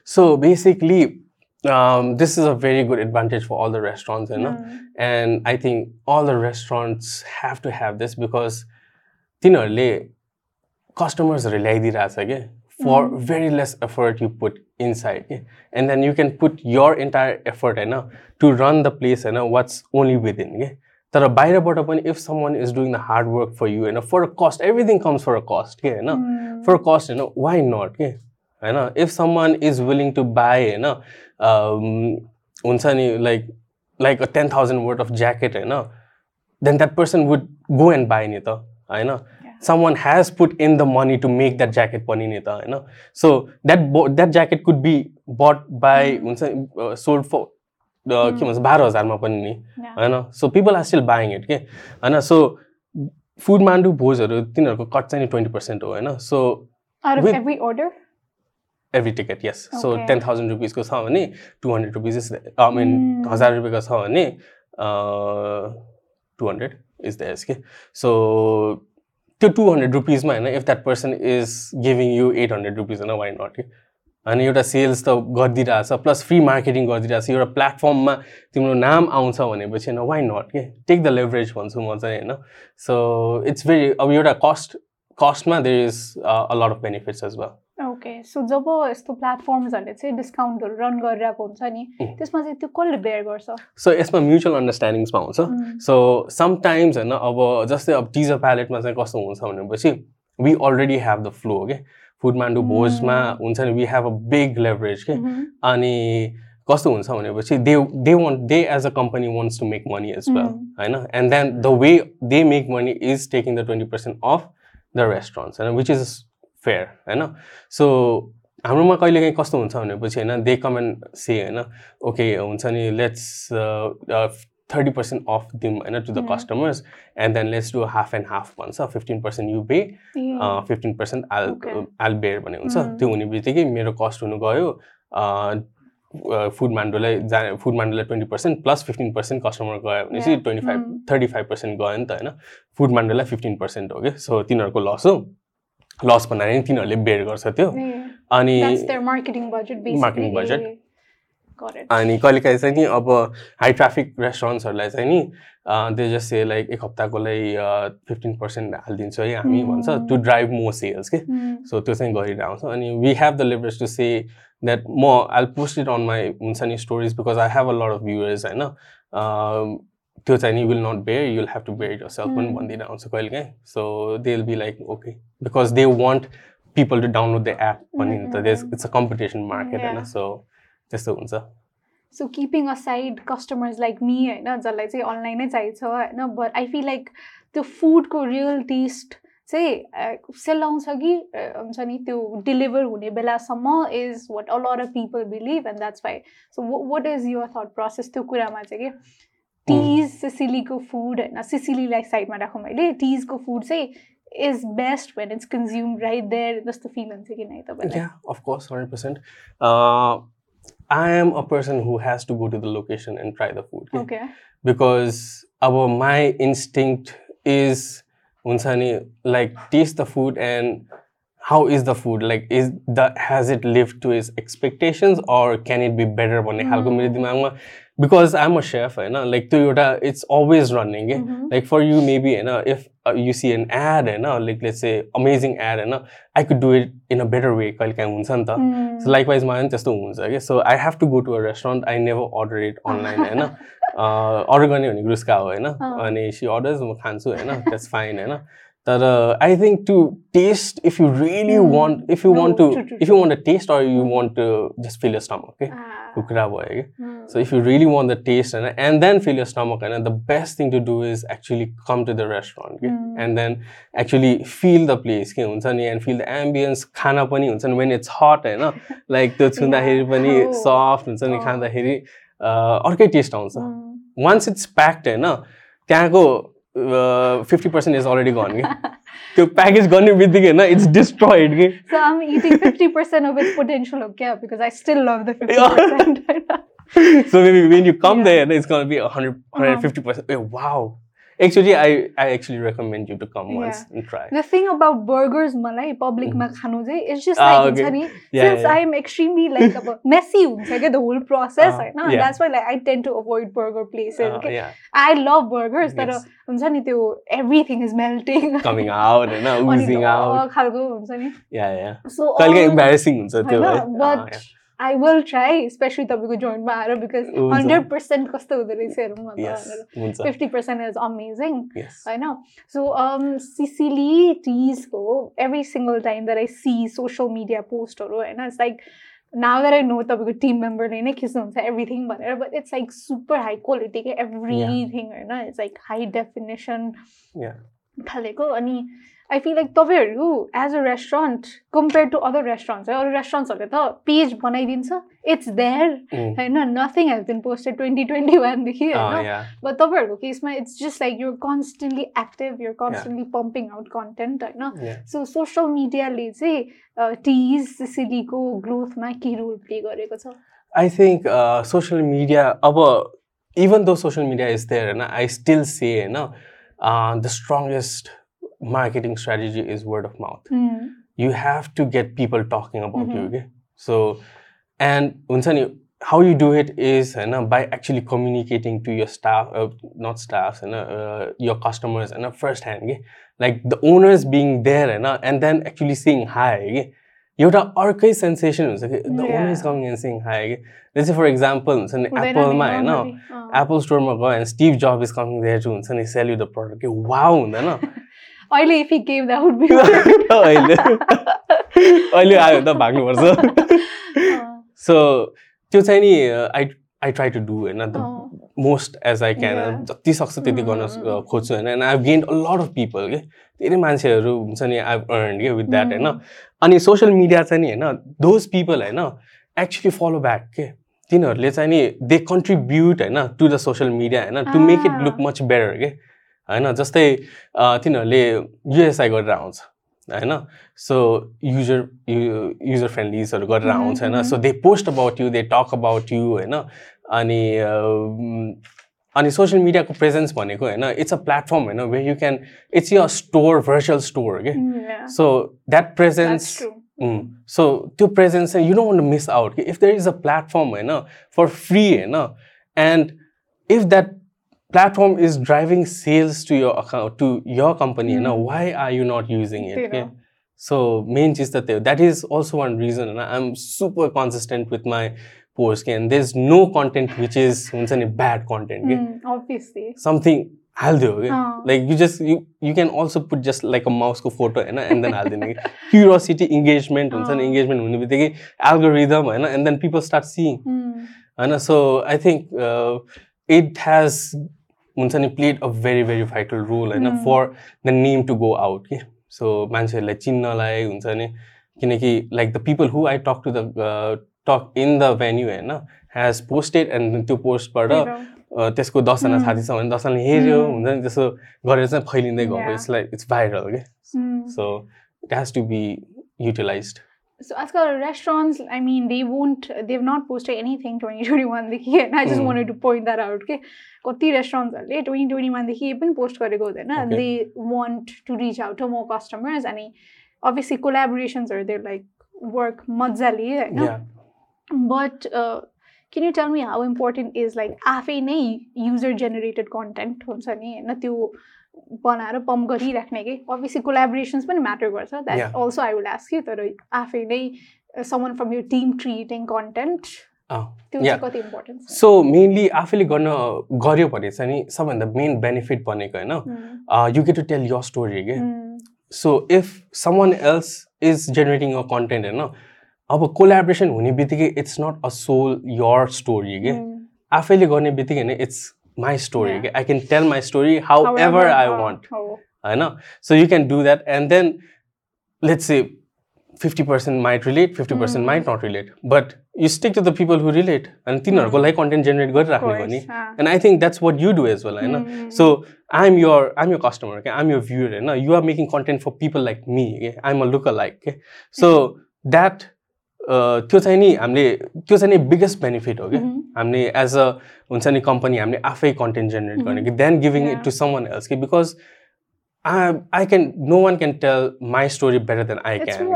So basically, um, this is a very good advantage for all the restaurants, you know. And I think all the restaurants have to have this because तिनीहरूले कस्टमर्सहरू ल्याइदिइरहेछ कि for Mm. Very less effort you put inside कि and then you can put your entire effort होइन टु रन द प्लेस होइन वाट्स ओन्ली विदिन कि तर बाहिरबाट पनि if someone is doing the hard work for you होइन for a cost everything comes for a cost कि होइन Mm. फर कस्ट होइन वाइ नट के होइन if someone is willing to buy होइन um, हुन्छ नि like like a ten thousand worth of jacket होइन then that person would go and buy नि त होइन someone has put in the money to make that jacket पनि नि त होइन so that that jacket could be but buy हुन्छ सोल्ड फर के भन्छ बाह्र हजारमा पनि नि. होइन so people are still buying it के होइन सो फुड मान्डु भोजहरू तिनीहरूको कट चाहिँ नि ट्वेन्टी पर्सेन्ट हो होइन so Out of with- every order? Every ticket yes so. Ten thousand रुपिसको छ भने two hundred rupees is I mean. हजार रुपियाँको छ भने टु हन्ड्रेड इज द के सो त्यो टु हन्ड्रेड रुपिजमा होइन if that person is giving you eight hundred rupees होइन वाइ नट कि अनि एउटा सेल्स त गरिदिइरहेछ प्लस फ्री मार्केटिङ गरिदिइरहेछ एउटा प्लेटफर्ममा तिम्रो नाम आउँछ भनेपछि होइन वाइ नट के टेक द लेभरेज भन्छु म चाहिँ होइन सो इट्स भेरी अब एउटा cost कस्टमा there is a lot of benefits as well okay so जब यस्तो प्लेटफर्म्सहरूले चाहिँ डिस्काउन्टहरू रन गरिरहेको हुन्छ नि. त्यसमा चाहिँ त्यो कसले बेयर गर्छ सो यसमा म्युचुअल अन्डरस्ट्यान्डिङ्स पाउँछ Mm. सो समटाइम्स होइन अब जस्तै अब टिजर प्यालेटमा चाहिँ कस्तो हुन्छ भनेपछि we already have the flow के फुड मान्डु भोजमा. हुन्छ नि we have a big leverage के. अनि कस्तो हुन्छ भनेपछि they they want they as a company wants to make money as well. होइन and then the way they make money is taking the twenty percent of the restaurants होइन विच इज फेयर होइन सो हाम्रोमा कहिलेकाहीँ कस्तो हुन्छ भनेपछि होइन दे कम एन्ड से होइन ओके हुन्छ नि लेट्स थर्टी पर्सेन्ट अफ दिउँ होइन to the. Customers and then let's do half and half भन्छ fifteen percent you pay fifteen percent all. All bear भन्ने हुन्छ Mm. त्यो हुने बित्तिकै मेरो कस्ट हुनु गयो फुड मान्डोलाई जा फुड मान्डोलाई twenty percent plus fifteen percent customer गयो भनेपछि. Twenty five. Thirty five percent गयो नि त होइन फुड मान्डोलाई फिफ्टिन पर्सेन्ट हो कि सो तिनीहरूको लस हो लस भन्नाले नि तिनीहरूले बेयर गर्छ त्यो। अनि got it. अनि कहिलेकाहीँ चाहिँ नि अब हाई ट्राफिक रेस्टुरेन्ट्सहरूलाई चाहिँ नि दे जस्ट से लाइक एक हप्ताको लागि फिफ्टिन पर्सेन्ट हालिदिन्छ है हामी Mm. भन्छ। टु ड्राइभ मोर सेल्स के. सो त्यो चाहिँ गरिरहेको आउँछ। अनि we have the leverage to say that म I post it on my हुन्छ नि stories because I have a lot of viewers होइन। त्यो चाहिँ नि will not bear you'll have to bear itself पनि. भनिदिएर आउँछ कहिले काहीँ so they will be like okay because they want people to download the app पनि नि त देस. इट्स अ कम्पिटिसन मार्केट होइन. सो त्यस्तो हुन्छ so keeping aside customers like me होइन जसलाई चाहिँ अनलाइनै चाहिन्छ होइन बट आई फिल लाइक त्यो फुडको रियल टेस्ट चाहिँ सेलाउँछ कि अ, हुन्छ नि त्यो डेलिभर हुने बेलासम्म is what a lot of people believe and that's why so what is your thought process त्यो कुरामा चाहिँ कि टिज सिसिलीको फुड होइन सिसिलीलाई साइडमा राखौँ मैले टिजको फुड चाहिँ is best when it's consume right there जस्तो फिल हुन्छ कि नै तपाईँलाई Yeah, of course, 100%. Uh, I am a person who has to go to the location and try the food. okay? Okay Because our my instinct is unsani like taste the food and how is the food like is the has it lived to its expectations or can it be better भन्ने खालको मेरो दिमागमा because I'm a chef होइन like त्यो एउटा it's always running के Mhm. like for you maybe होइन if uh, you see an ad होइन like let's say amazing ad होइन I could do it in a better way कहिले काहीँ हुन्छ नि त Mm. So likewise मलाई पनि त्यस्तो हुन्छ कि so I have to go to a restaurant I never order it online होइन अर्डर गर्ने भनेको रुस्का हो होइन अँ। अनि सी अर्डर्स म खान्छु होइन द्याट्स फाइन होइन तर I think to taste if you really want if you want to if you want the taste or you want to just fill your stomach कि कुखुरा भयो कि so if you really want the taste होइन and then fill your stomach होइन the best thing to do is actually come to the restaurant कि and then actually fill the place के हुन्छ नि एन्ड फिल द एम्बियन्स खाना पनि हुन्छ नि वेन इट्स हट होइन लाइक त्यो छुँदाखेरि पनि सफ्ट हुन्छ नि खाँदाखेरि अर्कै टेस्ट आउँछ वान्स इट्स प्याक्ड होइन त्यहाँको fifty percent is already gone कि त्यो प्याकेज गर्ने बित्तिकै होइन इट्स डिस्ट्रोइड कि So I'm eating 50% of its potential, okay? Because I still love the 50%. so maybe when you come Yeah. there, then it's gonna be 100, 150 percent. Wow. Actually, I, I actually recommend you to come yeah. once and try. The thing about burgers, malai public mm -hmm. ma it's just ah, like ah, yeah, since yeah. I'm extremely like messy okay, the whole process, uh, right? yeah. that's why like I tend to avoid burger places. Uh, okay? I love burgers, yes. but uh, um, everything is melting, coming out, and oozing out. Um, yeah, yeah. So, all, embarrassing. But त्यो है होइन Ah, but I will try specially तपाईँको जोइन्टमा आएर बिकज हुन्छ। हन्ड्रेड पर्सेन्ट कस्तो हुँदो रहेछ हेरौँ न yeah. Yes, त हुन्छ. Fifty percent is amazing Yes. होइन so Sicily टिजको every single time that I see social media पोस्टहरू होइन it's like now that I know तपाईँको टिम मेम्बरले नै खिच्नुहुन्छ एभ्रिथिङ भनेर but it's like super high क्वालिटीको एभ्रिथिङ होइन it's like high definition Yeah. खालेको अनि आई फिल लाइक तपाईँहरू as a restaurant compare to other restaurants है अरू रेस्टुरेन्ट्सहरूले त पेज बनाइदिन्छ इट्स देयर Mm. होइन nothing has been posted twenty twenty वानदेखि Ah, होइन yeah. बट तपाईँहरूको केसमा it's just like you're constantly active you're constantly pumping out content होइन Yeah. सो सोसियल मिडियाले चाहिँ टिज सिसिलीको ग्रोथमा के रोल प्ले गरेको छ I think uh, social media, our, even though social media is there, and I still say, you know, uh, the strongest marketing strategy is word of mouth. you have to get people talking about you Mhm. okay? so and हुन्छ नि how you do it is होइन by actually communicating to your staff uh, not staffs होइन uh, your customers होइन first hand के like the owners being there होइन and then actually saying hi के एउटा अर्कै सेन्सेसन हुन्छ कि the Yeah. Owner is coming and sing hi कि जस्तै फर इक्जाम्पल हुन्छ नि हुँदैन नि, एप्पलमा होइन normally. अँ। एप्पल स्टोरमा गयो भने Steve Jobs is coming there to हुन्छ नि सेल यु द प्रडक्ट कि वाउ हुँदैन अहिले if you came that would be अहिले अहिले आयो त भाग्नुपर्छ सो त्यो चाहिँ नि I I try to do होइन the most as I can. जति सक्छ त्यति गर्न Mm, mm, uh, खोज्छु होइन? And I gained a lot of people के? धेरै मान्छेहरू हुन्छ नि आई अर्न के विथ द्याट होइन? Mm. अनि सोसियल मिडिया चाहिँ नि होइन? दोज पिपल होइन एक्चुली फलो ब्याक के? तिनीहरूले चाहिँ नि दे कन्ट्रिब्युट होइन टु द सोसियल मिडिया होइन? To make it. Look much better के? होइन? जस्तै तिनीहरूले युएसआई गरेर आउँछ होइन? सो युजर युजर फ्रेन्डलिजहरू गरेर आउँछ होइन. So they post about you they talk about you होइन? अनि अनि सोसियल मिडियाको प्रेजेन्स भनेको होइन? इट्स अ प्लेटफर्म होइन? Way you can it's your store virtual store के सो द्याट प्रेजेन्स सो त्यो प्रेजेन्स चाहिँ you don't want miss out कि if there is a platform होइन? फर फ्री होइन? And if that platform is driving sales to your account to your company mm-hmm. now why are you not using it okay? so main is that that is also one reason and i'm super consistent with my posts and there's no content which is bad content okay? mm, obviously something I'll do okay? Ah. like you just you you can also put just like a mouse ko photo and, and then I'll do curiosity engagement oh. Ah. and engagement algorithm and, and then people start seeing mm. so I think uh, it has हुन्छ नि played a very very vital role होइन. For the name to go out कि सो मान्छेहरूलाई चिन्नलाई हुन्छ नि किनकि like the people who I talk to the talk in the venue होइन हेज पोस्टेड एन्ड त्यो पोस्टबाट अ, त्यसको दसजना Mm. साथी छ भने दसजनाले हेऱ्यो. हुन्छ नि त्यसो गरेर चाहिँ फैलिँदै Yeah. It's like it's viral के. So it has to be utilize So आजकल restaurants, I mean, they won't, they've not posted anything 2021 देखि and I just Mm. wanted to point that out के कति रेस्टुरेन्ट्सहरूले ट्वेन्टी ट्वेन्टी वानदेखि पनि पोस्ट गरेको हुँदैन Okay. They want to reach out to more customers अनि अभियसली कोलाबोरेसन्सहरू देयर लाइक वर्क मजाले होइन yeah but can you tell me how important is like आफै नै युजर जेनेरेटेड कन्टेन्ट हुन्छ नि होइन त्यो बनाएर पम्प गरिराख्ने कि अभियसली कोलाबोरेसन्स पनि म्याटर गर्छ that. Also I would ask you तर आफै नै someone from your team creating content त्यो. चाहिँ कति इम्पोर्टेन्ट सो मेनली आफैले गर्न गऱ्यो भने चाहिँ नि सबभन्दा मेन बेनिफिट भनेको होइन. You get to tell your story के. So if someone else is generating a content होइन अब कोलाबरेसन हुने बित्तिकै it's not a sole your story के. आफैले गर्ने बित्तिकै होइन इट्स माई स्टोरी Yeah. के I can tell my story however I uh, want oh. होइन so you can do that and then let's say fifty percent might relate fifty percent Mm. Might not relate but you stick to the people who relate अनि तिनीहरूको लागि कन्टेन्ट जेनेरेट Of गरिराख्ने हो course, नि ah. And I think that's what you do as well होइन Mm. So I am your I am your customer के आइ एम यर भ्युर होइन you are making content for people like me के I am a look like के सो द्याट त्यो चाहिँ नि हामीले त्यो चाहिँ नि बिगेस्ट बेनिफिट हो कि? हामीले एज अ हुन्छ नि कम्पनी हामीले आफै कन्टेन्ट जेनेरेट गर्ने कि? Then giving it to some else कि? Because I I can no one can tell my story better than I can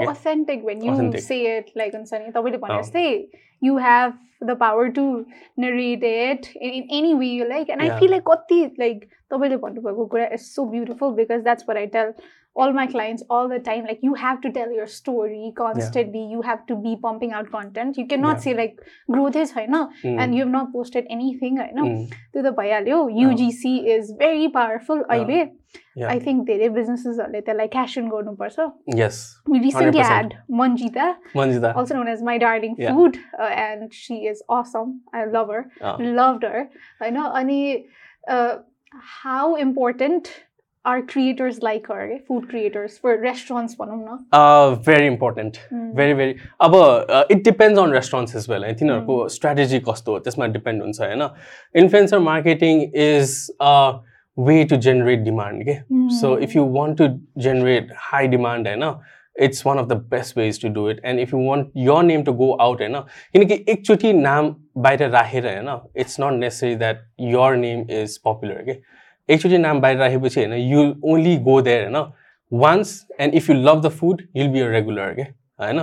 like हुन्छ नि तपाईँले oh. भने जस्तै you have the power to net it in any way you like and I feel like कति लाइक तपाईँले भन्नुभएको कुरा is so beautiful because that's for I tell all my clients all the time like you have to tell your story constantly you have to be pumping out content you cannot Yeah. say like growth is होइन Mm. and you have not posted anything होइन Mm. त्यो त भइहाल्यो UGC is very powerful अहिले Yeah. I think धेरै बिजनेसेसहरूले त्यसलाई क्यास इन गर्नुपर्छ yes We recently 100%. had Manjita, Manjita also known as my darling Yeah. food, uh, and she is awesome. I love her, Ah. loved her. I are creators like her, eh, food creators. For restaurants? भनौँ न. Important. Mm. भेरी भेरी अब it depends on restaurants as well है तिनीहरूको स्ट्राटेजी कस्तो हो त्यसमा डिपेन्ड हुन्छ होइन? Influencer marketing is a way to generate demand के so. If you want to generate high demand होइन it's one of the best ways to do it and if you want your name to go out होइन? किनकि एकचोटि नाम बाहिर राखेर होइन? It's not necessary that your name is popular के एकचोटि नाम बाहिर राखेपछि होइन यु ओन्ली गो देयर होइन? Once and if you love the food you'll be a regular के होइन.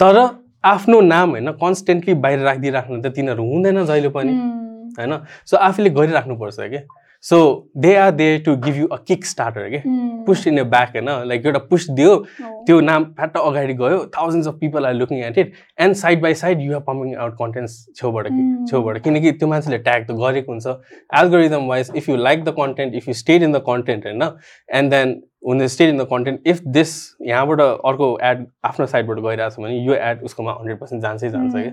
तर आफ्नो नाम होइन कन्सटेन्टली बाहिर राखिदिइराख्नु त तिनीहरू हुँदैन जहिले पनि Mm. होइन? सो आफूले गरिराख्नुपर्छ कि so they are they to give you a kick starter के. पुस्ट इन य ब्याक होइन लाइक एउटा पुस्ट दियो. त्यो नाम फ्याट्ट अगाडि गयो thousands of people are looking at it and side by side you are pumping out contents छेउबाट कि. छेउबाट किनकि त्यो मान्छेले ट्याग त गरेको हुन्छ algorithm wise if you like the content if you stayed in the content होइन एन्ड देन हुन stayed in the content if this यहाँबाट अर्को एड आफ्नो साइडबाट गइरहेको छ भने यो एड उसकोमा हन्ड्रेड पर्सेन्ट जान्छै जान्छ कि.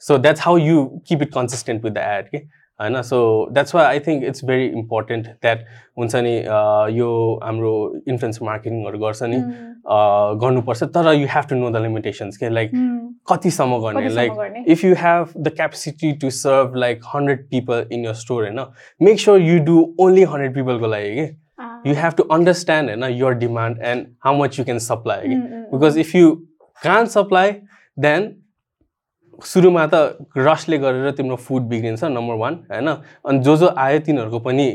So that's how you keep it consistent with the ad कि होइन so that's why I think it's very important that हुन्छ नि अ, यो हाम्रो इन्फ्लुएन्स मार्केटिङहरू गर्छ नि Mm. अ, गर्नुपर्छ तर you have to know the limitations के लाइक Mm. कतिसम्म गर्ने कतिसम्म लाइक गर्ने? If you have the capacity to serve like hundred people in your store होइन make sure you do only hundred पिपलको लागि कि Ah. You have to understand होइन your demand and how much you can supply कि Mm, mm, mm. Because if you can't supply then सुरुमा त रसले गरेर तिम्रो फुड बिग्रिन्छ नम्बर वान होइन अनि जो जो आयो तिनीहरूको पनि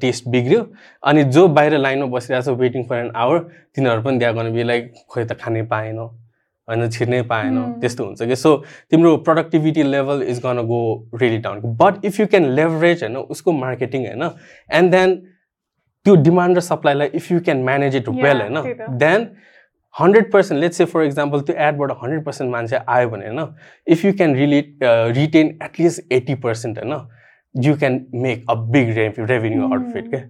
टेस्ट बिग्रियो अनि जो बाहिर लाइनमा बसिरहेको छ वेटिङ फर एन आवर तिनीहरू पनि त्यहाँ गर्नु बी लाइक खोइ त खानै पाएन होइन छिर्नै पाएन. त्यस्तो हुन्छ कि सो तिम्रो productivity level is gonna go really down but if you can leverage होइन उसको मार्केटिङ होइन एन्ड देन त्यो डिमान्ड र सप्लाईलाई if you can manage it well होइन। Then hundred percent let's say for example त्यो एडबाट हन्ड्रेड पर्सेन्ट मान्छे आयो भने होइन if you can relate retain at least eighty percent होइन you can make a big रे रेभेन्यू आउट अफ इट के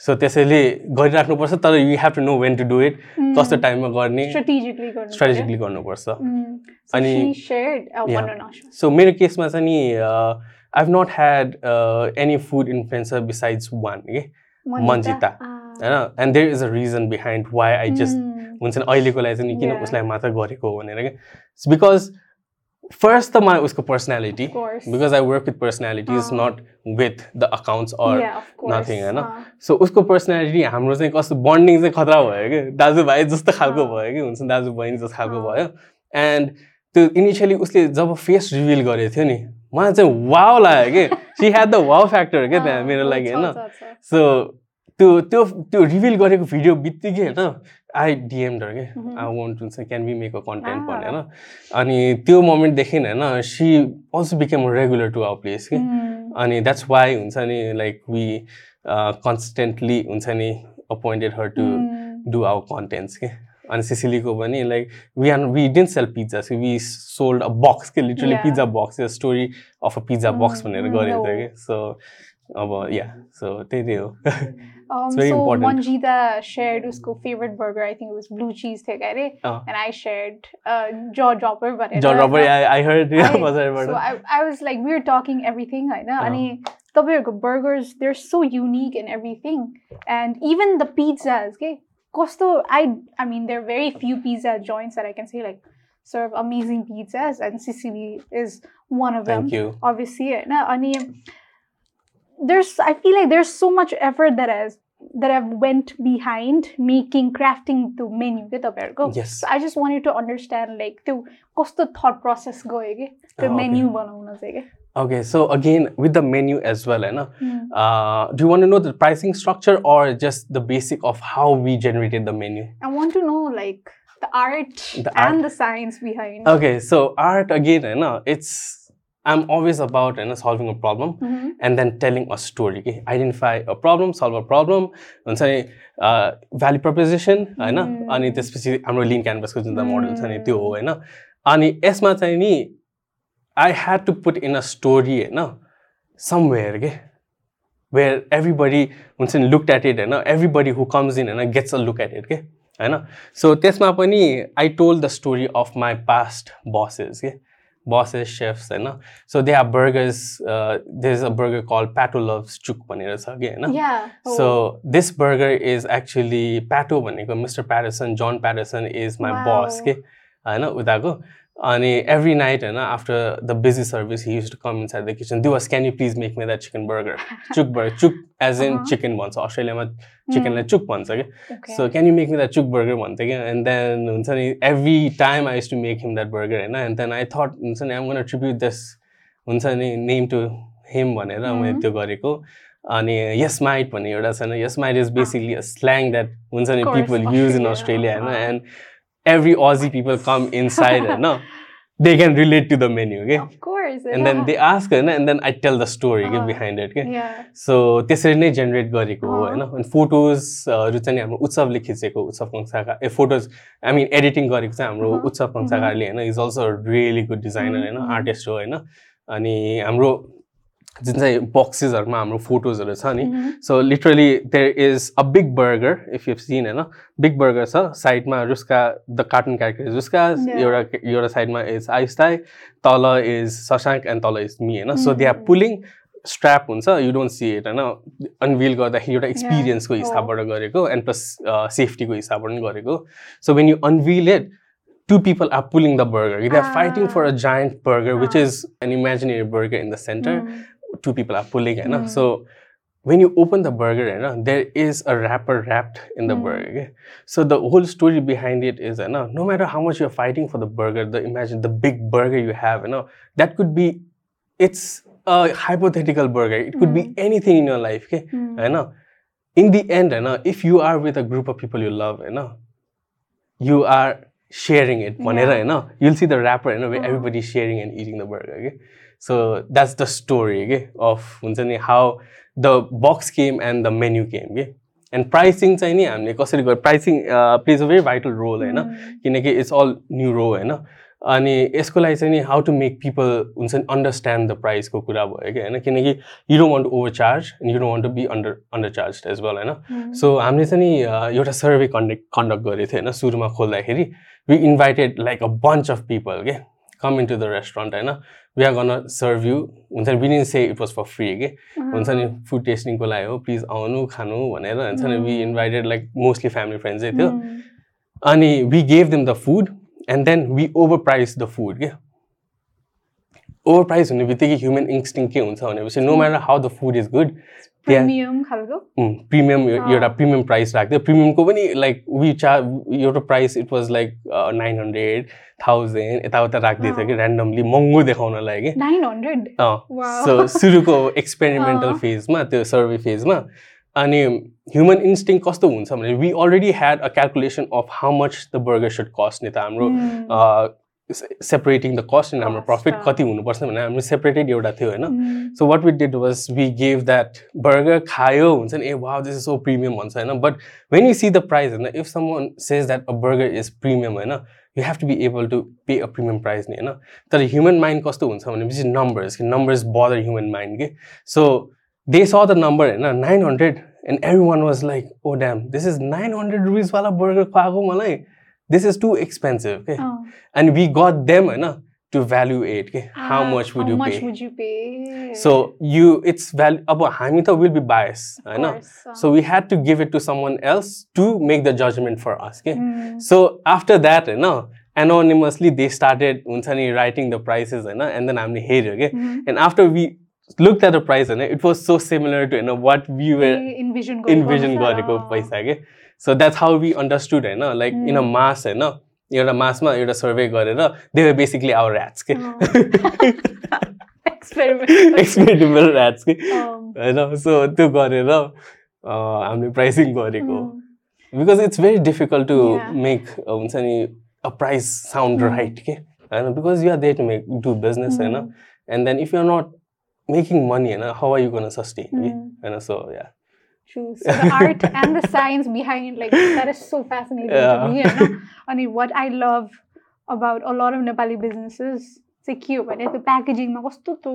सो त्यसैले गरिराख्नुपर्छ तर you have to know when to do it Mm. कस्तो टाइममा गर्ने strategically गर्नु स्ट्राटेजिकली गर्नुपर्छ। Mm. So अनि- she shared uh, Yeah. one on Asha. So मेरो केसमा चाहिँ नि I have not had any food influencer besides one के मन्जिता होइन and there is a reason behind why I just हुन्छ नि अहिलेको लागि चाहिँ किन. उसलाई मात्र गरेको हो भनेर क्या? बिकज फर्स्ट त मलाई उसको personality because I work with personality is. Not with the accounts or nothing, होइन? सो उसको पर्सनालिटी हाम्रो चाहिँ कस्तो बन्डिङ चाहिँ खतरा भयो कि दाजुभाइ जस्तो खालको अँ। भयो कि हुन्छ दाजु बहिनी जस्तो खालको अँ। भयो। एन्ड त्यो इनिसियली उसले जब फेस रिभिल गरेको थियो नि मलाई चाहिँ वाउ लाग्यो कि? She had the wow factor क्या त्यहाँ मेरो लागि होइन? सो त्यो त्यो त्यो रिभिल गरेको भिडियो बित्तिकै होइन? आई डिएम डर के. आई वन्ट हुन्छ can be make a content. भनेर अनि त्यो मोमेन्टदेखि होइन she also became regular to our place कि. अनि द्याट्स वाइ हुन्छ नि लाइक वी कन्सटेन्टली हुन्छ नि appointed her to. Do our contents के अनि सिसिलीको पनि like we are we didn't sell pizza we sold a box के literally. Pizza box story of a pizza box भनेर गरेको. थियो कि सो अब या सो त्यही नै हो Um, very so important. Manjita shared usko favorite burger. I think it was blue cheese thik hai re. Uh. and I shared uh, jaw dropper. बनेर जन रबर होइन? आई हर्ड I- So बजारबाट I, I was like, we were talking everything, होइन Uh. अनि तपाईँहरूको burgers, they're so unique and everything. And even the pizzas, okay? Kosto, I, I mean, there are very few pizza joints that I can say like serve amazing pizzas, and Sicily is one of them. Thank you obviously होइन अनि there's I feel like there's so much effort that has that have went behind making crafting the menu with Amerigo. Yes. So I just wanted to understand like to what's the thought process going the ah, oh, menu okay. Okay, so again with the menu as well, eh, Anna. Mm. Uh, do you want to know the pricing structure or just the basic of how we generated the menu? I want to know like the art the and art. the science behind. Okay, so art again, eh, Anna, it's I'm always about you know, solving a problem Mhm. and then telling a story. Okay? Identify a problem, solve a problem. हुन्छ नि भ्याल्यु प्रपोजिसन होइन Hmm. अनि त्यसपछि हाम्रो लिन क्यानभासको जुन चाहिँ मोडल छ नि Hmm. त्यो हो होइन अनि यसमा चाहिँ नि I had to put in a story होइन समवेयर के वेयर एभ्रिबडी हुन्छ नि लुक एट इट होइन एभ्रिबडी हु कम्स इन होइन gets a look at it के होइन सो त्यसमा पनि I told the story of my past bosses के बसेस सेफ्स होइन so they are burgers there is a burger call Patto loves chuck भनेर छ कि होइन Yeah. Oh. So this burger is actually Patto भनेको mister Patterson John Patterson is my Wow. बस के होइन उताको अनि एभ्री नाइट होइन after the busy service he used to come inside the kitchen Diwas can you please make me that chicken burger chook burger chook as in Uh-huh. Chicken भन्छ अस्ट्रेलियामा चिकनलाई चुक भन्छ कि okay. So can you make me that chook burger भन्थ्यो क्या एन्ड देन हुन्छ नि every time I used to make him that burger होइन? एन्ड देन आई थट हुन्छ नि आम गन ट्रिब्युट दिस हुन्छ नि नेम टु हिम भनेर मैले Mhm. त्यो गरेको। अनि यस माइट भन्ने एउटा छैन यस mate is basically slang that हुन्छ नि पिपल युज इन अस्ट्रेलिया होइन। And every Aussie people come inside होइन they can relate to the menu के Of course. And then yeah. They ask होइन and then I tell the story के अँ। बिहाइन्ड इट के Yeah. सो त्यसरी नै जेनेरेट गरेको हो अँ। होइन अनि फोटोजहरू चाहिँ नि हाम्रो उत्सवले खिचेको उत्सव कङ्साका uh photos I mean editing गरेको चाहिँ हाम्रो अहँ, उत्सव कङ्साकारले होइन is also really good designer होइन अहँ, आर्टिस्ट हो होइन अनि हाम्रो जुन चाहिँ बक्सेसहरूमा हाम्रो फोटोजहरू छ नि. So literally there is a big burger if you seen होइन बिग बर्गर छ साइडमा रुस्का द कार्टुन क्यारेक्टर रुस्का. एउटा एउटा साइडमा इज आइस्ताई तल इज सशाङ्क एन्ड तल इज मी होइन so they are. Pulling strap हुन्छ यु डोन्ट सी इट होइन अनविल गर्दाखेरि एउटा एक्सपिरियन्सको Oh. हिसाबबाट गरेको एन्ड प्लस सेफ्टीको हिसाबबाट पनि गरेको so when you unveil it two people are pulling the burger. They are fighting for a giant burger, which Ah. is an imaginary burger in the center. Mm. two people are pulling hai, na? Mm. so when you open the burger you know, there is a wrapper wrapped in the mm. burger so the whole story behind it is na, no matter how much you're fighting for the burger the imagine the big burger you have you know that could be it's a hypothetical burger it could mm. be hmm. anything in your life okay mm. know, in the end na, if you are with a group of people you love you know, you are sharing it yeah. you know, you'll see the wrapper you know, where hmm. everybody's sharing and eating the burger okay? So that's the story के अफ हुन्छ नि how the box came and the menu came के एन्ड प्राइसिङ चाहिँ नि हामीले कसरी गर्यो pricing plays a very vital role होइन? Mm. किनकि इट्स अल न्यु रो होइन? अनि यसको लागि चाहिँ नि हाउ टु मेक पिपल हुन्छ नि अन्डरस्ट्यान्ड द प्राइसको कुरा भयो कि होइन? किनकि you don't want to overcharge and you don't want to be under undercharge as well होइन? Mm. सो हामीले चाहिँ नि अ, एउटा सर्वे कन्डक्ट कन्डक्ट गरेको थियो होइन? सुरुमा खोल्दाखेरि we invited like a bunch of people के come in to the restaurant होइन we are gonna serve you हुन्छ नि within say it was for free के हुन्छ नि फुड टेस्टिङको लागि हो प्लिज आउनु खानु भनेर हुन्छ नि we invited like mostly family फ्रेन्ड्सै थियो अनि we gave them the food and then we overprice the food के ओभर प्राइस हुने बित्तिकै ह्युमन इन्स्टिङ के हुन्छ भनेपछि no matter how the food is good premium खालको? प्रिमियम एउटा प्रिमियम प्राइस राख्थ्यो। प्रिमियमको पनि लाइक वी चा एउटा price it was like nine hundred thousand यताउता राखिदिएको थियो कि ऱ्यान्डमली महँगो देखाउनलाई कि। नाइन हन्ड्रेड सो सुरुको एक्सपेरिमेन्टल फेजमा त्यो सर्वे फेजमा अनि ह्युमन इन्स्टिङ कस्तो हुन्छ भने we already had a calculation of how much the burger should cost नि त हाम्रो सेपरेटिङ द कस्ट इन हाम्रो प्रफिट कति हुनुपर्छ भने हाम्रो सेपरेटेड एउटा थियो होइन। So what we did was we gave that burger खायो हुन्छ नि ए वा दिस इज सो प्रिमियम भन्छ होइन। But when you see the price होइन if someone says that a burger is premium होइन you have to be able to pay a premium price नि होइन। तर ह्युमन माइन्ड कस्तो हुन्छ भनेपछि नम्बर्स कि नम्बर्स बदर ह्युमन माइन्ड के। So they saw the number होइन nine hundred and everyone was like oh damn this is nine hundred रुपिसवाला burger खुवाएको मलाई। this is too expensive okay? oh. and we got them eh, na, to evaluate okay? ah, how much would how you much pay would you pay so you it's value about hamita will be biased eh, i so we had to give it to someone else to make the judgment for us okay? Mm. so after that eh, you know anonymously they started writing the prices na, and then i'm here okay? Mm. and after we looked at the price and it was so similar to you know what we were envision envision? So that's how we understood होइन लाइक इन अ. मास होइन एउटा मासमा एउटा सर्वे गरेर दे बेसिकली आवर ऱ्याट्स के. एक्सपेरिमेन्टल ऱ्याट्स के होइन सो त्यो गरेर हामीले प्राइसिङ गरेको। Because it's very difficult to. Make हुन्छ नि अ प्राइस साउन्ड. राइट के होइन because you are there to make do business होइन and then if you are not making money होइन हाउ आर यु गर्न सस्टेन कि. होइन so yeah True. So the art and the science behind like that is so fascinating Yeah. to me. होइन? अनि what I love about a lot of Nepali businesses चाहिँ के हो भने त्यो प्याकेजिङमा कस्तो त्यो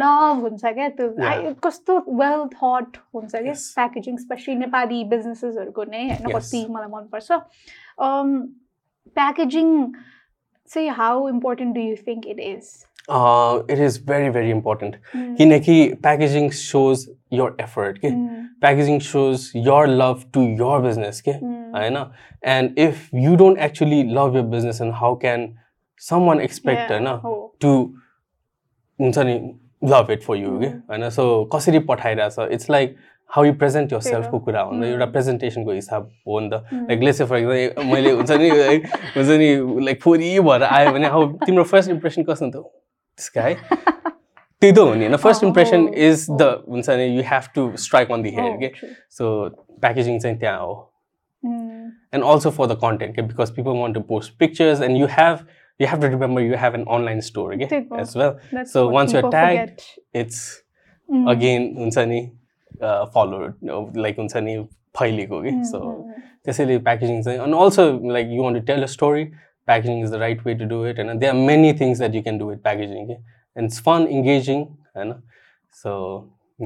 लभ हुन्छ क्या त्यो Yeah. I- कस्तो वेल थट हुन्छ क्या Yes. प्याकेजिङ स्पेसली नेपाली बिजनेसेसहरूको नै होइन Yes. कति मलाई मनपर्छ प्याकेजिङ चाहिँ how important do you think it is it is very very important किनकि प्याकेजिङ सोज यर एफर्ट के packaging shows your love to your business के होइन and if you don't actually love your business and how can someone expect होइन टु हुन्छ नि लभ इट फर यु के. होइन सो कसरी पठाइरहेछ? It's like how you present your. सेल्फको कुरा हो नि. एउटा प्रेजेन्टेसनको हिसाब हो नि त. लाइक लेट्स फर एक्जाम्पल मैले हुन्छ नि हुन्छ नि लाइक फोरी भएर आयो भने हाउ तिम्रो फर्स्ट इम्प्रेसन कस्तो त त्यसको है त्यही त हो नि होइन first Oh, impression oh, is the हुन्छ नि you have to strike on the hair Oh, के true. सो प्याकेजिङ चाहिँ त्यहाँ हो Mm. and also for the content okay? because people want to post pictures and you have you have to remember you have an online store okay, Typical. as well That's So what once you're people tagged, forget. it's Mm. again हुन्छ नि followed like हुन्छ नि फैलिएको कि Mm, so mm, mm. त्यसैले प्याकेजिङ चाहिँ and also like you want to tell a story packaging is the right way to do it and there are many things that you can do with packaging okay? and it's fun engaging होइन so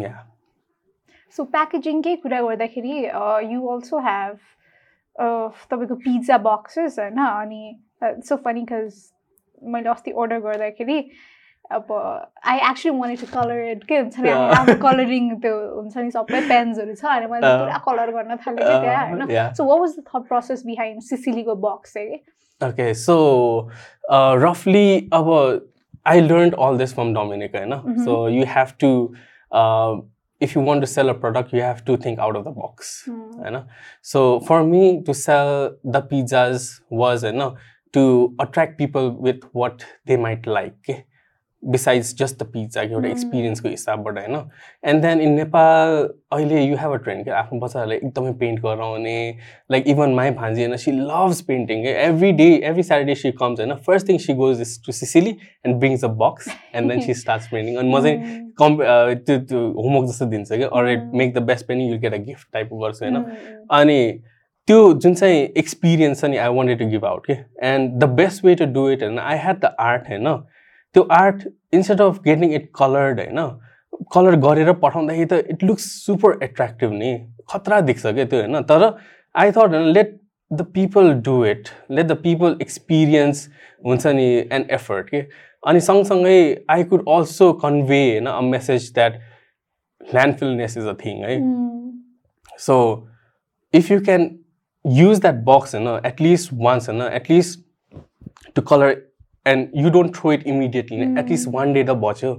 yeah. सो प्याकेजिङकै कुरा गर्दाखेरि यु अल्सो हेभ तपाईँको पिज्जा बक्सेस होइन अनि सो फनी बिकज मैले अस्ति अर्डर गर्दाखेरि अब I actually want to colour it के हुन्छ नि Yeah. अब कलरिङ त्यो हुन्छ नि सबै पेन्सहरू छ अनि मैले Uh, पुरा कलर गर्न थालेँ कि त्यहाँ होइन yeah. So what was the thought process behind सिसिलीको box चाहिँ कि Okay, so uh, roughly, our I learned all this from Dominica, You know? Mhm. So you have to, uh, if you want to sell a product, you have to think out of the box. Mm. You know? So for me to sell the pizzas was, you know, to attract people with what they might like. Eh, Besides just the pizza, एउटा Mm. एक्सपिरियन्सको हिसाबबाट होइन? एन्ड देन इन नेपाल अहिले यु हेभ अ ट्रेन्ड के? आफ्नो बच्चाहरूलाई एकदमै पेन्ट गराउने लाइक इभन माई भान्जी होइन she loves painting every day every Saturday she comes होइन? First thing she goes is to Sicily and brings a box and then she starts painting अनि म चाहिँ Mm. कम् त्यो त्यो होमवर्क जस्तो दिन्छ कि? Or Mm. Make the best painting you get a gift टाइपको गर्छु होइन? Mm, mm, अनि त्यो जुन चाहिँ एक्सपिरियन्स छ नि I wanted to give out के? And the best way to do it होइन? आई ह्याड द आर्ट होइन? त्यो art instead of getting it coloured होइन कलर गरेर पठाउँदाखेरि त इट लुक्स सुपर एट्र्याक्टिभ नि। खतरा देख्छ क्या त्यो होइन। तर आई थट होइन let the people do it let the people experience हुन्छ नि एन्ड एफर्ट के अनि सँगसँगै आई कुड अल्सो कन्भे होइन a message that landfillness is a thing है so if you can use that box होइन एटलिस्ट वान्स होइन at least to colour and you don't throw it immediately at least one day त बच्यो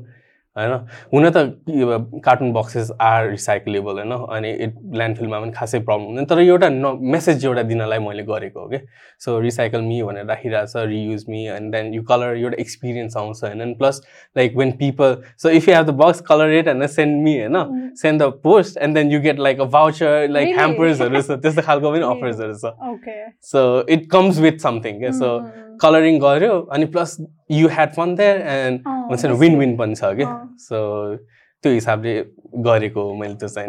होइन हुन त कार्टुन बक्सेस आर रिसाइक्लेबल होइन अनि इट ल्यान्डफिलमा पनि खासै प्रब्लम हुँदैन तर एउटा न मेसेज एउटा दिनलाई मैले गरेको हो कि सो रिसाइकल मी भनेर राखिरहेको छ reuse me and then you colour एउटा एक्सपिरियन्स आउँछ होइन and plus like when people so if you have the box colour it होइन सेन्ड मी होइन send the post and then you get like a voucher like ह्याम्पर्सहरू छ त्यस्तो खालको पनि अफर्सहरू छ so it comes with something क्या सो कलरिङ गऱ्यो अनि plus you had fun there and हुन्छ नि विन विन पनि छ कि सो त्यो हिसाबले गरेको मैले त्यो चाहिँ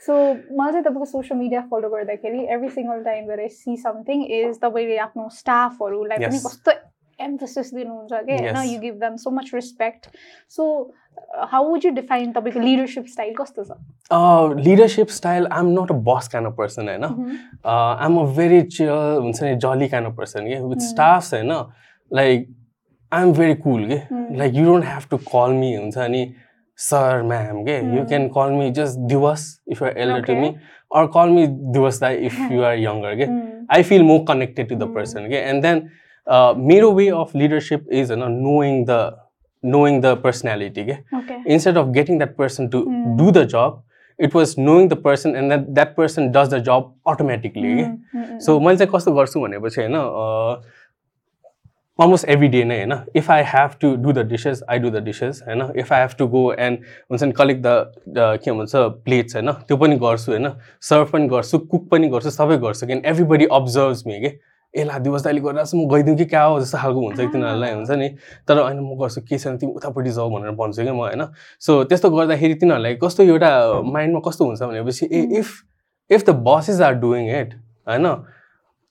सो मलाई चाहिँ तपाईँको सोसियल मिडिया फलो गर्दाखेरि every single time I see something is तपाईँले आफ्नो स्टाफहरूलाई पनि कस्तो एम्फोसिस दिनुहुन्छ कि होइन you give them so much respect so how would you define तपाईँको लिडरसिप स्टाइल कस्तो छ leadership style I am not a boss kind of person होइन I am a very chill हुन्छ नि जली काइन्ड अफ पर्सन कि विथ स्टाफ्स होइन like I am very cool के like you don't have to call me हुन्छ अनि सर म्याम के you can call me just Diwas if you're elder to me or call me Diwas दाई इफ यु आर यङ्गर के I feel more connected to the person के एन्ड देन मेरो वे अफ लिडरसिप इज होइन knowing the knowing the personality okay? okay. instead of getting that person to mm. do the job it was knowing the person and that that person does the job automatically mm. Mm. so मैले चाहिँ कस्तो गर्छु भनेपछि होइन almost every day नै होइन if I have to do the dishes I do the dishes होइन if I have to go and हुन्छ नि कलेक्ट द के भन्छ प्लेट्स होइन त्यो पनि गर्छु होइन सर्भ पनि गर्छु कुक पनि गर्छु सबै गर्छु किन एभ्रिबडी अब्जर्भ्स मी के ए ला दिवस अहिले गरिरहेको म गइदिउँ कि क्या हो? जस्तो खालको हुन्छ कि तिनीहरूलाई हुन्छ नि? तर होइन म गर्छु के छैन तिमी उतापट्टि जाऊ भनेर भन्छु क्या म होइन? सो त्यस्तो गर्दाखेरि तिनीहरूलाई कस्तो एउटा माइन्डमा कस्तो हुन्छ भनेपछि ए if if the bosses are doing it होइन?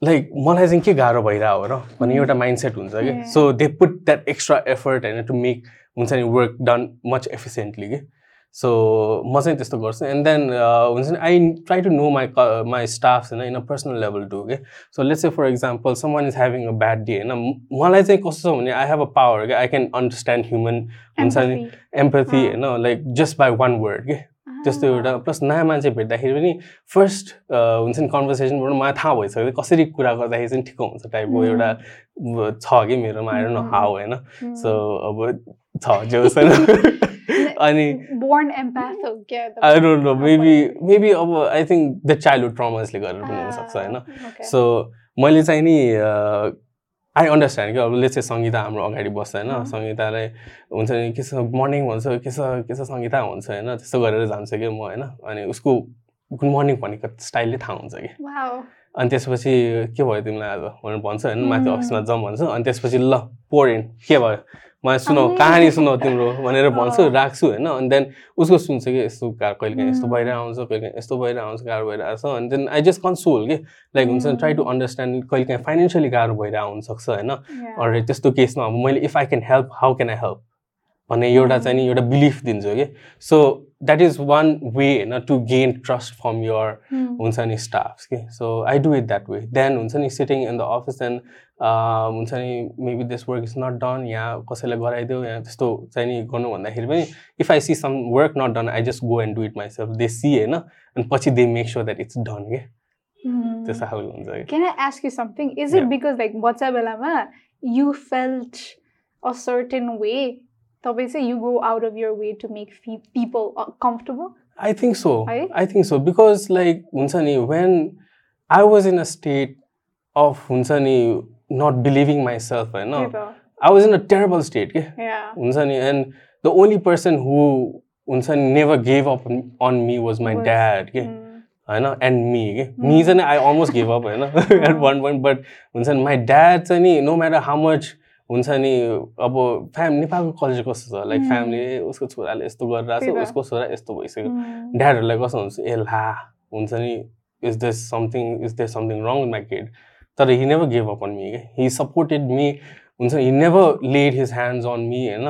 लाइक मलाई चाहिँ के गाह्रो भइरहेको हो र? भन्ने एउटा माइन्ड सेट हुन्छ कि? So they put that extra effort होइन टु मेक हुन्छ नि वर्क डन मच एफिसियन्टली कि? सो म चाहिँ त्यस्तो गर्छु एन्ड देन हुन्छ नि I try to know my my staff होइन in a personal level to के so let's uh for example someone is having a bad day होइन मलाई चाहिँ कस्तो छ भने आई हेभ अ पावर के आई क्यान अन्डरस्ट्यान्ड ह्युमन हुन्छ नि एम्पथी होइन like just by one word के त्यस्तो एउटा प्लस नयाँ मान्छे भेट्दाखेरि पनि फर्स्ट हुन्छ नि कन्भर्सेसनबाट मलाई थाहा भइसक्यो कसरी कुरा गर्दाखेरि चाहिँ ठिक हुन्छ टाइपको एउटा छ कि मेरोमा आएर न हाउ होइन? सो अब छ जो छैन अनि I don't know maybe maybe अब आई थिङ्क द चाइल्डहुड ट्रमासले गरेर पनि हुनसक्छ होइन? सो मैले चाहिँ नि आई अन्डरस्ट्यान्ड कि अब ले चाहिँ सङ्गीता हाम्रो अगाडि बस्छ होइन? सङ्गीतालाई हुन्छ नि के छ मर्निङ भन्छ के छ के छ सङ्गीता हुन्छ होइन? त्यस्तो गरेर जान्छ कि म होइन? अनि उसको गुड मर्निङ भनेको स्टाइलले थाहा हुन्छ कि। अनि त्यसपछि के भयो तिमीलाई आज भनेर भन्छ होइन? माथि अफिसमा जाउँ भन्छ। अनि त्यसपछि ल पोर के भयो? मलाई सुनाऊ कहानी सुनाऊ तिम्रो भनेर भन्छु राख्छु होइन। अनि देन उसको सुन्छ कि यस्तो कहिले काहीँ यस्तो भइरहेको आउँछ कहिले काहीँ यस्तो भइरहेको आउँछ गाह्रो भइरहेको छ अनि देन आई जस्ट कन्सोल कि। लाइक हुन्छ ट्राई टु अन्डरस्ट्यान्ड कहिले काहीँ फाइनेन्सियली गाह्रो भइरहेको हुनसक्छ होइन? अरू त्यस्तो केसमा अब मैले if I can help how can I help भन्ने एउटा चाहिँ नि एउटा बिलिफ दिन्छु कि? So that is one way होइन to gain trust from your हुन्छ नि स्टाफ्स कि? So I do it that way then हुन्छ नि sitting in the office then हुन्छ नि maybe this work is not done यहाँ कसैलाई गराइदियो यहाँ त्यस्तो चाहिँ नि गर्नु भन्दाखेरि पनि if I see some work not done I just go and do it myself they see होइन अनि पछि they make sure that it's done के? त्यस्तो खालको हुन्छ can I ask you something is it because like बच्चा बेलामा you felt a certain way तपाईँ चाहिँ you go out of your way to make people comfortable I think so I think so because like हुन्छ नि when I was in a state of हुन्छ नि नट बिलिभिङ माइ सेल्फ होइन I was in a terrible state के हुन्छ नि and the only person who हुन्छ नि never gave up on me was my dad के होइन एन्ड मी के मी चाहिँ आई अलमोस्ट गिभ अप होइन एट वान पोइन्ट बट हुन्छ नि माई ड्याड चाहिँ नि नो म्याटर हाउ मच हुन्छ नि अब फ्याम नेपालको कल्चर कस्तो छ? लाइक फ्यामिली उसको छोराले यस्तो गरिरहेको छ उसको छोरा यस्तो भइसक्यो। ड्याडहरूलाई कस्तो हुन्छ? ए ला हुन्छ नि is this something is this something wrong my kid तर he never gave up on me क्या हि सपोर्टेड मी हुन्छ he never laid his hands on me होइन?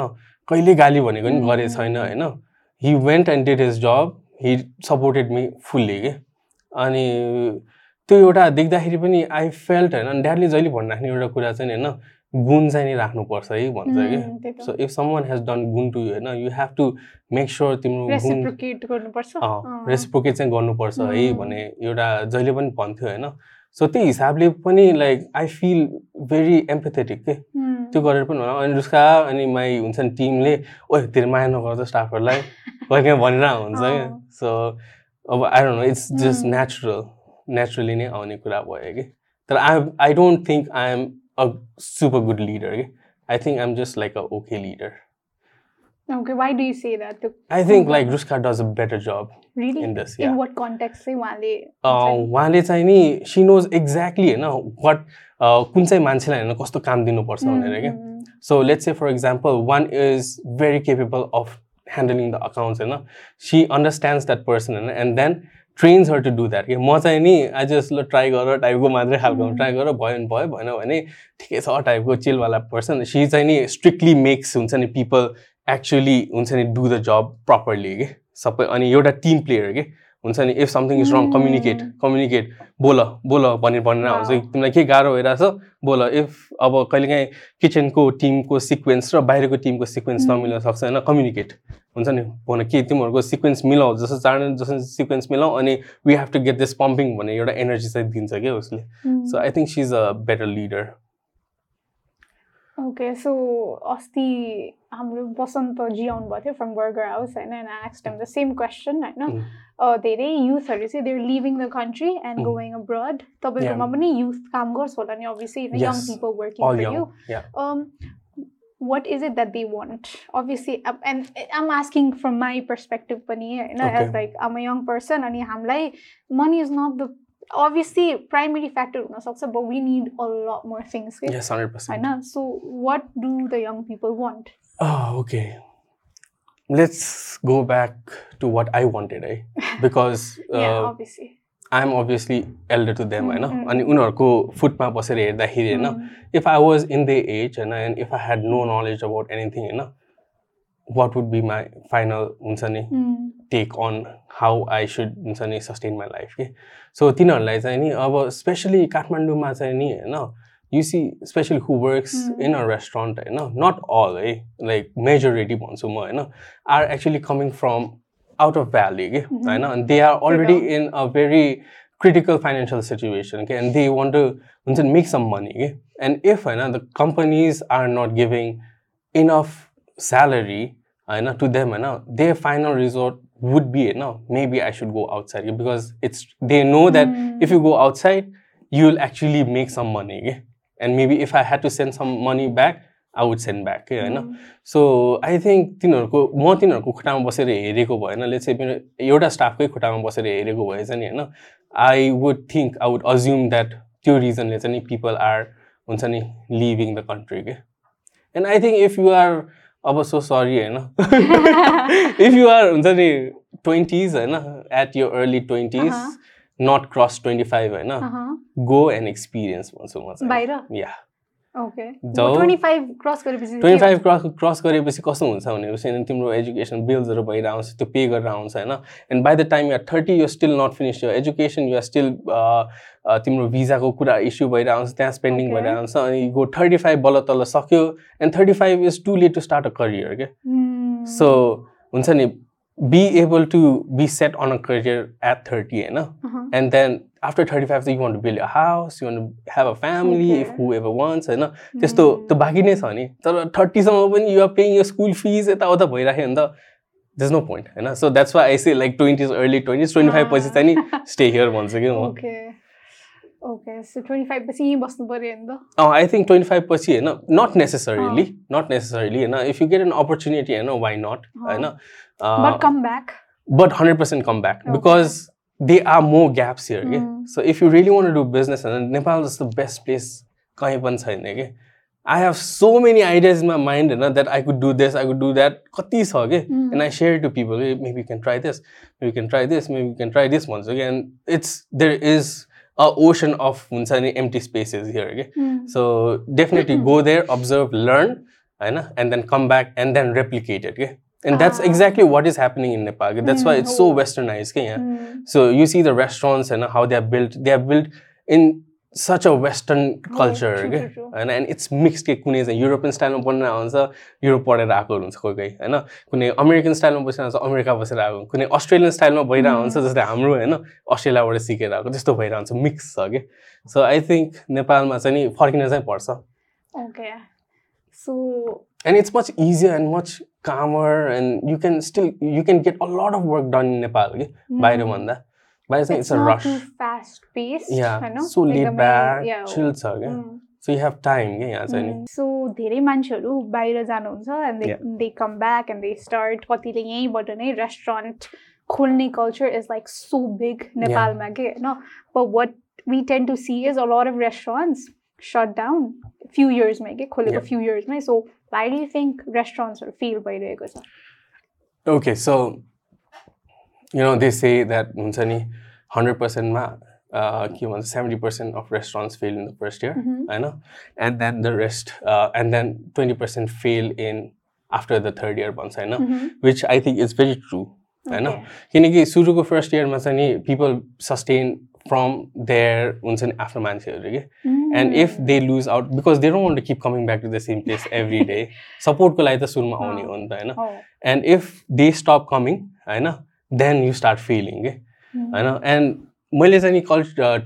कहिले गाली भनेको पनि गरेको छैन होइन? He went and did his job he supported me fully के अनि त्यो एउटा देख्दाखेरि पनि आई फेल्ट होइन? ड्याडले जहिले भनिराख्ने एउटा कुरा चाहिँ नि होइन? गुण चाहिँ नि राख्नुपर्छ है भन्छ कि। So if someone has done गुण टु यु होइन you have to make sure तिम्रो रेसिप्रोकेट गर्नुपर्छ अँ। रेसिप्रोकेट चाहिँ गर्नुपर्छ है उम्. भने एउटा जहिले पनि भन्थ्यो होइन सो त्यही हिसाबले पनि like I feel very empathetic के. त्यो गरेर पनि होला अनि रुस्का अनि माई हुन्छ नि टिमले ओए तेरो माया नगर्छ स्टाफहरूलाई कहिले काहीँ भनिरह हुन्छ क्या। सो अब I don't know it's just. Natural naturally नै आउने कुरा भयो कि तर I I don't think I am a super good leader कि I think I am just like a okay leader Okay, why do you say that? The- I think like रुस्का does a better job Really? In this In what context चाहिँ उहाँले अ, उहाँले चाहिँ नि सी नोज एक्ज्याक्टली होइन वाट कुन चाहिँ मान्छेलाई होइन कस्तो काम दिनुपर्छ भनेर क्या उम्, So let's say, for example, one is very capable of handling the accounts, you know. She understands that person and, trains her to do that. Yeah, म चाहिँ नि जस्ट ल ट्राई गर टाइपको मात्रै खालको. ट्राई गर भयो भने भयो भएन भने ठिकै छ टाइपको चिलवाला पर्सन सी चाहिँ नि स्ट्रिक्टली मेक्स हुन्छ नि पिपल एक्चुली हुन्छ नि डु द जब प्रपरली के सबै अनि एउटा टिम प्लेयर के हुन्छ नि if something is wrong. Communicate communicate बोल बोल भनेर भनेर आउँछ Wow. तिमीलाई के गाह्रो भइरहेछ बोल इफ अब कहिलेकाहीँ किचनको टिमको सिक्वेन्स र बाहिरको टिमको सिक्वेन्स Mm. नमिल्न सक्छ होइन कम्युनिकेट हुन्छ नि भन के तिमीहरूको सिक्वेन्स मिलाऊ जस्तो चाँडो जस्तो सिक्वेन्स मिलाऊ अनि we have to get this pumping भन्ने एउटा एनर्जी चाहिँ दिन्छ क्या उसले. So I think she is a better leader okay so अस्ति हाम्रो बसन्तजी आउनुभएको थियो फ्रम बर्गर हाउस होइन एन्ड आक्स टाइम द सेम क्वेसन होइन Mm. अ, धेरै युथहरू चाहिँ they're leaving the country and. Going abroad तपाईँकोमा. पनि युथ काम गर्छ होला नि obviously young. People working for young you yeah um, what is it that they want? Obviously, um, and I'm asking from my perspective, pani, you know, as Okay. like I'm a young person, and hamlai, money is not the obviously primary factor, हुन सक्छ, but we need a lot more things. Okay? Yes hundred percent होइन? So, what do the young people want? Oh, okay. Let's go back to what I wanted, eh? Because yeah, uh, obviously. I'm obviously elder to them, होइन Mm, mm, अनि उनीहरूको फुटमा बसेर हेर्दाखेरि होइन Mm, if I was in their age होइन and if I had no knowledge about anything होइन what would be my final हुन्छ नि take on how I should हुन्छ नि सस्टेन माई लाइफ कि सो तिनीहरूलाई चाहिँ नि अब स्पेसली काठमाडौँमा चाहिँ नि होइन you see especially who works. In a restaurant होइन नट अल है लाइक मेजोरिटी भन्छु म होइन are actually coming from out of valley कि. होइन they are already. In a very critical financial situation कि एन्ड दे वन्ट टु हुन्छ नि मेक सम मनी कि एन्ड इफ होइन the companies are not giving enough salary होइन टु देम होइन they final resort would be होइन maybe I should go outside because it's they know that mm, if you go outside, you'll actually make some money. okay? And maybe if I had to send some money back, I would send back. okay, होइन mm, सो आई थिङ्क तिनीहरूको म तिनीहरूको खुट्टामा बसेर हेरेको भएन लेट्स चाहिँ मेरो एउटा स्टाफकै खुट्टामा बसेर हेरेको भए चाहिँ नि होइन I would think I would assume that त्यो रिजनले चाहिँ नि पिपल आर हुन्छ नि लिभिङ द कन्ट्री के and I think if you are अब सो सरी होइन इफ यु आर हुन्छ नि ट्वेन्टिज होइन at your early twenties. Not cross twenty five होइन. गो एन्ड एक्सपिरियन्स भन्छु म चाहिँ या। ट्वेन्टी फाइभ क्रस गरेपछि कस्तो हुन्छ भनेपछि तिम्रो एजुकेसन बिल्सहरू भएर आउँछ त्यो पे गरेर आउँछ होइन? And by the time you're thirty you still not finish यो एजुकेसन युआर स्टिल तिम्रो भिजाको कुरा इस्यु भएर आउँछ त्यहाँ स्पेन्डिङ. भएर आउँछ अनि गो थर्टी फाइभ बल्ल तल्ल सक्यो and thirty five is too late to start a career के सो हुन्छ नि be able to be set on a career at thirty होइन? Uh-huh. and then after 35 so you want to build a house you want to have a family if Okay. whoever wants होइन त्यस्तो Mm. त्यो बाँकी नै छ नि तर थर्टीसम्म पनि युआर पेइङ यो स्कुल फिज यताउता भइराख्यो भने त दस नो पोइन्ट होइन so that's why I say like twenties early twenties twenty five पछि चाहिँ नि स्टे हियर भन्छु कि म okay okay so twenty five पछि यहीँ बस्नु पऱ्यो नि त अँ आई थिङ्क ट्वेन्टी फाइभ पछि होइन नट नेसेसरीली नट नेसेसरीली होइन if you get an opportunity होइन वाइ नट होइन but come back but 100% come back Okay. because there are more gaps here. Mm. Okay? Hmm. So if you really want to do business, and Nepal is the best place. I have so many ideas in my mind you know, that I could do this, I could do that. Okay? Mm. And I share it to people. Okay? Maybe you can try this, maybe you can try this, maybe you can try this once. Okay? It's there is a ocean of empty spaces here. Okay? Mm. So definitely hmm. go there, observe, learn, and then come back and then replicate it. Okay? And that's Ah. exactly what is happening in Nepal. okay? That's why Mm, it's so oh. westernized. yeah. Mm. So you see the restaurants and how they are built. They are built in such a Western culture. true, okay? true, true. And, and it's mixed के कुनै चाहिँ युरोपियन स्टाइलमा बनेर आउँछ युरोप पढेर आएको हुन्छ कोही कोही होइन कुनै अमेरिकन स्टाइलमा बसेर आउँछ अमेरिका बसेर आएको कुनै अस्ट्रेलियन स्टाइलमा भइरहेको हुन्छ जस्तै हाम्रो होइन अस्ट्रेलियाबाट सिकेर आएको त्यस्तो भइरहेको हुन्छ मिक्स छ कि सो आई थिङ्क नेपालमा चाहिँ नि फर्किन चाहिँ पर्छ and it's much easier and much calmer and you can still you can get a lot of work done in Nepal okay? बाहिरभन्दा बाहिर चाहिँ yeah I know. so laid एकदमै- back yeah. chill छ क्या Mm. so you have time क्या यहाँ चाहिँ नि Mm. So धेरै मान्छेहरू बाहिर जानुहुन्छ and they Yeah. they come back and they start कतिले यहीँबाट नै रेस्टुरेन्ट खोल्ने culture is like so big नेपालमा के होइन but what we tend to see is a lot of restaurants shut down few years मै के खोलेको Yeah. few years you think restaurants are fail भइरहेको छ okay so you know they say that हुन्छ नि हन्ड्रेड पर्सेन्टमा के भन्छ seventy percent of restaurants fail in the first year. होइन and then the rest and then twenty percent fail in after the third year भन्छ होइन. Which I think is very true होइन. किनकि सुरुको फर्स्ट इयरमा चाहिँ नि पिपल सस्टेन फ्रम देयर हुन्छ नि आफ्नो मान्छेहरू कि and if. They lose out because they don't want keep coming back to the same place every day सपोर्टको लागि त सुरुमा आउने हो नि त होइन. And if they stop coming होइन देन यु स्टार्ट फिलिङ के. होइन एन्ड मैले चाहिँ नि कल्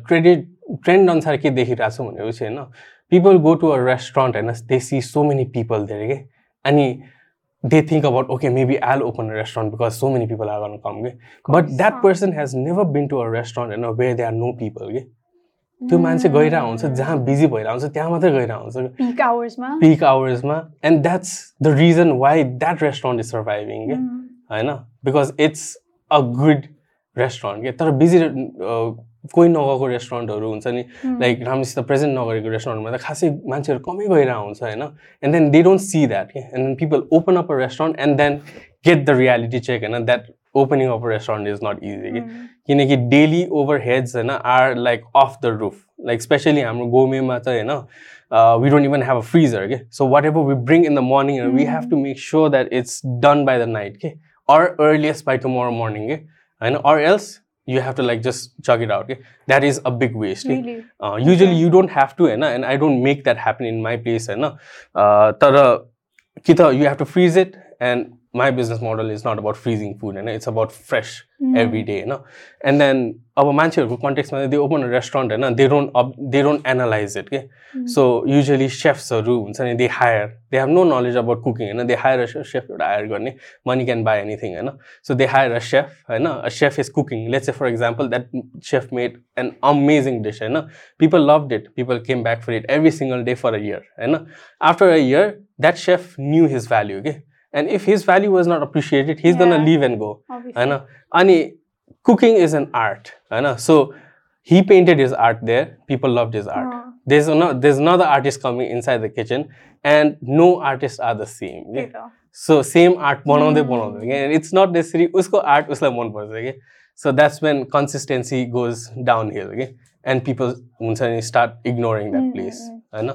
ट्रेडिड ट्रेन्ड अनुसार के देखिरहेको छु भनेपछि होइन? People go to a restaurant होइन they see so many people धेरै के अनि they think about okay maybe I'll open a restaurant because so many people are gonna come के but that course. Person has never been to a restaurant होइन where they are no people के त्यो मान्छे गइरहेको हुन्छ जहाँ बिजी भइरहेको हुन्छ त्यहाँ मात्रै गइरहेको हुन्छ peak hours मा peak आवर्समा and that's the reason why that restaurant is surviving के Mm. होइन because it's a good restaurant के तर बिजी कोही नगएको रेस्टुरेन्टहरू हुन्छ नि Mm. लाइक राम्रोसित प्रेजेन्ट नगरेको रेस्टुरेन्टमा त खासै मान्छेहरू कमै गइरहेको हुन्छ होइन? And then they don't see that के and then people open up a restaurant and then get the reality check होइन? That opening of a restaurant is not easy के Mm. किनकि डेली ओभर हेड्स होइन are like off the roof like especially हाम्रो गोमेमा चाहिँ होइन we don't even have a freezer के so whatever we bring in the morning we have to make sure that it's done by the night के or earliest by tomorrow morning के होइन? Or else you have to like just chuck it out के that is a big waste के Really? Usually you don't have to होइन and I don't make that happen in my place होइन Uh, तर कि त you my business model is not about freezing food and you know? it's about fresh mm. every day you know and then our Manchester context they open a restaurant and you know? they don't they don't analyze it okay? mm. so usually chefs are rooms and they hire they have no knowledge about cooking and you know? they hire a chef to hire money can buy anything you know so they hire a chef a chef is cooking let's say for example that chef made an amazing dish and people loved it people came back for it every single day for a year and after a year that chef knew his value okay? If his value was not appreciated he's gone Yeah. Live and go Obviously. होइन अनि कुकिङ इज एन आर्ट होइन so he painted his art there people loved his art अँ. there's no there's another artist coming inside the kitchen and no artists are the same त्यही okay? त so same art बनाउँदै Hmm. बनाउँदै okay? and it's not necessarily उसको art उसलाई मनपर्छ कि so that's when consistency goes downhill okay? and people हुन्छ नि start ignoring that Hmm, place hmm, होइन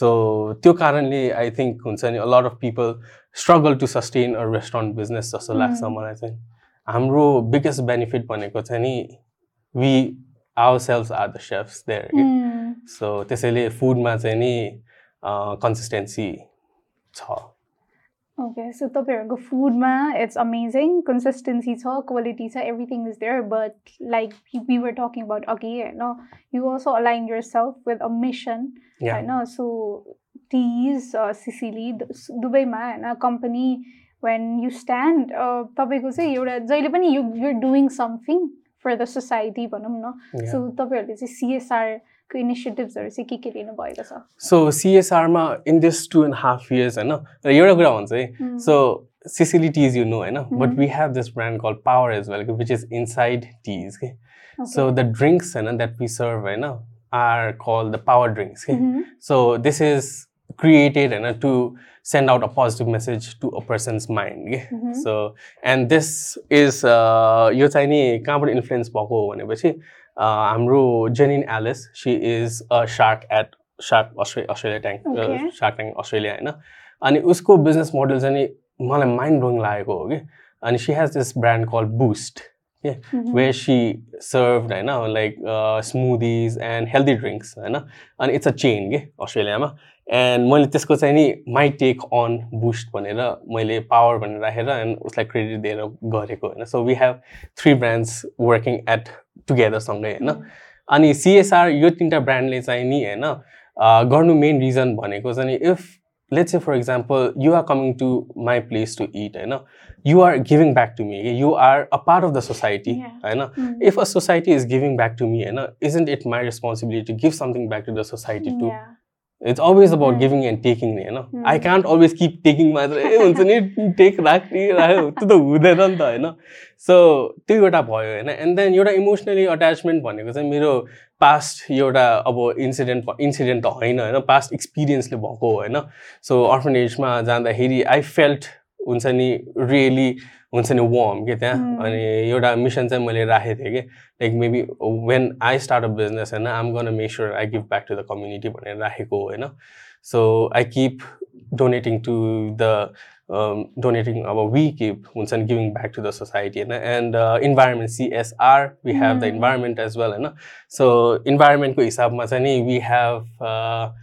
so त्यो कारणले आई थिङ्क हुन्छ नि a lot of people struggle to sustain a restaurant business जस्तो लाग्छ Hmm. मलाई चाहिँ हाम्रो बिगेस्ट बेनिफिट भनेको चाहिँ नि we ourself are the chefs there Mm. So त्यसैले फुडमा चाहिँ नि कन्सिस्टेन्सी छ Okay, so तपाईँहरूको फुडमा इट्स अमेजिङ कन्सिस्टेन्सी छ क्वालिटी छ everything is there but like we were talking about अघि होइन you also align yourself with a mission Yeah. होइन सो टिज सिसिली दुबईमा होइन कम्पनी वेन यु स्ट्यान्ड तपाईँको चाहिँ एउटा जहिले पनि you you're doing something for the society भनौँ न. सो तपाईँहरूले चाहिँ सिएसआरको इनिसिएटिभ्सहरू चाहिँ के के लिनुभएको छ so सिएसआरमा in this two and half years होइन र एउटा कुरा भन्छ है. सो सिसिली टिज यु नो होइन but. We have this brand call power as well which is inside टिज के. सो द ड्रिङ्क्स होइन द्याट वी सर्भ होइन कल द पावर ड्रिङ्क्स के Mhm. So this is created and to send out a positive message to a person's mind. के? Mhm. So and this is यो चाहिँ नि कहाँबाट इन्फ्लुएन्स भएको हो भनेपछि हाम्रो Janine Ellis she is a shark at shark Australia Australia tank. Shark tank Australia होइन अनि उसको बिजनेस मोडल चाहिँ नि मलाई माइन्ड ब्लोइङ लागेको हो कि अनि she has this brand call boost. Where she serve होइन like smoothies and healthy drinks होइन अनि इट्स अ चेन के अस्ट्रेलियामा एन्ड मैले त्यसको चाहिँ नि माई टेक अन बुस्ट भनेर मैले पावर भनेर राखेर एन्ड उसलाई क्रेडिट दिएर गरेको होइन. So we have three brands working at together सँगै होइन. अनि सिएसआर यो तिनवटा ब्रान्डले चाहिँ नि होइन अ, गर्नु मेन रिजन भनेको चाहिँ if let's say for example you are coming to my place to eat होइन you are giving back to me you are a part of the society. होइन Mm. if a society is giving back to me you know isn't it my responsibility to give something back to the society too Yeah. it's always about Mm. giving and taking you know Mm. i can't always keep taking मात्र ए हुन्छ नि टेक राख्ने राख्यो त्यो त हुँदैन नि त होइन सो त्यो एउटा भयो होइन एन्ड देन एउटा इमोसनली अट्याचमेन्ट भनेको चाहिँ मेरो पास्ट एउटा अब इन्सिडेन्ट इन्सिडेन्ट त होइन होइन? पास्ट एक्सपिरियन्सले भएको हो होइन? सो अर्फनेजमा जाँदाखेरि आई फेल्ट हुन्छ नि रियली हुन्छ नि वार्म के त्यहाँ? Mm. अनि एउटा मिसन चाहिँ मैले राखेको थिएँ कि? Like maybe when I start a business होइन? I'm gonna make sure I give back to the community भनेर राखेको होइन? So I keep donating to the donating अब वी किप हुन्छ नि giving back to the society होइन and environment CSR we have the Mm. Environment as well होइन सो इन्भाइरोमेन्टको हिसाबमा चाहिँ नि we have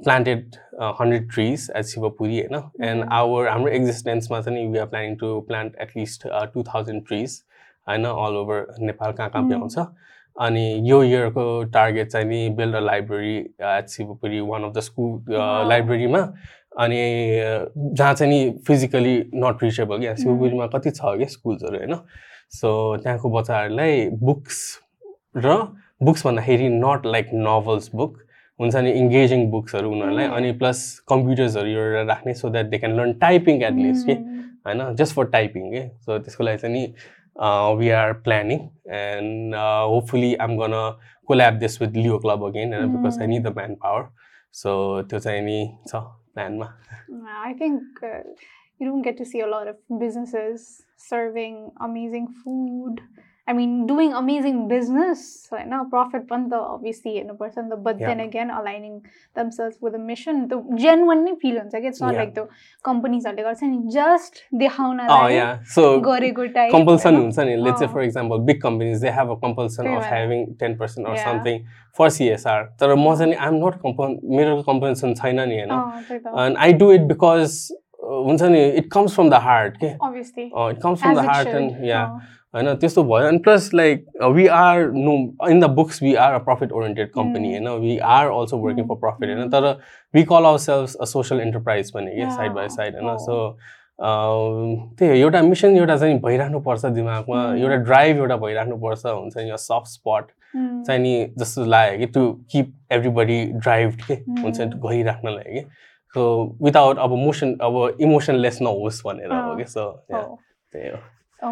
planted uh, 100 trees at Sivapuri, know, and Mhm. our our existence चाहिँ we are planning to plant at least uh, 2000 trees होइन all over नेपाल कहाँ कहाँ. भ्याउँछ अनि यो इयरको टार्गेट चाहिँ नि build a library at Shivapuri one of the school. लाइब्रेरीमा अनि जहाँ चाहिँ नि फिजिकली नट रिचेबल क्या सिवपुरीमा कति छ क्या स्कुल्सहरू होइन? सो त्यहाँको बच्चाहरूलाई बुक्स र बुक्स भन्दाखेरि नट लाइक नभल्स बुक हुन्छ नि इङ्गेजिङ बुक्सहरू उनीहरूलाई. अनि प्लस कम्प्युटर्सहरू एउटा राख्ने so that they can learn typing at least के. होइन? जस्ट फर टाइपिङ के? सो त्यसको लागि चाहिँ नि we are planning and hopefully I'm gonna collab this with Leo Club again होइन because I. Need the manpower so त्यो चाहिँ नि छ। planma? I think uh, you don't get to see a lot of businesses serving amazing food I mean, doing amazing business, right now, profit panda obviously in a person, but Yeah. then again, aligning themselves with a mission. The genuinely feelings like it's not Yeah. like the companies are like just they Oh yeah. So गरेको type compulsion होइन? हुन्छ नि let's say अँ. for example big companies they have a compulsion त्यही of भएर। having 10% or Yeah. something for CSR तर म चाहिँ नि I'm not compul मेरो compulsion छैन नि होइन अँ, त्यही त। and I do it because uh, हुन्छ नि it comes from the heart के obviously Uh, it comes from as the होइन त्यस्तो भयो अनि plus like we are no in the books we are a profit oriented company. होइन we are also working for profit होइन. तर we call our self a social enterprise भने Yeah. साइड बाई साइड होइन Oh. सो त्यही हो, एउटा मिसन एउटा चाहिँ भइराख्नुपर्छ दिमागमा Mm. एउटा ड्राइभ एउटा भइराख्नुपर्छ हुन्छ नि यो सफ्ट स्पट Mm. चाहिँ नि जस्तो लाग्यो कि टु किप एभ्रिबडी ड्राइभ के हुन्छ Mm. गइराख्नलाई कि सो विदाउट अब मोसन अब इमोसनलेस नहोस् भनेर हो अँ. कि सो Oh. त्यही हो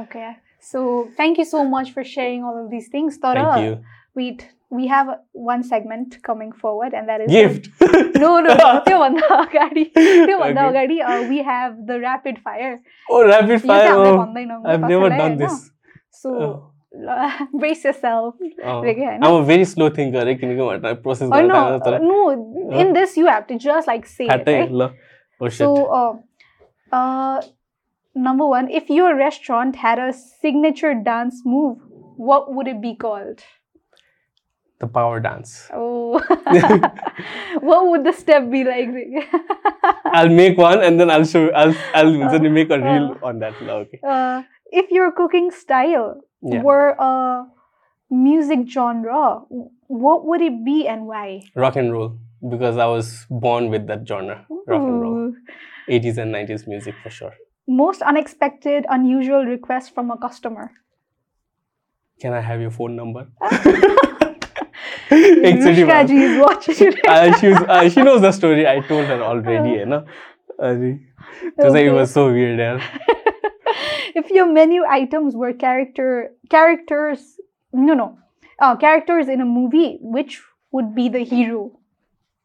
Okay. So thank you so much for sharing all of these things, Tora. Thank you. We we have one segment coming forward and that is gift. no no no banda agadi. Uh, we have the rapid fire. Oh rapid fire oh, i've never done this. so oh. Brace yourself. Oh. i'm a very slow thinker I can uh, process oh, no, uh, no in this you have to just like say it, right? oh, shit. so uh, uh, number one, if your restaurant had a signature dance move, what would it be called? The power dance. Oh, what would the step be like? I'll make one and then I'll show I'll I'll Uh, make a reel uh. on that. Okay. uh, if your cooking style Yeah. were a music genre, what would it be and why? Rock and roll because I was born with that genre. Rock and roll. 80s and 90s music for sure. Most unexpected, unusual request from a customer. Can I have your phone number? Actually, ji is watching uh, she, was, uh, she knows the story. I told her already, you know. Uh, it was, it was so weird, yeah. if your menu items were character characters no no uh, characters in a movie which would be the hero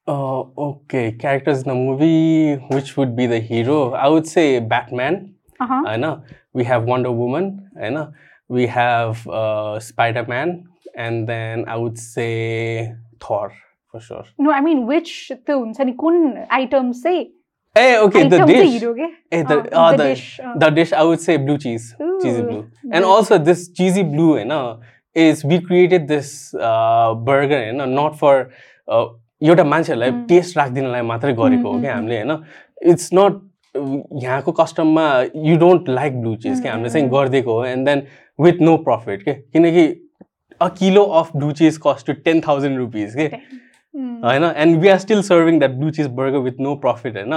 Oh, okay. Characters in the movie, which would be the hero? I would say Batman. Uh-huh. Eh, I know. We have Wonder Woman. Eh, I know. We have uh, Spider Man. And then I would say Thor for sure. No, I mean, which films? And kun items say? Hey, okay, the dish. The hey, the, uh, the, the, dish. Uh. The dish, I would say blue cheese. Ooh, cheesy blue. And blue. also, this cheesy blue, you know, is we created this uh, burger, you know, not for. Uh, एउटा मान्छेहरूलाई. टेस्ट राखिदिनलाई मात्रै गरेको हो क्या हामीले होइन इट्स नट यहाँको कस्टममा you don't like blue cheese क्या हामीले चाहिँ. गरिदिएको हो and then with no profit के किनकि a kilo of blue cheese cost to ten thousand rupees के. होइन and we are still serving that blue cheese burger with no profit होइन.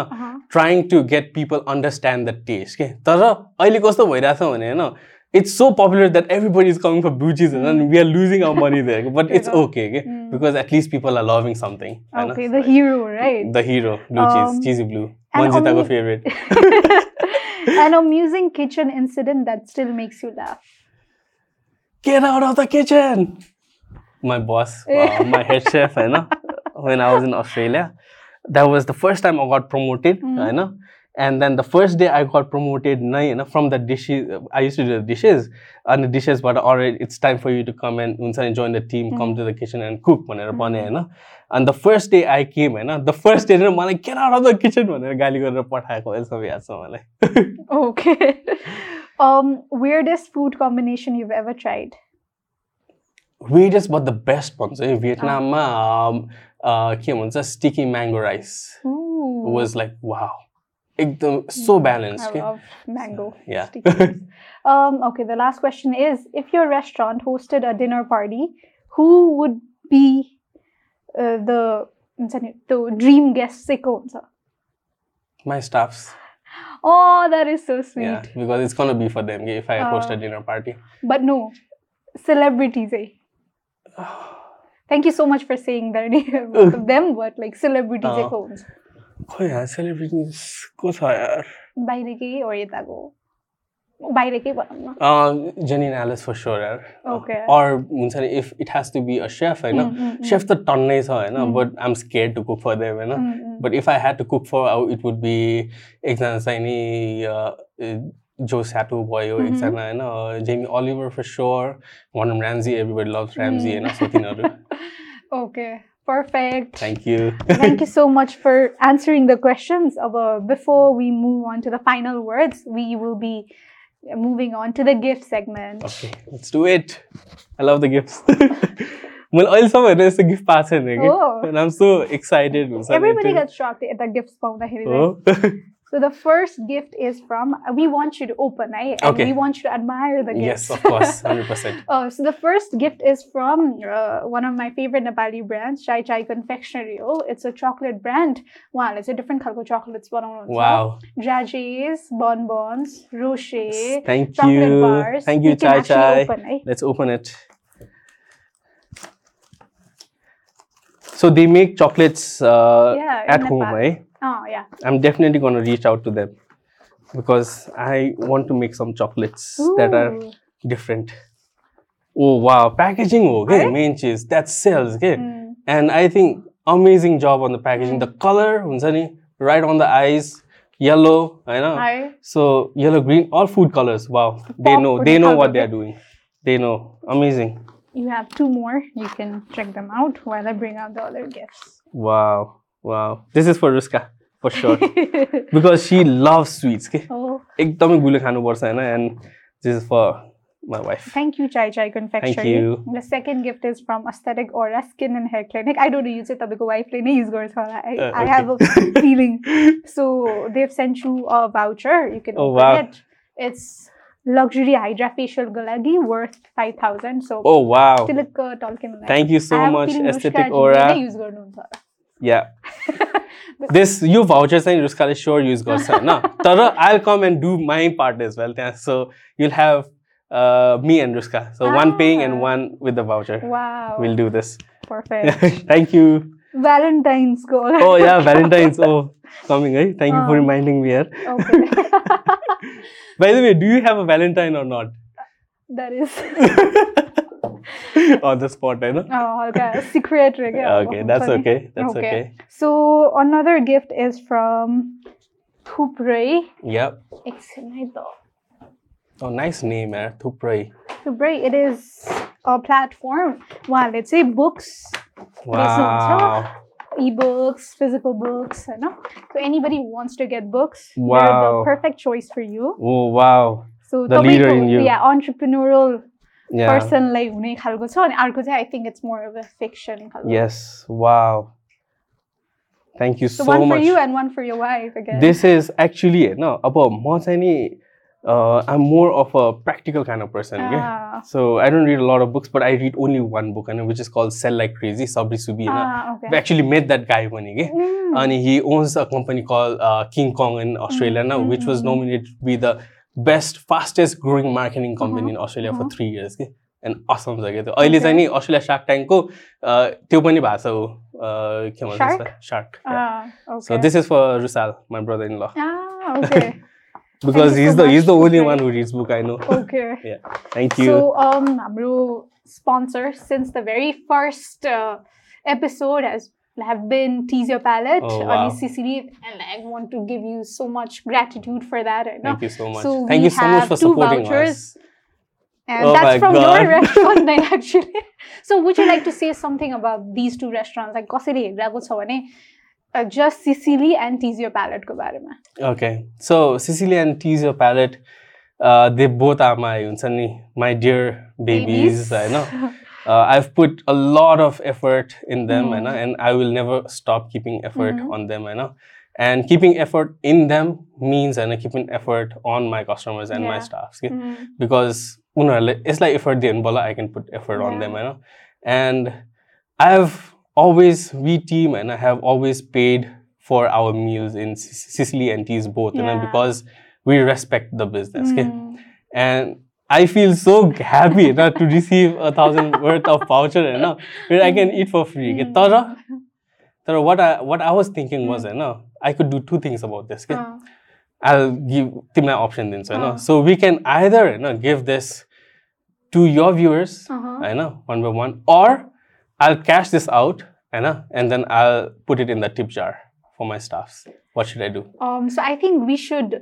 Trying to get people understand the taste के तर अहिले कस्तो भइरहेछ भने होइन it's so popular that everybody is coming for bougies mm. and we are losing our money there. But it's okay, okay? Mm. because at least people are loving something. Okay, the hero, right? The hero, blue um, cheese, cheesy blue. Manjita go favorite. An amusing kitchen incident that still makes you laugh. Get out of the kitchen! My boss, wow, my head chef, You know, when I was in Australia, that was the first time I got promoted, mm. Know and then the first day I got promoted you know, from the dishes. Uh, I used to do the dishes, and the dishes, but already it's time for you to come and unsan join the team, mm-hmm. come to the kitchen and cook. Mm-hmm. And the first day I came, and the first day, I'm like, get out of the kitchen. okay. Um, weirdest food combination you've ever tried? Weirdest, but the best ones. In Vietnam, oh. um, uh, sticky mango rice Ooh. was like, wow एकदम सो ब्यालेन्स I के love mango. Yeah. stickies. um, okay, the last question is if your restaurant hosted a dinner party, who would be uh, the हुन्छ नि, the dream guest चाहिँ को हुन्छ? my staffs Oh, that is so sweet. yeah because it's gonna be for them if I host a Uh, dinner party But no, celebrities. Eh? Thank you so much for saying their name. them, but like celebrities. Uh. खै यार सेलिब्रिटिज को छ यार बाहिरकै or यताको? बाहिरकै भनौँ न. जेनिन एलिस फर स्योर यार or हुन्छ नि if it has to be a chef होइन Mm, mm, mm. सेफ त टन्नै छ होइन Mm. But I'm scared to cook for them होइन Mm, mm. But if I had to cook for, uh, it would be एकजना चाहिँ नि जो स्याटो भयो Mhm. एकजना होइन जेमी ओलिभर फर स्योर वार्नम ऱ्याम्जी एभ्रिबडी लभ ऱ्याम्जी होइन सो तिनीहरू Okay, Perfect. Thank you. Thank you so much for answering the questions. Uh, before we move on to the final words, we will be moving on to the gift segment. Okay, let's do it. I love the gifts. well, also, it's a gift pass, oh. and I'm so excited. Everybody gets shocked at the gifts. Oh. So the first gift is from we want you to open, right? And okay. we want you to admire the gift. Yes, of course, hundred percent. Oh, so the first gift is from uh, one of my favorite Nepali brands, Chai Chai Confectionery. Oh, it's a chocolate brand. Wow, it's a different color chocolates. Wow. Jajis, bonbons, rocher. Thank chocolate you. Bars. Thank you, you Chai Chai. Open, right? Let's open it. So they make chocolates uh, yeah, at home, Nepal. right? Oh, yeah. I'm definitely going to reach out to them because I want to make some chocolates Ooh. that are different. Oh, wow. Packaging, oh, okay. Right? Main cheese. That sells, okay. Mm. And I think amazing job on the packaging. Mm. The color, right on the eyes. Yellow, I know. Hi. So yellow, green, all food colors. Wow, they know. They know what they are doing. They know. Amazing. You have two more. You can check them out while I bring out the other gifts. Wow wow. This is for Ruska for sure because she loves sweets. Okay, oh, एकदमै गुलियो खानुपर्छ होइन and this is for my wife. thank you, Chai Chai Confectionery. you. The second gift is from Aesthetic Aura Skin and Hair Clinic. I don't know, you say तपाईँको wife नै use गर्छ होला. I, Uh, I have a feeling. So they've sent you a voucher. You can Oh, open wow. it. It's luxury Hydra facial galagi worth 5000 So Oh wow! Tilak टल्किनु Thank you so I have a much, feeling Aesthetic Rushka Aura. जीले नै use गर्नुहुन्छ होला. Yeah. this you vouchers and Ruskal is sure you got some. No. Tara, I'll come and do my part as well. So you'll have uh, me and Ruska. So ah. one paying and ah. one with the voucher. Wow. We'll do this. Perfect. Thank you. Valentine's go. Oh yeah, Valentine's. Oh, coming right. Thank um, you for oh. reminding me here. Okay. By the way, do you have a Valentine or not? That is. on the spot, I know. Oh, okay. Secret. Okay, okay that's Sorry. okay. That's okay. okay. So another gift is from Thupray. Yep. Oh, nice name, eh? Thupray. Thupray. It is a platform. Wow, let's say books. Wow. ebooks, physical books, you know? So anybody who wants to get books, wow. they're the perfect choice for you. Oh, wow. So the leader in you. Yeah, entrepreneurial पर्सनलाई हुने खालको छ अनि अर्को चाहिँ I think it's more of a fiction खालको Yes. Wow. Thank you So, so one much. for you and one for your wife again. This is actually होइन अब म चाहिँ नि I'm more of a practical kind of person. okay? Ah, So I don't read a lot of books, but I read only one book, and which is called Sell Like Crazy, Sabri Subi. होइन? ah, actually met that guy पनि के Mm. and he owns a company called uh, King Kong in Australia now, which was Mhm. Nominated to be the best, fastest growing marketing company in Australia for Mhm. three years. के एन्ड असम छ क्या त्यो अहिले चाहिँ नि अस्ट्रेलिया सार्क ट्याङ्कको त्यो पनि भएको छ ऊ uh, के भन्छ Shark? Shark Ah, okay. So this is for Rushal my brother in law Ah, okay. Because you his so the his the much for only sharing. One who reads book I know okay. Thank you So, um, हाम्रो sponsor since the very first uh, episode has have been Tease Your Palette Oh, on wow. ECCD, and I want to give you so much gratitude for that. I know. Thank you so much So thank we you so much have for two supporting vouchers. And Oh that's my from your God. restaurant night, actually. So, would you like to say something about these two restaurants? Like, कसरी हेरिरहेको छ भने uh, just Sicily and Tease Your Palette को बारेमा. Okay, so Sicily and Tease Your Palette, uh, they both are my, हुन्छ नि, my dear babies, I know. uh, I've put a lot of effort in them, mm. And I will never stop keeping effort mm. on them, And keeping effort in them means and keeping effort on my customers and yeah. my staffs yeah? mm-hmm. because it's like effort the umbrella, I can put effort yeah. on them, and I've always we team and I have always paid for our meals in Sicily and Tees both, yeah. and because we respect the business, mm. okay? Hmm. and I feel so happy you know, to receive a thousand worth of voucher you know, where I can eat for free. okay? Mm. तर तर what I what I was thinking was Mm. you know, I could do two things about this. Okay? Ah, I'll give तिमीलाई option दिन्छु होइन अँ. so we can either होइन give this to your viewers uh-huh. होइन one by one or I'll cash this out होइन and then I'll put it in the tip jar for my staffs what should I do Um, so I think we should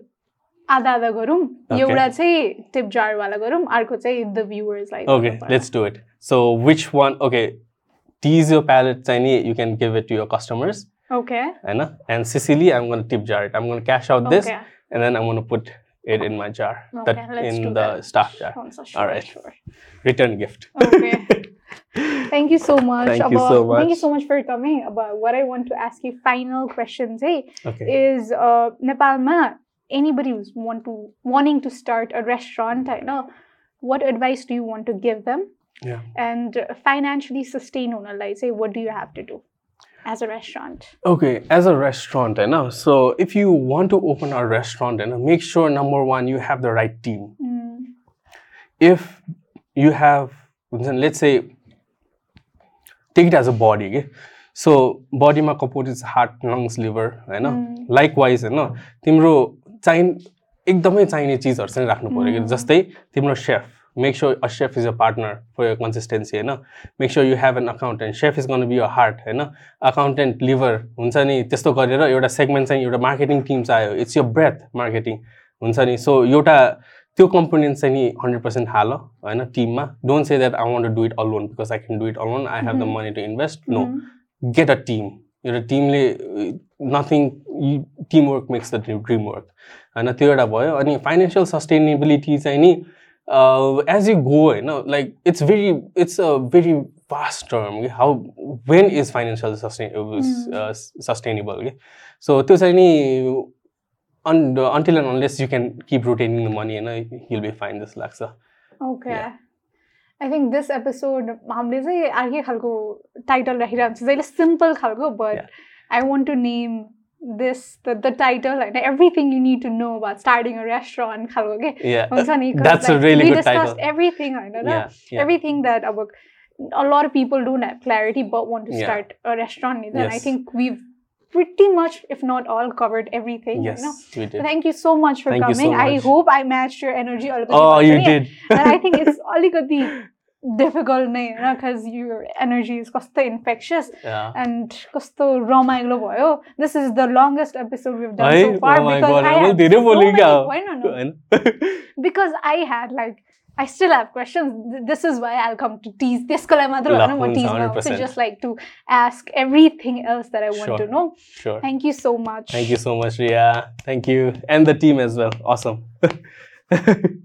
आधा आधा गरौँ Okay. एउटा चाहिँ टिप जारवाला गरौँ अर्को चाहिँ द भ्युवर्सलाई okay let's do it so which one okay tease your palette चाहिँ नि you can give it to your customers okay होइन and Sicily I'm going to tip jar it I'm going to cash out this Okay. and then I'm going to put it in my jar Okay, that let's in do the that. staff jar All Alright. return gift Okay. Thank you so much. Thank you About- so Thank you much. so much for coming. About what I want to ask you final questions hey, okay is uh, Nepalma, anybody who's want to wanting to start a restaurant, I know, what advice do you want to give them? yeah And financially sustain unalai say what do you have to do as a restaurant? Okay, as a restaurant, you know, so if you want to open a restaurant, you know, make sure number one you have the right team. Mm, If you have, let's say, take it as a body, okay? So body ma components heart, lungs, liver, होइन Mm. likewise होइन तिम्रो चाहिँ एकदमै चाहिने चिजहरू चाहिँ राख्नु पऱ्यो कि Mm. जस्तै तिम्रो chef make sure a chef is a partner for your consistency होइन? Make sure you have an accountant chef is gonna be your heart होइन? अकाउन्टेन्ट लिभर हुन्छ नि त्यस्तो गरेर एउटा सेगमेन्ट चाहिँ एउटा मार्केटिङ टिम चाहियो इट्स यर ब्रेथ मार्केटिङ हुन्छ नि. सो एउटा त्यो कम्पोनेन्ट चाहिँ नि हन्ड्रेड पर्सेन्ट हाल होइन? टिममा don't say that I want to do it alone because I can do it alone I have the. Money to invest no get a team. एउटा टिमले nothing team work makes the dream work होइन त्यो एउटा भयो अनि फाइनेन्सियल सस्टेनेबिलिटी चाहिँ नि एज यु गो होइन like it's very it's a very fast term कि how when is financial sustainable sustainable कि सो त्यो चाहिँ नि on until and unless you can keep rotating the money होइन हिल बी फाइन जस्तो लाग्छ Okay. Yeah. I think this episode हामीले चाहिँ अर्कै खालको टाइटल राखिरहेको हुन्छ जहिले सिम्पल खालको but Yeah. I want to name this the the title होइन everything you need to know about starting a restaurant खालको के Yeah, हुन्छ नि that's a really good title. Everything होइन र yeah, yeah. everything that अब a lot of people don't have clarity but want to Yeah. start a restaurant then I Yes. think we've pretty much if not all covered everything Yes, you know we So did. thank you so much for Thank you so coming I much. hope I matched your energy अलिकति Oh, भन्छ you नि। did. and I think it's अलिकति difficult नै होइन because your energy is कस्तो infectious Yeah. and कस्तो रमाइलो भयो this is the longest episode we've done है so far oh my because god I मैले had धेरै so बोलेँ many क्या होइन, no, होइन because I had like I still have questions. This is why I'll come to tease. This So just like to ask everything else that I want sure. to know. Sure. Thank you so much. Thank you so much, Ria. Thank you. And the team as well. Awesome.